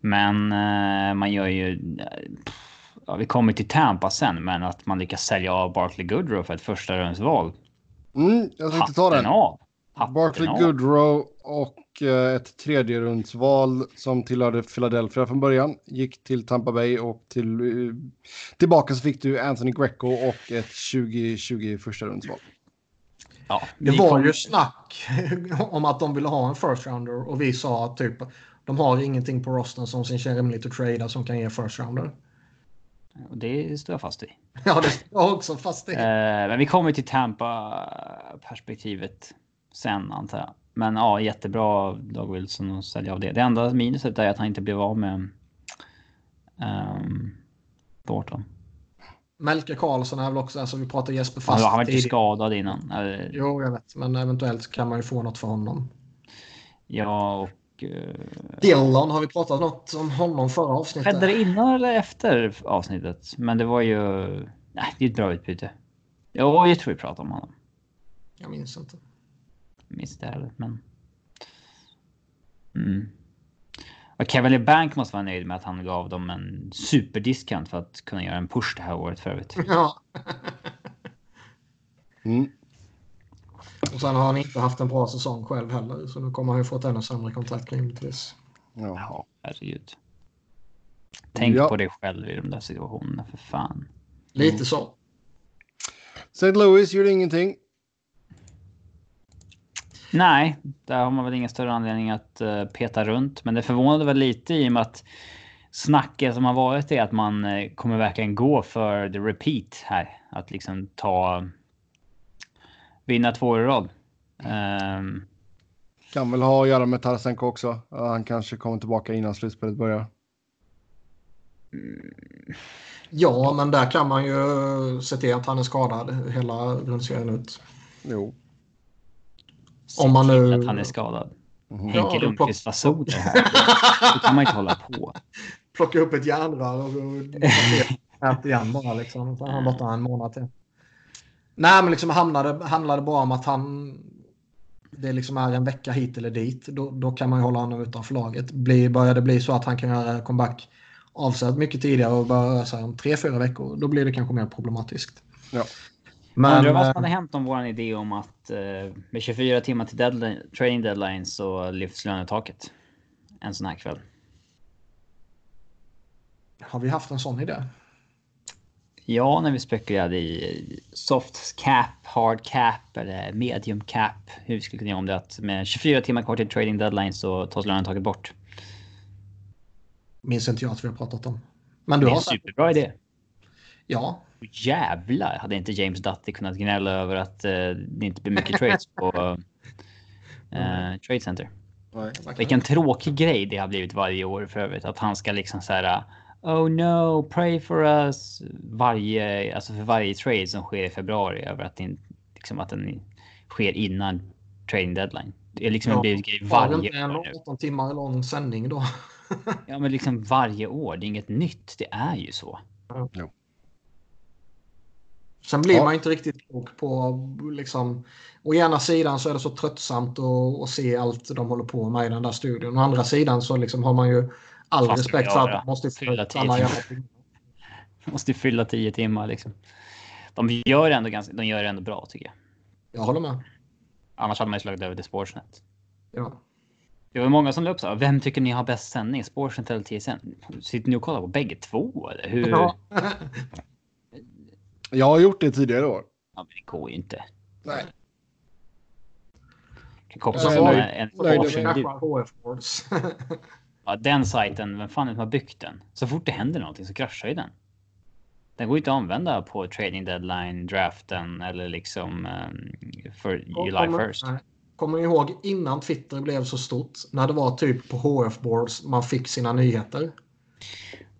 Men uh, man gör ju... Ja, vi kommer till Tampa sen, men att man lyckas sälja av Barkley Goodrow för ett första rundsval. Mm, jag tänkte ta den. Av. Barkley av. Goodrow och uh, ett tredje rundsval som tillhörde Philadelphia från början gick till Tampa Bay och till, uh, tillbaka så fick du Anthony Greco och ett 2020 första rundsval. Ja, det var kom... ju snack om att de ville ha en first rounder och vi sa att typ de har ingenting på rosten som syns rimligt att trada som kan ge first rounder. Och det står jag fast i. Ja, det står jag också fast i. Eh, men vi kommer till Tampa-perspektivet sen antar jag. Men ja, jättebra Doug Wilson att sälja av det. Det enda minuset är att han inte blev av med um, ehm, Thornton. Melke Karlsson är väl också, alltså vi pratar Jesper Fast. Ja, han var inte skadad innan. Jo, jag vet, men eventuellt kan man ju få något för honom. Ja, och... Uh... Dillon, har vi pratat något om honom förra avsnittet? Skedde det innan eller efter avsnittet? Men det var ju... Nej, det är ett bra utbyte. Ja, jag tror vi pratade om honom. Jag minns inte. Jag minns det heller, men... Mm. Och Kevin Bank måste vara nöjd med att han gav dem en superdiscount för att kunna göra en push det här året för övrigt. Ja. mm. Och sen har han inte haft en bra säsong själv heller, så nu kommer han ju få ett ännu sämre kontrakt rimligtvis. Ja, herregud. Tänk ja. på det själv i de där situationerna, för fan. Lite så. St. Louis gjorde ingenting. Nej, där har man väl ingen större anledning att uh, peta runt. Men det förvånade väl lite i och med att snacket som har varit är att man uh, kommer verkligen gå för the repeat här. Att liksom ta... Vinna två i rad. Um, kan väl ha att göra med Tarasenko också. Han kanske kommer tillbaka innan slutspelet börjar. Ja, men där kan man ju se till att han är skadad hela grundserien ut. Jo. Om man nu... att han är skadad. Mm. Henke ja, Lundqvist fason det här. Det kan man inte hålla på. Plocka upp ett järnrör och äta igen bara liksom. Så han borta en månad till. Nej, men liksom handlade, handlade bara om att han... Det liksom är en vecka hit eller dit. Då, då kan man ju hålla honom utanför laget. Blir, börjar det bli så att han kan göra comeback avsevärt mycket tidigare och börja röra om tre, fyra veckor, då blir det kanske mer problematiskt. Ja. Men, Undrar vad som hade hänt om vår idé om att eh, med 24 timmar till deadline, trading deadline så lyfts lönetaket. En sån här kväll. Har vi haft en sån idé? Ja, när vi spekulerade i soft cap, hard cap eller medium cap. Hur vi skulle kunna göra om det att med 24 timmar kvar till trading deadline så tas lönetaket bort. Minns inte jag att vi har pratat om. Men du det är en superbra idé. Ja, jävlar hade inte James Dutty kunnat gnälla över att uh, det inte blir mycket trades på uh, Trade Center. Nej, Vilken tråkig grej det har blivit varje år för övrigt. Att han ska liksom så här. Oh no, pray for us. Varje, alltså för varje trade som sker i februari över att, det, liksom att den sker innan trading deadline. Det är liksom ja, blivit grej varje år. Det är 18 timmar lång sändning då. ja, men liksom varje år. Det är inget nytt. Det är ju så. Ja. Sen blir ja. man inte riktigt klok på liksom. Å ena sidan så är det så tröttsamt att, att, se allt de håller på med i den där studion. Å andra sidan så liksom har man ju all Fast respekt för att de måste fylla jävla måste fylla tio timmar liksom. De gör ändå ganska, de gör det ändå bra tycker jag. Jag håller med. Annars hade man ju slagit över till Sportsnet. Ja. Det var många som la upp så Vem tycker ni har bäst sändning? Sportsnet eller TSN? Sitter ni och kollar på bägge två eller hur? Ja. Jag har gjort det tidigare år. Ja, men det går ju inte. Nej. Kan koppla på en Ja, den sajten, vem fan är det som har byggt den? Så fort det händer någonting så kraschar ju den. Den går inte att använda på trading deadline, draften eller liksom um, för July first. Kommer ni ihåg innan Twitter blev så stort? När det var typ på HF boards man fick sina nyheter.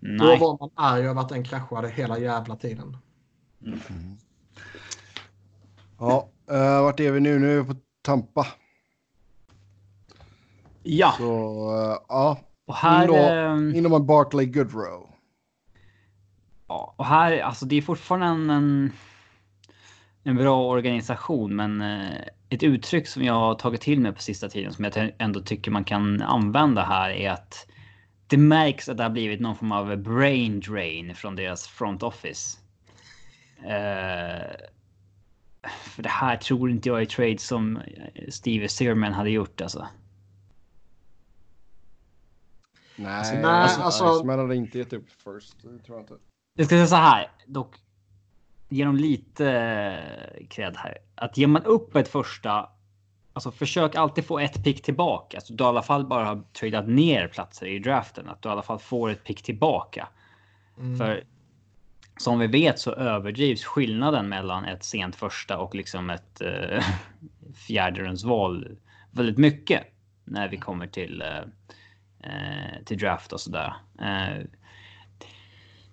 Nej. Då var man arg över att den kraschade hela jävla tiden. Mm. Ja, uh, vart är vi nu? Nu är vi på Tampa. Ja. Så, uh, ja. Och här... Inom, inom en Barclay Goodrow. Ja, och här, alltså det är fortfarande en, en, bra organisation, men uh, ett uttryck som jag har tagit till mig på sista tiden som jag ändå tycker man kan använda här är att det märks att det har blivit någon form av brain drain från deras front office. Uh, för det här tror inte jag är trade som Steve Searman hade gjort alltså. Nej, alltså, nej alltså, alltså, Iceman hade inte gett upp first. Det tror jag inte. Jag ska säga så här dock. Ge dem lite cred här. Att ger man upp ett första. Alltså försök alltid få ett pick tillbaka. Så du i alla fall bara har tradat ner platser i draften. Att du i alla fall får ett pick tillbaka. Mm. För som vi vet så överdrivs skillnaden mellan ett sent första och liksom ett eh, fjärderumsval väldigt mycket när vi kommer till, eh, eh, till draft och sådär. Eh,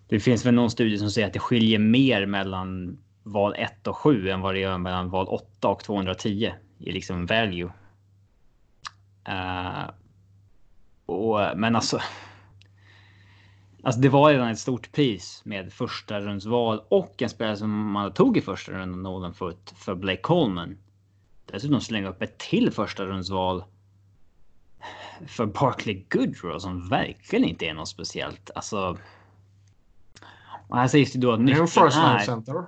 det finns väl någon studie som säger att det skiljer mer mellan val 1 och 7 än vad det gör mellan val 8 och 210 i liksom value. Eh, och, men alltså Alltså det var redan ett stort pris med första rundsval och en spelare som man tog i första rundan, Nolan Foot, för Blake Coleman. Dessutom slänga upp ett till första rundsval för Barkley Goodrow som verkligen inte är något speciellt. Alltså. Och här sägs det då att nyckeln är.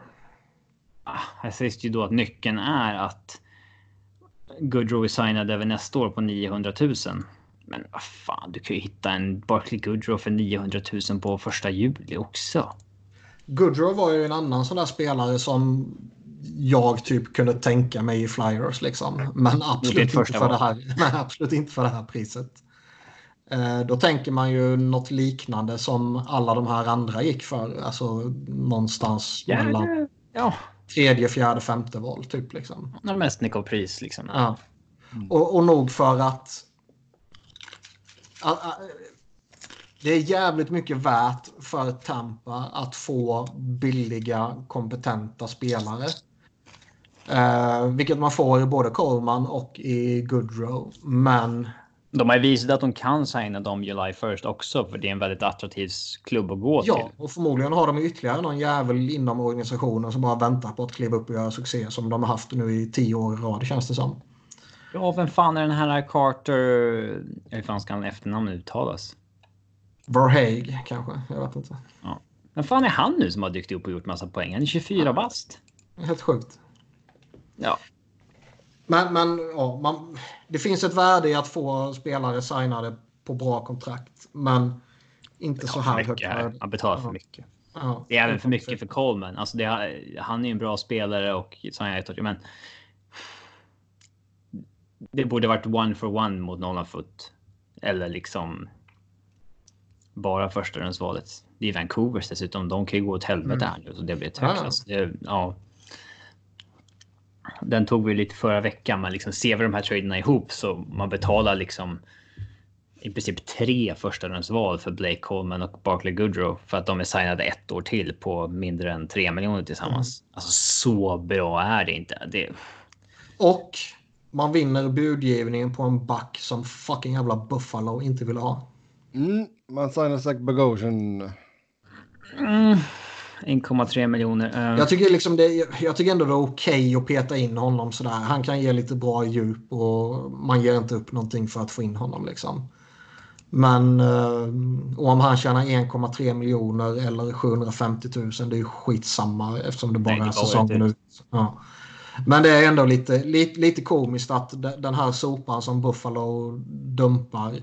Ah, här sägs ju då att nyckeln är att Goodrow är signad över nästa år på 900 000. Men vad fan, du kan ju hitta en Barkley Goodrow för 900 000 på första juli också. Goodrow var ju en annan sån där spelare som jag typ kunde tänka mig i Flyers liksom. Men absolut, inte för, det här, men absolut inte för det här priset. Eh, då tänker man ju något liknande som alla de här andra gick för. Alltså någonstans ja, mellan ja. tredje, fjärde, femte val typ liksom. Mest pris liksom. Ja. Mm. Och, och nog för att det är jävligt mycket värt för Tampa att få billiga, kompetenta spelare. Eh, vilket man får i både Coleman och i Goodrow. Men... De har visat att de kan signa dem July first också, för det är en väldigt attraktiv klubb att gå ja, till. Ja, och förmodligen har de ytterligare någon jävel inom organisationen som bara väntar på att kliva upp och göra succé som de har haft nu i tio år i rad, känns det som. Ja, vem fan är den här Carter? Hur fan ska han efternamn uttalas? Verhaeg kanske, jag vet inte. Ja. Vem fan är han nu som har dykt upp och gjort massa poäng? Han är 24 ja. bast. Helt sjukt. Ja. Men, men ja, man, det finns ett värde i att få spelare signade på bra kontrakt. Men inte så här högt. Här. Han betalar för mycket. Ja, det är även för mycket för Coleman. Alltså det, han är ju en bra spelare och så här, men det borde varit one for one mot Nolan Foot. Eller liksom bara första rundsvalet. Det är Vancouvers dessutom. De kan ju gå åt helvete mm. här nu. Så det blir ett högt. Alltså det, ja. den tog vi lite förra veckan, men liksom ser vi de här traderna ihop så man betalar liksom i princip tre första val för Blake Coleman och Barkley Goodrow för att de är signade ett år till på mindre än tre miljoner tillsammans. Mm. Alltså så bra är det inte. Det... Och man vinner budgivningen på en back som fucking jävla Buffalo inte vill ha. Mm, man signar Zach Bogosian. Mm. 1,3 miljoner. Uh... Jag tycker liksom det, jag tycker ändå det är okej okay att peta in honom sådär. Han kan ge lite bra djup och man ger inte upp någonting för att få in honom liksom. Men uh, om han tjänar 1,3 miljoner eller 750 000 det är ju skitsamma eftersom det bara Nej, det är säsongen ut. Ja. Men det är ändå lite, lite, lite komiskt att den här sopan som Buffalo dumpar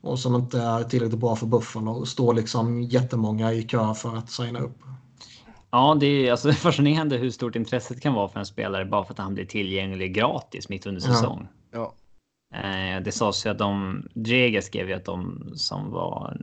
och som inte är tillräckligt bra för Buffalo står liksom jättemånga i kö för att signa upp. Ja, det är alltså fascinerande hur stort intresset kan vara för en spelare bara för att han blir tillgänglig gratis mitt under säsong. Ja. ja. Eh, det sades ju att de, Drege skrev ju att de som var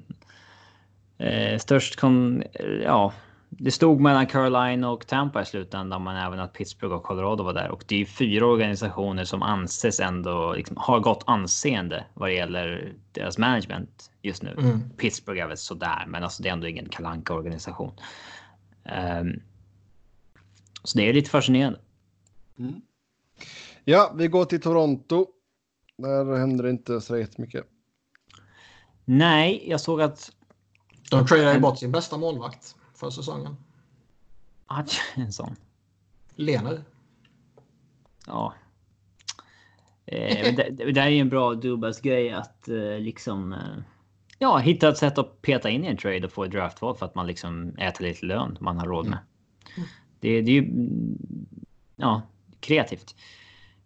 eh, störst kon, ja, det stod mellan Carolina och Tampa i slutändan, men även att Pittsburgh och Colorado var där. Och det är fyra organisationer som anses ändå liksom, har gott anseende vad det gäller deras management just nu. Mm. Pittsburgh är väl sådär, men alltså det är ändå ingen kalanka organisation. Um, så det är lite fascinerande. Mm. Ja, vi går till Toronto. Där händer det inte så jättemycket. Nej, jag såg att... De tradade bort sin bästa målvakt för säsongen. En sån. Lener. Ja. Eh, det, det, där är ju en bra Dubas grej att eh, liksom eh, ja, hitta ett sätt att peta in i en trade och få ett draftval för att man liksom äter lite lön man har råd med. Mm. Det, det är ju ja, kreativt.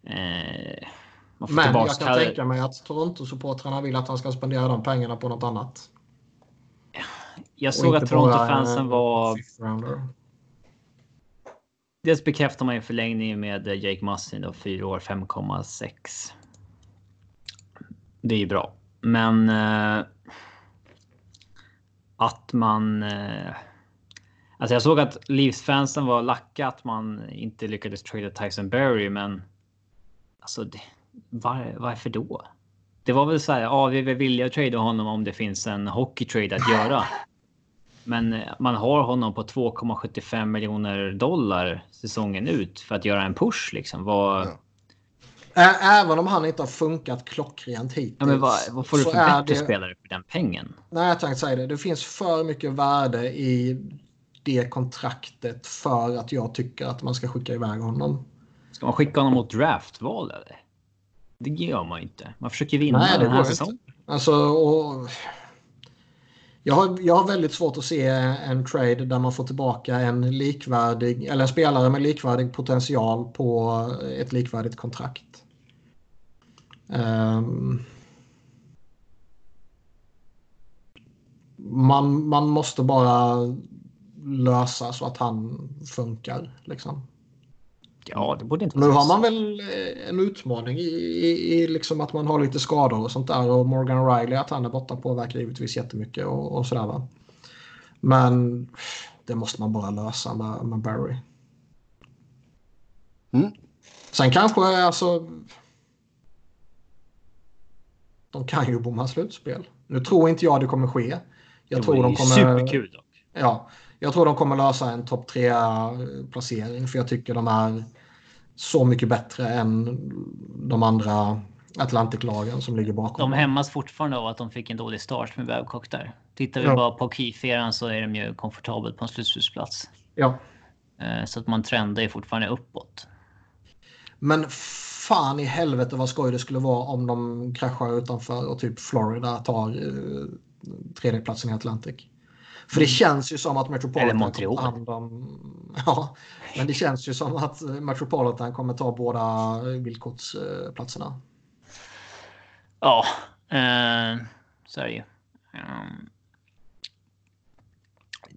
Eh, Men jag kan tänka mig att Toronto-supportrarna vill att han ska spendera de pengarna på något annat. Jag såg att Toronto-fansen var... Dels bekräftar man ju förlängning med Jake Mussin då, 4 år 5,6. Det är ju bra. Men eh, att man... Eh, alltså jag såg att Leafs-fansen var lacka att man inte lyckades trada Tyson Berry, men alltså det, var, varför då? Det var väl så här, ja, vi vill vilja trada honom om det finns en hockey-trade att göra. Men man har honom på 2,75 miljoner dollar säsongen ut för att göra en push liksom. Vad... Ja. Även om han inte har funkat klockrent hittills. Ja, men vad, vad får du för bättre det... spelare för den pengen? Nej, jag tänkte säga det. Det finns för mycket värde i det kontraktet för att jag tycker att man ska skicka iväg honom. Ska man skicka honom mot draftval eller? Det gör man inte. Man försöker vinna Nej, den här säsongen. Alltså, och jag har, jag har väldigt svårt att se en trade där man får tillbaka en likvärdig eller en spelare med likvärdig potential på ett likvärdigt kontrakt. Um, man, man måste bara lösa så att han funkar. Liksom. Ja, det borde inte Nu har man väl eh, en utmaning i, i, i, liksom att man har lite skador och sånt där. Och Morgan Riley, att han är borta påverkar givetvis jättemycket och, och sådär. Va? Men det måste man bara lösa med, med Barry. Mm. Sen kanske alltså... De kan ju bomma slutspel. Nu tror inte jag det kommer ske. Jag det tror de kommer... Superkul dock. Ja, jag tror de kommer lösa en topp tre placering för jag tycker de är så mycket bättre än de andra Atlantic-lagen som ligger bakom. De hämmas fortfarande av att de fick en dålig start med Babcock där. Tittar vi ja. bara på Keith så är de ju komfortabelt på en slutspelsplats. Ja. Eh, så att man trendar ju fortfarande uppåt. Men fan i helvete vad skoj det skulle vara om de kraschar utanför och typ Florida tar eh, tredjeplatsen i Atlantic. För det känns ju som att Metropolitan hand om... Ja, men det känns ju som att Metropolitan kommer ta båda villkortsplatserna. Ja, eh, så är det ju. Um,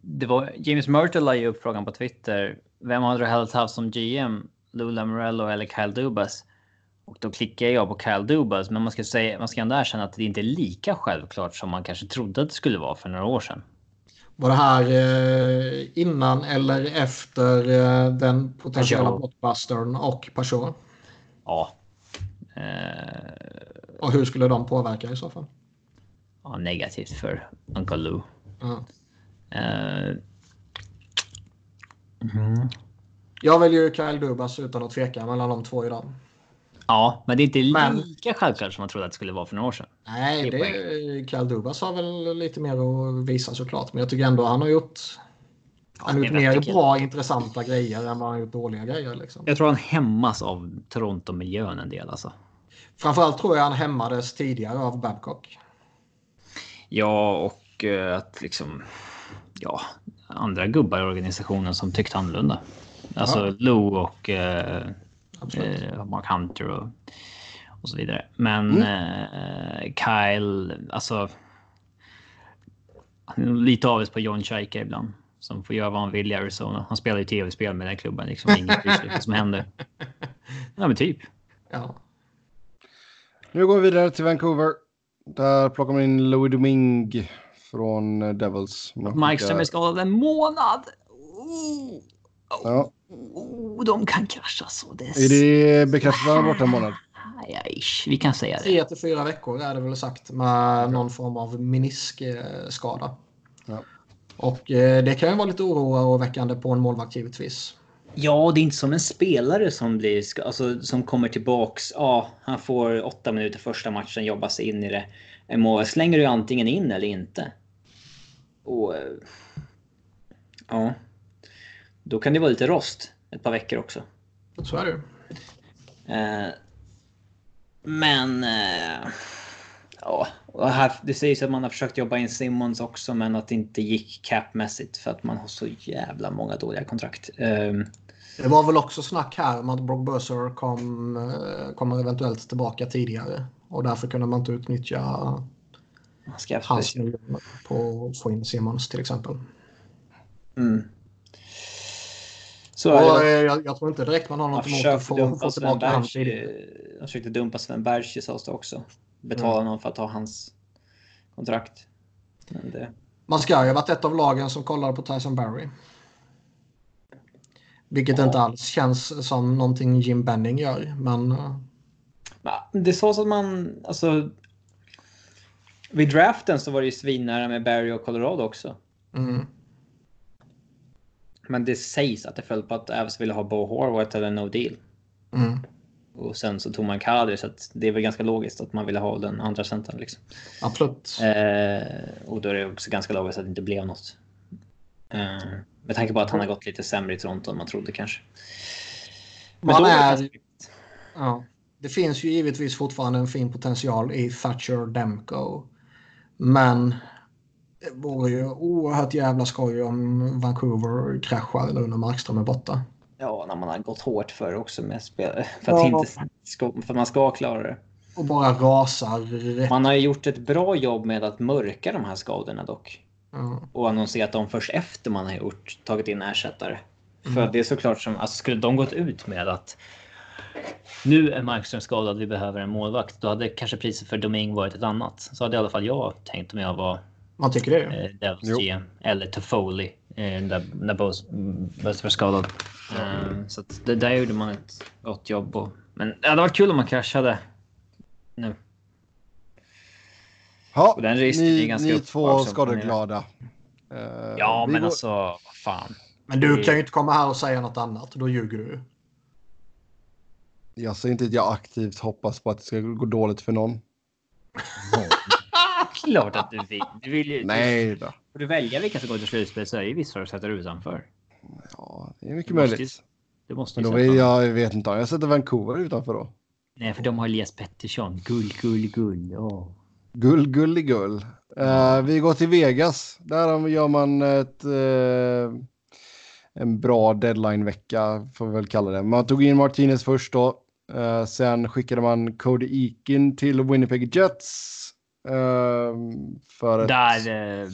det var, James Myrtle la ju upp frågan på Twitter. Vem hade du helst haft som GM? Lou Lamorello eller Kyle Dubas? Och då klickar jag på Kyle Dubas, men man ska, säga, man ska ändå erkänna att det inte är lika självklart som man kanske trodde att det skulle vara för några år sedan. Var det här eh, innan eller efter eh, den potentiella blockbustern och Peugeot? Ja. Eh... Och hur skulle de påverka i så fall? Ja, negativt för Uncle Lou. Eh... Mm. Jag väljer Kyle Dubas utan att tveka mellan de två idag. Ja, men det är inte men... lika självklart som man trodde att det skulle vara för några år sedan. Nej, det, det Kyle Dubas har väl lite mer att visa såklart. Men jag tycker ändå han har gjort han har gjort mer bra intressanta grejer än vad han har gjort dåliga grejer. Liksom. Jag tror han hämmas av Toronto-miljön en del. Alltså. Framförallt tror jag han hämmades tidigare av Babcock. Ja, och uh, att liksom... Ja, andra gubbar i organisationen som tyckte annorlunda. Alltså ja. Lou och uh, uh, Mark Hunter och, och så vidare. Men mm. Kyle, alltså... Lite avis på John Scheike ibland som får göra vad han vill i Arizona. Han spelar ju tv-spel med den klubben. Liksom. Inget vad som händer. Ja, men typ. Ja. Nu går vi vidare till Vancouver. Där plockar man in Louis Domingue från eh, Devils. Markström är skadad en månad. Oh. Oh. Ja. Oh, de kan krascha så. Det är, är det bekräftat att han är borta en månad? vi kan säga det. Tre till fyra veckor är det väl sagt med någon form av meniskskada. Ja. Och eh, det kan ju vara lite oroväckande på en målvakt givetvis. Ja, det är inte som en spelare som blir alltså, som kommer tillbaks. Ja, han får åtta minuter första matchen, jobbar sig in i det. En mål slänger du antingen in eller inte. Och eh, ja, då kan det vara lite rost ett par veckor också. Så är det. Eh, men eh, ja, här, det sägs att man har försökt jobba in Simmons också, men att det inte gick capmässigt för att man har så jävla många dåliga kontrakt. Um, det var väl också snack här om att Brock Burser kom, eh, kommer eventuellt tillbaka tidigare och därför kunde man inte utnyttja hans miljoner på att få in Simmons till exempel. Mm. Så och, jag, jag, tror inte direkt man har något emot att få, få tillbaka hans. Han försökte dumpa Sven Berch sades det också betala mm. någon för att ha hans kontrakt. Det... Man ska ju ha varit ett av lagen som kollar på Tyson Barry. Vilket ja. inte alls känns som någonting Jim Benning gör, men... Eh, det sades att man, alltså... Vid draften så var det ju svinnära med Barry och Colorado också. Mm. Men det sägs att det föll på att Avs ville ha Bo Horvath eller no deal. Mm. Och sen så tog man Kadri så det är väl ganska logiskt att man ville ha den andra centern. Liksom. Absolut. Eh, och då är det också ganska logiskt att det inte blev något. Eh, med tanke på att han har gått lite sämre i Toronto än man trodde kanske. Men man är... Ja. Det finns ju givetvis fortfarande en fin potential i Thatcher Demko. Men det vore ju oerhört jävla skoj om Vancouver kraschar nu när Markström är borta. Ja, när man har gått hårt för också med spel. För att, ja. inte ska, för man ska klara det. Och bara rasar. Man har ju gjort ett bra jobb med att mörka de här skadorna dock. Mm. Och annonserat dem först efter man har gjort, tagit in ersättare. Mm. För det är såklart som, alltså skulle de gått ut med att nu är Markström skadad, vi behöver en målvakt. Då hade kanske priset för Doming varit ett annat. Så hade i alla fall jag tänkt om jag var man tycker det? Eh, Devils GM. Eller Toffoli. Eh, där, när Bose var skadad. Eh, så det, där gjorde man ett gott jobb. Och, men det hade varit kul om man kraschade nu. Ja, och den ni, är ganska ni två skadeglada. Uh, ja, men går... alltså, vad fan. Men du kan ju inte komma här och säga något annat. Då ljuger du. Jag säger inte att jag aktivt hoppas på att det ska gå dåligt för någon. Klart att du vill. Du vill ju, Nej då. Får du välja vilka som går till slutspel så är det vissa sätter utanför. Ja, det är mycket möjligt. Du måste Men då vill jag, jag vet inte, jag sätter Vancouver utanför då. Nej, för de har Elias Pettersson. Gull, gull, gull. Oh. Gull, gull gull. Uh, vi går till Vegas. Där gör man ett, uh, en bra deadline-vecka, får vi väl kalla det. Man tog in Martinez först då. Uh, sen skickade man Cody Eakin till Winnipeg Jets. Ehm, för att Där,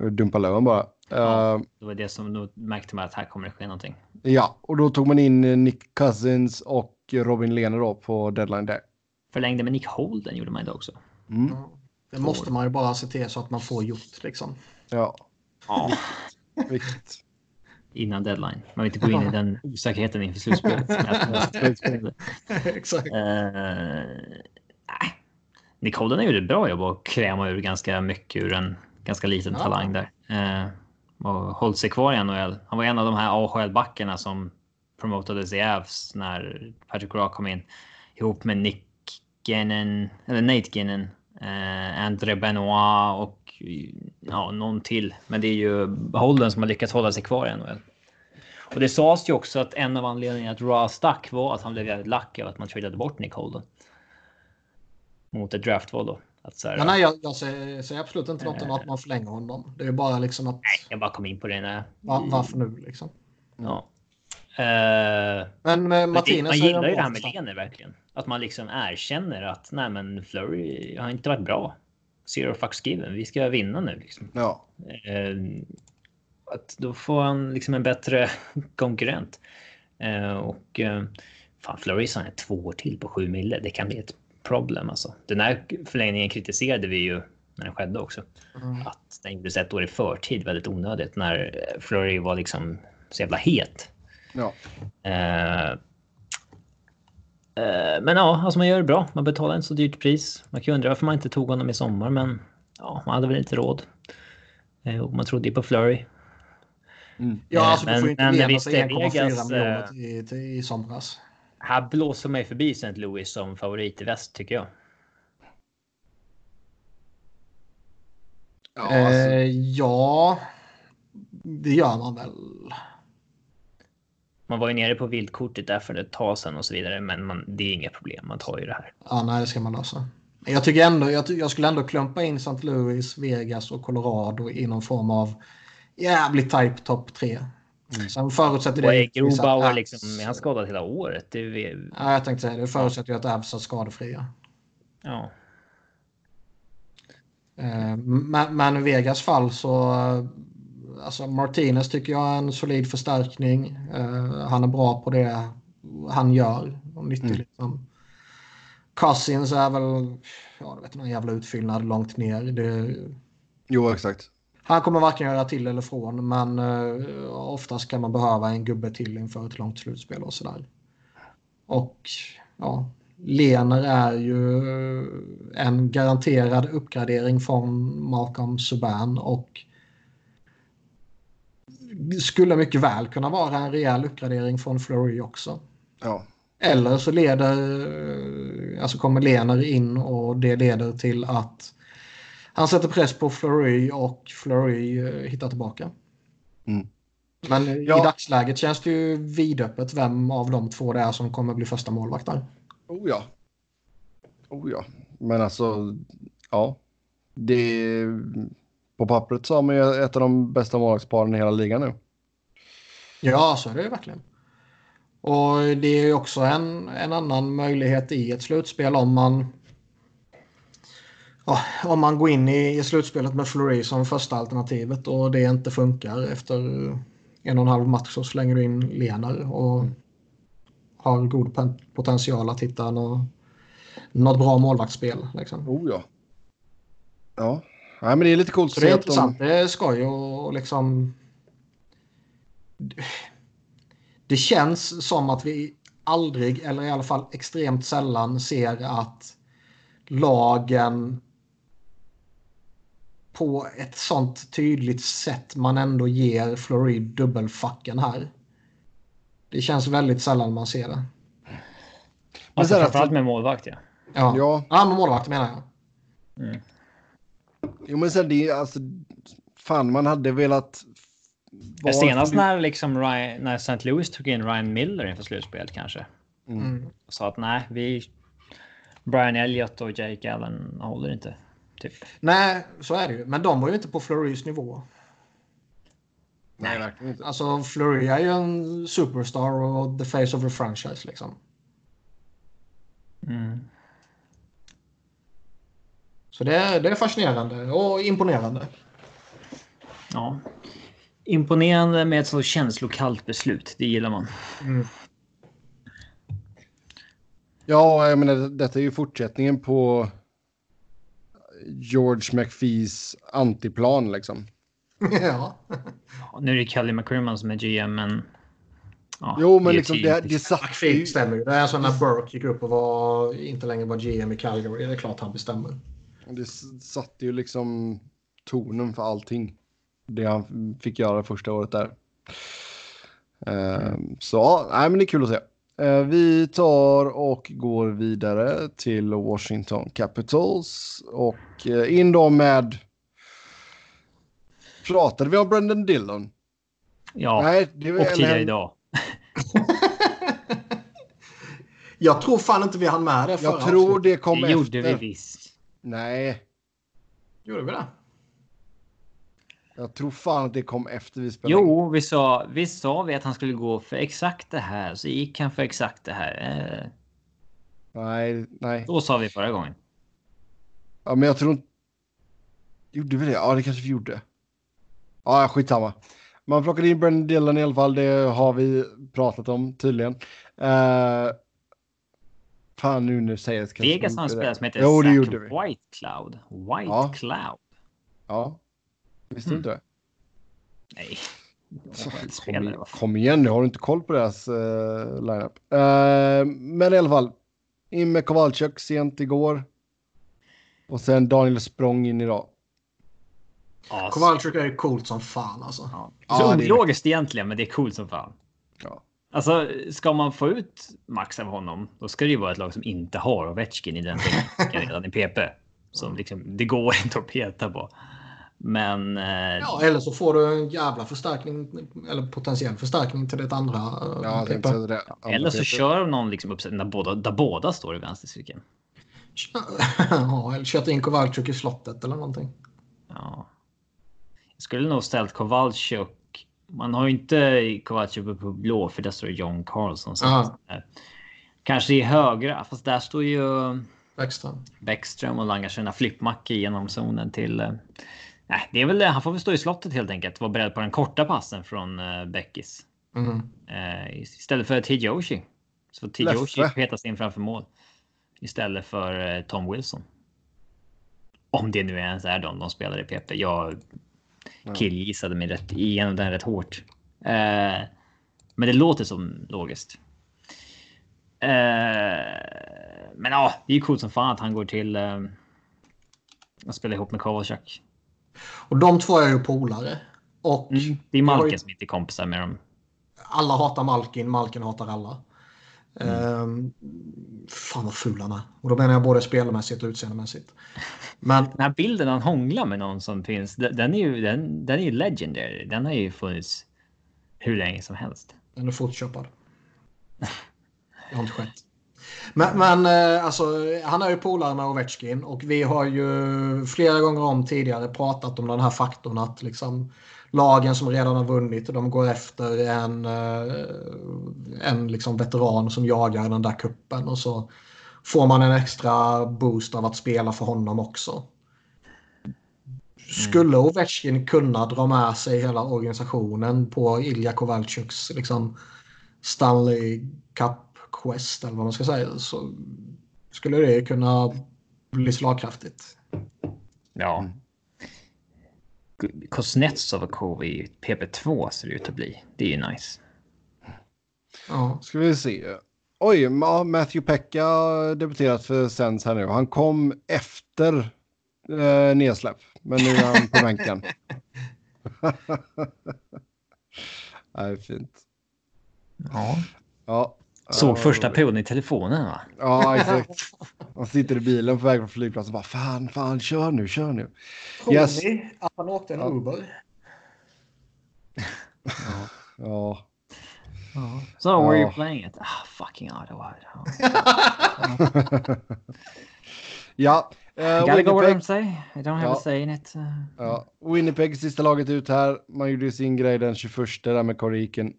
uh, dumpa lön bara. Ja, ehm, det var det som då märkte man att här kommer det ske någonting. Ja, och då tog man in Nick Cousins och Robin Lehner då på deadline där. Förlängde med Nick Holden gjorde man idag också. Mm. Det måste man ju bara se till så att man får gjort liksom. Ja. Ja. Viktigt. Innan deadline. Man vill inte gå in i den osäkerheten inför slutspelet. Exakt. Uh, Nick Holden gjorde ett bra jobb och kräma ur ganska mycket ur en ganska liten ja. talang där. Uh, och hållit sig kvar i NHL. Han var en av de här AHL-backarna som promotades i Avs när Patrick Rock kom in ihop med Nick Ginnon, eller Nate Ginnon, eh, André Benoit och ja, någon till. Men det är ju Holden som har lyckats hålla sig kvar i NHL. Och det sades ju också att en av anledningarna att Raw stack var att han blev jävligt lack av att man tradade bort Nick Holden. Mot ett draftval då. Att så här, ja, nej, jag, jag säger, säger, absolut inte något om att man förlänger honom. Det är bara liksom att... Nej, jag bara kom in på det. När... Var, varför nu liksom? Ja. Uh, men med Martinez... Man gillar ju det här med Lener verkligen. Att man liksom erkänner att nej men Flurry har inte varit bra. Zero fucks given. Vi ska vinna nu liksom. Ja. Uh, att då får han liksom en bättre konkurrent. Uh, och uh, fan Flurry sa två år till på sju mille. Det kan bli ett problem alltså. Den här förlängningen kritiserade vi ju när den skedde också. Mm. Att den gjordes ett år i förtid väldigt onödigt när Flurry var liksom så jävla het. Ja. Uh, uh, men ja, alltså man gör det bra. Man betalar inte så dyrt pris. Man kan ju undra varför man inte tog honom i sommar, men ja, man hade väl inte råd. Och man trodde ju på Flurry. Mm. Ja, alltså du får ju inte lena sig 1,4 miljoner till, till, i somras. Här blåser mig förbi St. Louis som favorit i väst tycker jag. Ja, alltså. eh, ja, det gör man väl. Man var ju nere på vildkortet där för ett tag sedan och så vidare, men man, det är inga problem. Man tar ju det här. Ja, nej, det ska man lösa. Jag tycker ändå, jag, jag skulle ändå klumpa in St. Louis, Vegas och Colorado i någon form av jävligt type topp tre. Mm. Sen förutsätter det... Och är Grobauer liksom, är han skadad hela året? Det är... Ja, jag tänkte säga det. förutsätter ju att Avs är skadefria. Ja. Eh, men, men i Vegas fall så alltså Martinez tycker jag är en solid förstärkning. Uh, han är bra på det han gör. Nyttig, mm. liksom. Cousins är väl, ja, jag vet någon jävla utfyllnad långt ner. Det... Jo, exakt. Han kommer varken göra till eller från, men uh, oftast kan man behöva en gubbe till inför ett långt slutspel och sådär. Och ja, Lener är ju en garanterad uppgradering från Malcolm Subban och skulle mycket väl kunna vara en rejäl uppgradering från Flurry också. Ja. Eller så leder, alltså kommer Lener in och det leder till att han sätter press på Flurry och Flurry eh, hittar tillbaka. Mm. Men ja. i dagsläget känns det ju vidöppet vem av de två det är som kommer bli första målvakt där. Oh ja. Oh ja. Men alltså, ja. Det på pappret så har man ju ett av de bästa målvaktsparen i hela ligan nu. Ja, så är det ju verkligen. Och det är ju också en, en annan möjlighet i ett slutspel om man ja, om man går in i, i slutspelet med Fleury som första alternativet och det inte funkar efter en och en halv match så slänger du in Lenar och har god potential att hitta något, något bra målvaktsspel. Liksom. Oh ja. Ja, Nej, men det är lite coolt. Så det är intressant. De... Det är skoj och liksom... Det känns som att vi aldrig, eller i alla fall extremt sällan, ser att lagen på ett sånt tydligt sätt man ändå ger Florid dubbelfacken här. Det känns väldigt sällan man ser det. Alltså framförallt med målvakt ja. Ja, ja. ja med målvakt menar jag. Mm. Jo men sen det alltså. Fan man hade velat. Senast när liksom Ryan, när St. Louis tog in Ryan Miller inför slutspelet kanske. Mm. mm. Sa att nej, vi. Brian Elliott och Jake Allen håller inte. Typ. Nej, så är det ju. Men de var ju inte på Flurys nivå. Nej, verkligen inte. Alltså Flurry är ju en superstar och the face of the franchise liksom. Mm. Så det är, det är fascinerande och imponerande. Ja. Imponerande med ett så känslokallt beslut. Det gillar man. Mm. Ja, jag menar, detta är ju fortsättningen på George McPhees antiplan liksom. ja. ja. Nu är det Kelly McCrimmon som är GM, men... Ja, jo, men liksom det, det satt ju... stämmer ju. Det är alltså när Burke gick upp och var, inte längre var GM i Calgary. Det är klart han bestämmer. Det satte ju liksom tonen för allting. Det han fick göra första året där. Mm. Så, nej men det är kul att se. Eh, vi tar och går vidare till Washington Capitals och eh, in då med... Pratade vi om Brendan Dillon? Ja, Nej, det och tidigare idag. jag tror fan inte vi hann med det förra Jag tror det kom det efter. Det gjorde vi visst. Nej. Gjorde vi det? Jag tror fan att det kom efter vi spelade. Jo, vi sa, vi sa vi att han skulle gå för exakt det här. Så gick han för exakt det här. Eh. Nej, nej. Då sa vi förra gången. Ja, men jag tror inte... Gjorde vi det? Ja, det kanske vi gjorde. Ja, skitsamma. Man plockade in Brendan Dillon i alla fall. Det har vi pratat om tydligen. Uh, fan nu nu säger jag Vegas har en spelare som heter jo. White Cloud. White ja. Cloud. Ja. Visste du mm. inte det? Nej. Kom, kom, igen nu, har du inte koll på deras uh, lineup? Uh, men i alla fall, in med Kowalczyk sent igår. Och sen Daniel Språng in idag. Ja, Kowalczyk är ju coolt som fan alltså. Ja. Så ja, ologiskt är... egentligen, men det är coolt som fan. Ja. Alltså, ska man få ut max av honom, då ska det ju vara ett lag som inte har Ovechkin i den redan i PP. Som liksom, det går inte att peta på. Men... Eh, ja, eller så får du en jävla förstärkning eller potentiell förstärkning till det andra. Eh, ja, det det, eller så kör de någon liksom uppsättning där båda, där båda står i vänstercirkeln. ja, eller kört in Kowalczyk i slottet eller någonting. Ja. Jag skulle nog ställt Kowalczyk. Man har ju inte Kowalczyk på blå för där står John Carlson. Så kanske i högra, fast där står ju Bäckström, Bäckström och langar sina flippmackor genom zonen till eh, Nej, det är väl det. Han får väl stå i slottet helt enkelt. Vara beredd på den korta passen från uh, Beckis. Mm. Uh, istället för Tijoshi. Så Tijoshi petas in framför mål. Istället för uh, Tom Wilson. Om det nu ens är de de spelar i PP. Jag killgissade mig rätt, igenom den rätt hårt. Uh, men det låter som logiskt. men ja, det är ju coolt som fan att han går till uh, att spela ihop med Kovalchuk. Och de två är ju polare. Och mm, det är Malkin ju... som inte är kompisar med dem. Alla hatar Malkin, Malkin hatar alla. Mm. Um, fan vad ful han är. Och då menar jag både spelmässigt och utseendemässigt. Men... Den här bilden han hånglar med någon som finns, den är ju, den, den är ju legendary. Den har ju funnits hur länge som helst. Den är fortköpad. Det har inte skett. Men, men eh, alltså, han är ju polare med Ovechkin och vi har ju flera gånger om tidigare pratat om den här faktorn att liksom lagen som redan har vunnit de går efter en, eh, en liksom veteran som jagar den där kuppen och så får man en extra boost av att spela för honom också. Skulle Ovechkin kunna dra med sig hela organisationen på Ilja Kovalchuks liksom Stanley Cup Quest eller vad man ska säga så skulle det kunna bli slagkraftigt. Ja. Kuznetsov i PP2 ser det ut att bli. Det är ju nice. Ja. Ska vi se. Oj, Matthew Pekka debuterat för Sens här nu. Han kom efter eh, nedsläpp, men nu är han på bänken. det är fint. Ja. Ja, Såg första perioden i telefonen va? Ja, exakt. Han sitter i bilen på väg från flygplatsen och bara fan, fan, kör nu, kör nu. Tror yes. ni att han åkte en ja. Uber? ja. ja. So ja. where are you playing it? Ah, fucking Ottawa. ja. Uh, Gotta go where I'm say. I don't have ja. a say in it. Uh, ja. Winnipeg sista laget ut här. Man gjorde sin grej den 21 där med Koriken.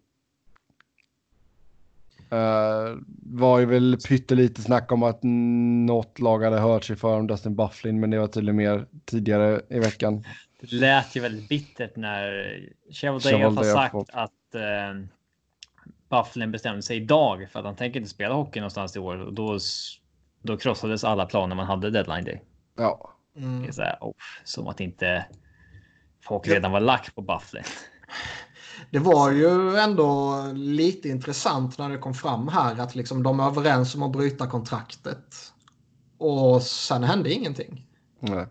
Uh, var ju väl pyttelite snack om att något lag hade hört sig för om Dustin Bufflin, men det var tydligen mer tidigare i veckan. Det lät ju väldigt bittert när Chevaldejev har sagt fått... att uh, Bufflin bestämde sig idag för att han tänker inte spela hockey någonstans i år och då, då krossades alla planer man hade deadline day. Ja. Mm. Det är så här, oh, som att inte folk redan var lack på Bufflin. Det var ju ändå lite intressant när det kom fram här att liksom de är överens om att bryta kontraktet. Och sen hände ingenting. Nej.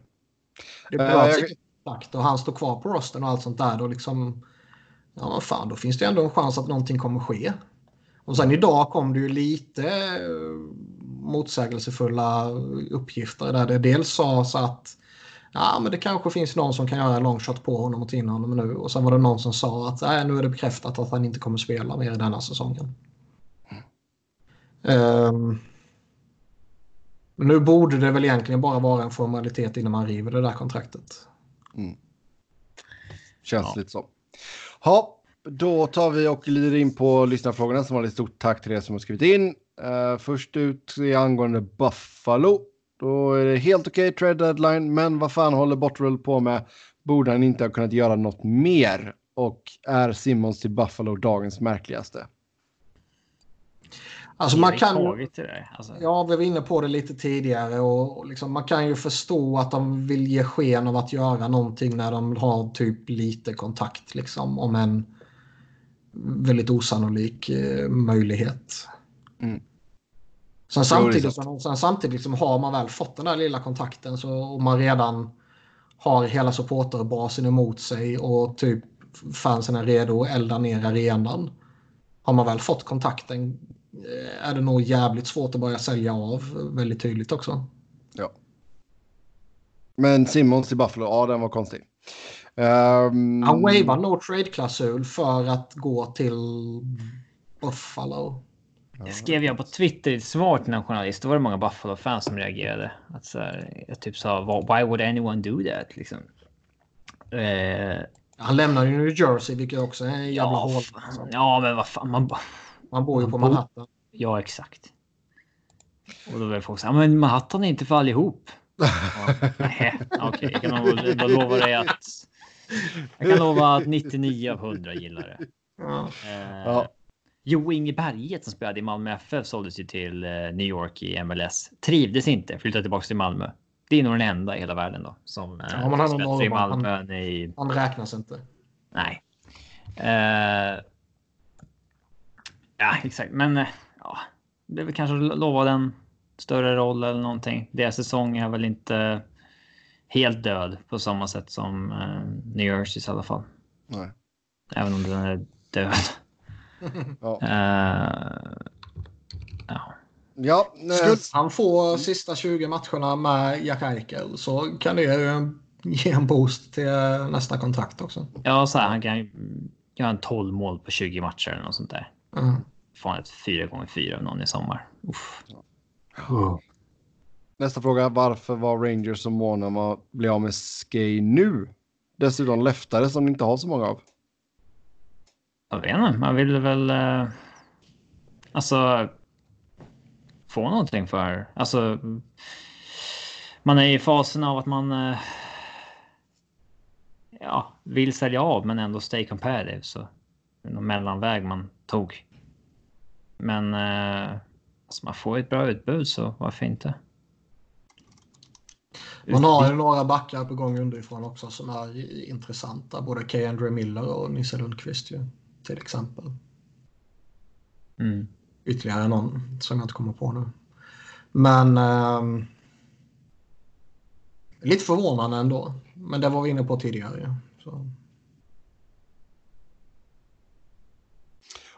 Det behövs uh, jag... kontrakt och han står kvar på rosten och allt sånt där. Då liksom, ja vad fan, då finns det ändå en chans att någonting kommer ske. Och sen idag kom det ju lite eh, motsägelsefulla uppgifter där det dels sades att ja, men det kanske finns någon som kan göra en long shot på honom och ta in honom nu. Och sen var det någon som sa att nej, nu är det bekräftat att han inte kommer spela mer i denna säsongen. Um, nu borde det väl egentligen bara vara en formalitet innan man river det där kontraktet. Mm. Känns ja. lite så. Ja, då tar vi och glider in på lyssnarfrågorna som var ett stort tack till er som har skrivit in. Uh, först ut är angående Buffalo. Då är det helt okej okay, trade deadline, men vad fan håller Botterill på med? Borde han inte ha kunnat göra något mer? Och är Simmons till Buffalo dagens märkligaste? Alltså man kan alltså. Ja, vi var inne på det lite tidigare och liksom man kan ju förstå att de vill ge sken av att göra någonting när de har typ lite kontakt liksom om en väldigt osannolik eh, möjlighet. Mm. Sen samtidigt, som, sen samtidigt som har man väl fått den där lilla kontakten så och man redan har hela supporterbasen emot sig och typ fansen är redo att elda ner arenan. Har man väl fått kontakten eh, är det nog jävligt svårt att börja sälja av väldigt tydligt också. Ja. Men Simmons i Buffalo, ja den var konstig. Um... Han wavar no trade-klausul för att gå till Buffalo. Det skrev jag på Twitter i ett svar till en journalist. Då var det många Buffalo-fans som reagerade. Att så här, jag typ sa “Why would anyone do that?” liksom. Eh, han lämnar ju New Jersey, vilket också är en jävla ja, hål. Ja, men vad fan. Man, man bor ju på Manhattan. Ja, exakt. Och då vill folk säga “Men Manhattan är inte för allihop”. Okej, okay, jag kan då lova dig att... Jag kan lova att 99 av 100 gillar det. Ja. Eh, ja. Jo Inge Berget som spelade i Malmö FF såldes ju till eh, New York i MLS. Trivdes inte, flyttade tillbaka till Malmö. Det är nog den enda i hela världen då som eh, ja, man har i Malmö. Han, i... han räknas inte. Nej. Uh, ja, exakt. Men uh, ja, det är väl kanske lova en större roll eller någonting. Deras säsong är väl inte helt död på samma sätt som uh, New Jerseys i alla fall. Nej. Även om den är död ja. Uh, ja. Ja, Skulle han få sista 20 matcherna med Jack Eichel så kan det ge en boost till nästa kontrakt också. Ja, så här, han kan göra en 12 mål på 20 matcher eller något sånt där. Mm. Får han ett 4 gånger 4 av någon i sommar. Uff. Oh. Nästa fråga. Varför var Rangers så måna om att bli av med Skay nu? Dessutom leftare som de inte har så många av. Jag vet inte, man vill väl... Eh, alltså... Få någonting för... Alltså... Man är i fasen av att man... Eh, ja, vill sälja av men ändå stay competitive. Så någon mellanväg man tog. Men eh, alltså man får ett bra utbud så varför inte? Man har ju några backar på gång underifrån också som är intressanta. Både K. Andrew Miller och Nisse Lundqvist. Ju till exempel. Mm. Ytterligare någon som jag inte kommer på nu. Men eh, lite förvånande ändå. Men det var vi inne på tidigare. Så.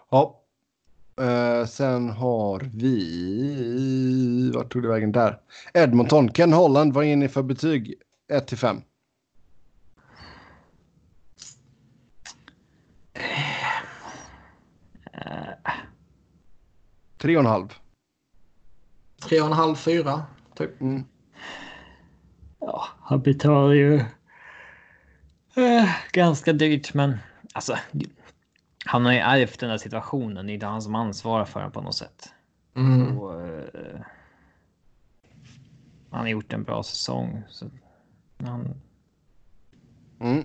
Ja. Uh, sen har vi... Vart tog det vägen där? Edmonton. Ken Holland, vad är ni för betyg? 1 till 5. Tre och en halv. Tre och en halv, fyra, typ. Mm. Ja, han betalar ju eh, ganska dyrt, men alltså. Han har ju ärvt den där situationen. Det är inte han som ansvarar för den på något sätt. Mm. Och, eh, han har gjort en bra säsong. Så han... Mm.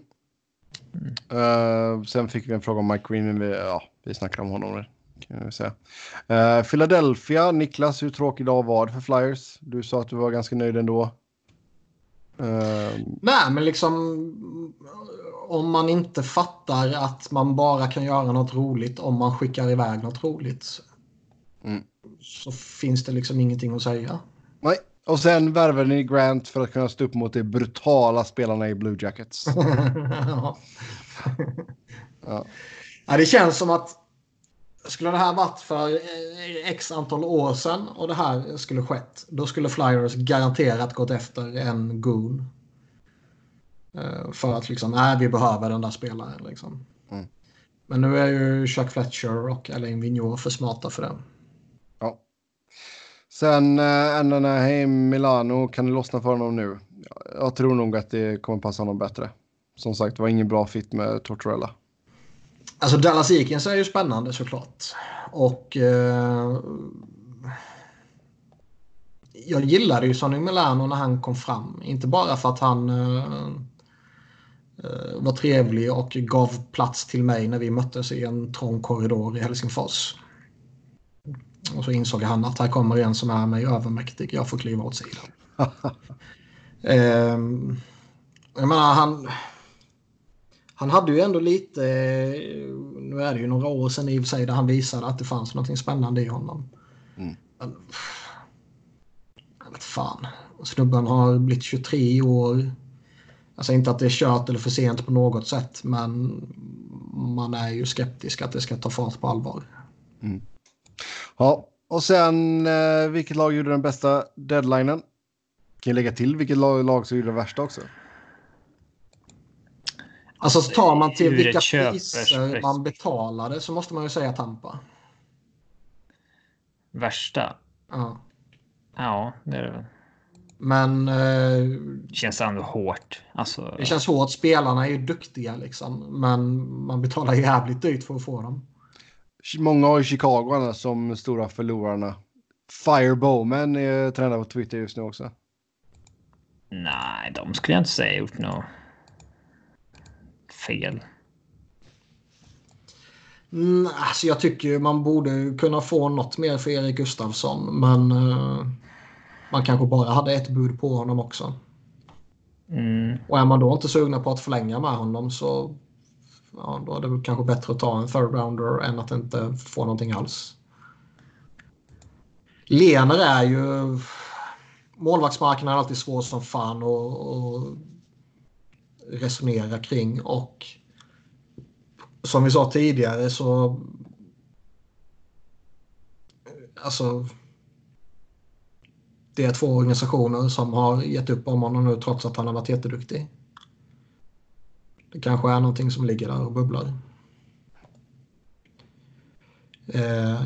Mm. Uh, sen fick vi en fråga om Mike Green, men vi, ja, vi snackade om honom. Kan säga. Uh, Philadelphia, Niklas, hur tråkig dag var det för Flyers? Du sa att du var ganska nöjd ändå. Uh... Nej, men liksom om man inte fattar att man bara kan göra något roligt om man skickar iväg något roligt. Mm. Så finns det liksom ingenting att säga. Nej, och sen värvade ni Grant för att kunna stå upp mot de brutala spelarna i Blue Jackets. ja. ja. Ja. Det känns som att skulle det här varit för eh, x antal år sedan och det här skulle skett. Då skulle Flyers garanterat gått efter en goon. Eh, för att liksom, nej vi behöver den där spelaren liksom. Mm. Men nu är ju Chuck Fletcher och Alain Vigneault för smarta för det. Ja. Sen eh, Anaheim Milano, kan det lossna för honom nu? Jag tror nog att det kommer passa honom bättre. Som sagt, det var ingen bra fit med Tortorella. Alltså Dallas Eakins är ju spännande såklart. Och eh, jag gillade ju Sonny Milano när han kom fram. Inte bara för att han eh, eh, var trevlig och gav plats till mig när vi möttes i en trång korridor i Helsingfors. Och så insåg han att här kommer en som är mig övermäktig. Jag får kliva åt sidan. eh, jag menar, han han hade ju ändå lite, nu är det ju några år sedan i och för sig, där han visade att det fanns något spännande i honom. Mm. Men, jag vet fan. Snubben har blivit 23 år. Alltså inte att det är kört eller för sent på något sätt, men man är ju skeptisk att det ska ta fart på allvar. Mm. Ja, och sen eh, vilket lag gjorde den bästa deadlinen? Kan jag lägga till vilket lag, lag som gjorde det värsta också? Alltså tar man till vilka priser man betalade så måste man ju säga Tampa. Värsta? Ja. Ja, det är det väl. Men... Eh, det känns ändå hårt. Alltså... Det känns hårt. Spelarna är ju duktiga liksom. Men man betalar jävligt dyrt för att få dem. Många har ju Chicago som stora förlorarna. Fire Bowman är tränare på Twitter just nu också. Nej, de skulle jag inte säga gjort något fel? Mm, alltså jag tycker man borde kunna få något mer för Erik Gustafsson. Men uh, man kanske bara hade ett bud på honom också. Mm. Och är man då inte sugna på att förlänga med honom så ja, då är det kanske bättre att ta en third rounder än att inte få någonting alls. Lener är ju... Målvaktsmarknaden är alltid svår som fan att resonera kring och som vi sa tidigare så alltså det är två organisationer som har gett upp om honom nu trots att han har varit jätteduktig. Det kanske är någonting som ligger där och bubblar. Eh,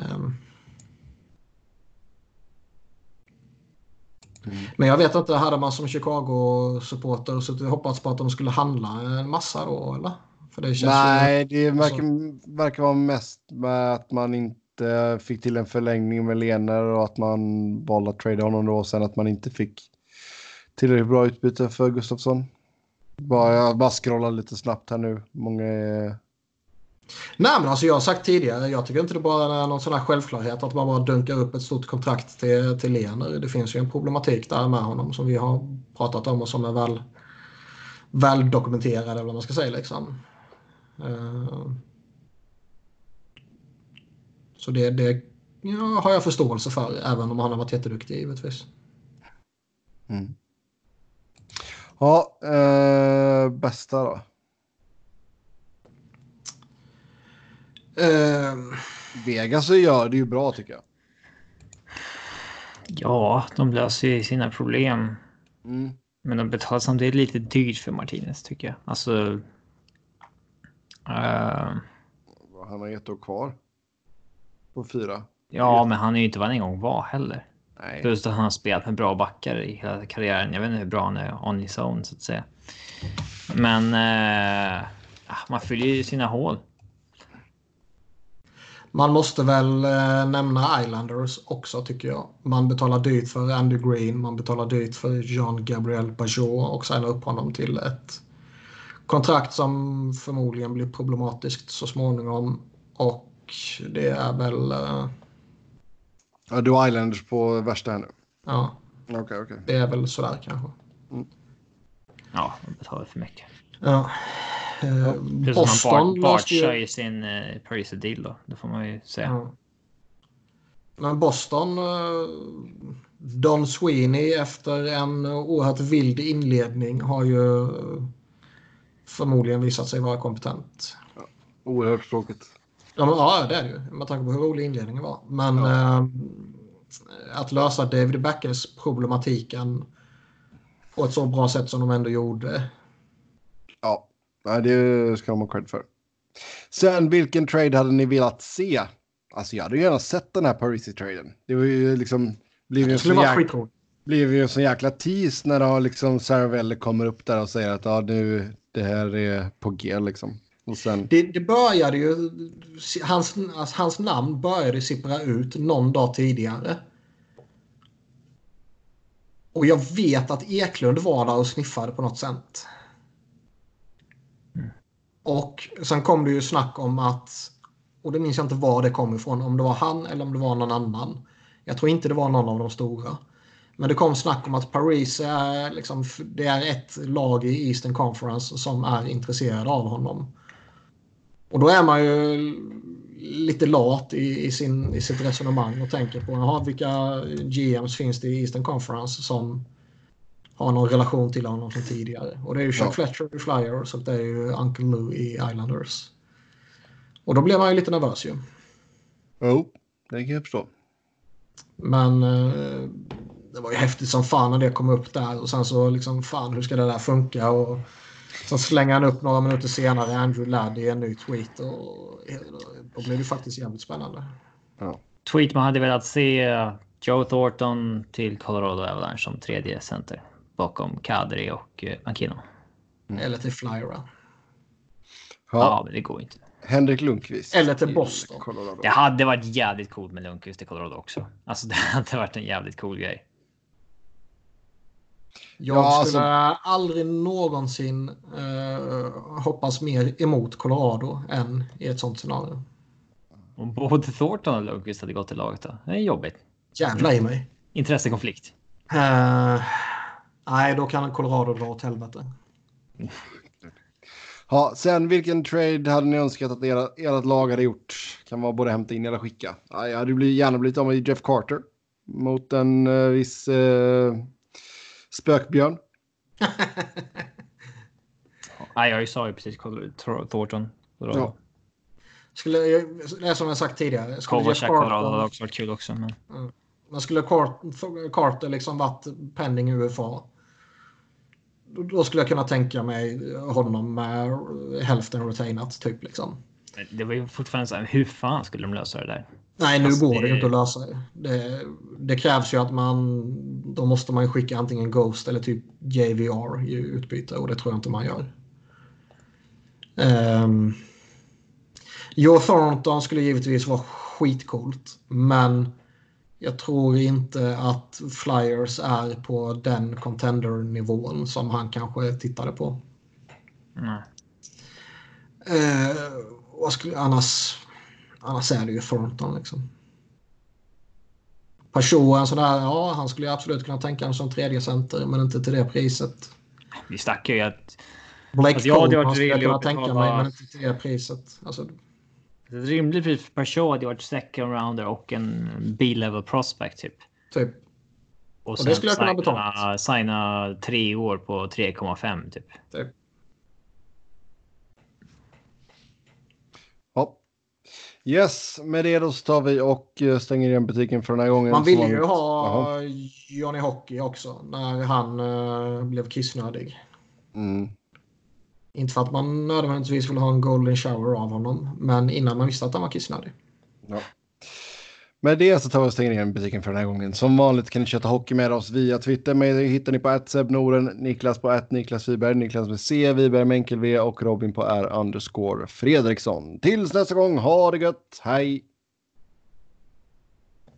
Mm. Men jag vet inte, hade man som Chicago-supporter och hoppats på att de skulle handla en massa då eller? För det känns Nej, ju... det verkar, alltså... verkar vara mest med att man inte fick till en förlängning med Lener och att man valde att trada honom då och sen att man inte fick tillräckligt bra utbyte för Gustafsson. Bara, jag bara scrollar lite snabbt här nu. Många är Nej men alltså jag har sagt tidigare, jag tycker inte det bara är någon sån här självklarhet att man bara dunkar upp ett stort kontrakt till, till Lener. Det finns ju en problematik där med honom som vi har pratat om och som är väl, väl dokumenterad eller vad man ska säga liksom. Eh, så det, det ja, har jag förståelse för även om han har varit jätteduktig givetvis. Mm. Ja, eh, bästa då? Uh, Vegas gör det ju bra tycker jag. Ja, de löser ju sina problem. Mm. Men de betalar samtidigt lite dyrt för Martinez tycker jag. Alltså... Uh, han har ett år kvar. På fyra. Ja, men han är ju inte vad han en gång var heller. Nej. Plus att han har spelat med bra backar i hela karriären. Jag vet inte hur bra han är on his own så att säga. Men uh, man fyller ju sina hål. Man måste väl eh, nämna Islanders också tycker jag. Man betalar dyrt för Andy Green, man betalar dyrt för Jean Gabriel Bajot och signar upp honom till ett kontrakt som förmodligen blir problematiskt så småningom. Och det är väl... Eh... Ja, du har Islanders på värsta här nu? Ja. Okay, okay. Det är väl sådär kanske. Mm. Ja, de betalar för mycket. Ja. Uh, Boston Bart, ju... i sin uh, Paris deal då. Det får man ju säga. Ja. Men Boston, uh, Don Sweeney efter en oerhört vild inledning har ju förmodligen visat sig vara kompetent. Ja, oerhört tråkigt. Ja, men, ja, det är det ju. Med tanke på hur rolig inledningen var. Men ja. att lösa David Backers problematiken på ett så bra sätt som de ändå gjorde. Ja, det ska de ha cred för. Sen vilken trade hade ni velat se? Alltså jag hade gärna sett den här Parisi-traden. Det var ju liksom... Blev ju, en jäkla, blev ju en sån jäkla tease när då liksom Saravelli kommer upp där och säger att ja, nu, det här är på G liksom. Och sen... det, det började ju... Hans, alltså, hans namn började sippra ut någon dag tidigare. Och jag vet att Eklund var där och sniffade på något sätt. Och sen kom det ju snack om att, och det minns jag inte var det kom ifrån, om det var han eller om det var någon annan. Jag tror inte det var någon av de stora. Men det kom snack om att Paris är, liksom, det är ett lag i Eastern Conference som är intresserade av honom. Och då är man ju lite lat i, i, sin, i sitt resonemang och tänker på aha, vilka GMs finns det i Eastern Conference som har någon relation till honom från tidigare. Och det är ju Chuck ja. Fletcher i Flyers och det är ju Uncle Lou i Islanders. Och då blev man ju lite nervös ju. Jo, oh, det kan jag förstå. Men eh, det var ju häftigt som fan när det kom upp där och sen så liksom fan hur ska det där funka och Sen slänger han upp några minuter senare Andrew Ladd i en ny tweet och då blev det faktiskt jävligt spännande. Ja. Tweet man hade velat se Joe Thornton till Colorado Avalanche som tredje center bakom Kadri och uh, Aquino. Mm. Eller till Flyra. Ja. ja, men det går inte. Henrik Lundqvist. Eller till Boston. Colorado. Det hade varit jävligt coolt med Lundqvist i Colorado också. Alltså det hade varit en jävligt cool grej. Jag ja, skulle alltså... aldrig någonsin uh, hoppas mer emot Colorado än i ett sånt scenario. Om både Thornton och Lundqvist hade gått till laget då? Det är jobbigt. Jävla i mig. Intressekonflikt. Uh, nej, då kan Colorado dra åt helvete. Ja, sen vilken trade hade ni önskat att era, ert lag hade gjort? Kan vara både hämta in eller skicka. Ja, jag hade gärna blivit av med Jeff Carter mot en uh, viss uh, Spökbjörn. Nej, jag sa ju precis Thornton. Ja. Skulle, det är som jag sagt tidigare. Kovacic hade också varit kul också. Men... Mm. Men skulle Carter liksom varit pending UFA. Då skulle jag kunna tänka mig honom med hälften retainat typ liksom. Det var ju fortfarande så här, hur fan skulle de lösa det där? Nej, nu alltså, går det, det inte att lösa det. det. krävs ju att man... Då måste man ju skicka antingen Ghost eller typ JVR i utbyte och det tror jag inte man gör. Um, Joe Thornton skulle givetvis vara skitcoolt, men jag tror inte att Flyers är på den contender-nivån som han kanske tittade på. Nej. Uh, vad skulle annars... Annars är det ju Thornton liksom. Peugeot, en sån där, ja han skulle absolut kunna tänka sig som tredje center men inte till det priset. Vi snackar ju att... Blake alltså, Coleman skulle jag kunna tänka mig men inte till det priset. Alltså... Ett rimligt pris för Peugeot hade varit second rounder och en B-level prospect typ. Typ. Och, och det skulle jag kunna betala. Signa tre år på 3,5 typ. typ. Yes, med det då så tar vi och eh, stänger igen butiken för den här gången. Man ville ju ha Aha. Johnny Hockey också när han uh, blev kissnödig. Mm. Inte för att man nödvändigtvis vill ha en golden shower av honom, men innan man visste att han var kissnödig. Ja. Med det så tar vi och stänger igen butiken för den här gången. Som vanligt kan ni köta hockey med oss via Twitter. Mig hittar ni på Noren, Niklas på att Niklas Wiberg, Niklas med C, Wiberg med enkel V och Robin på R underscore Fredriksson. Tills nästa gång, ha det gött, hej!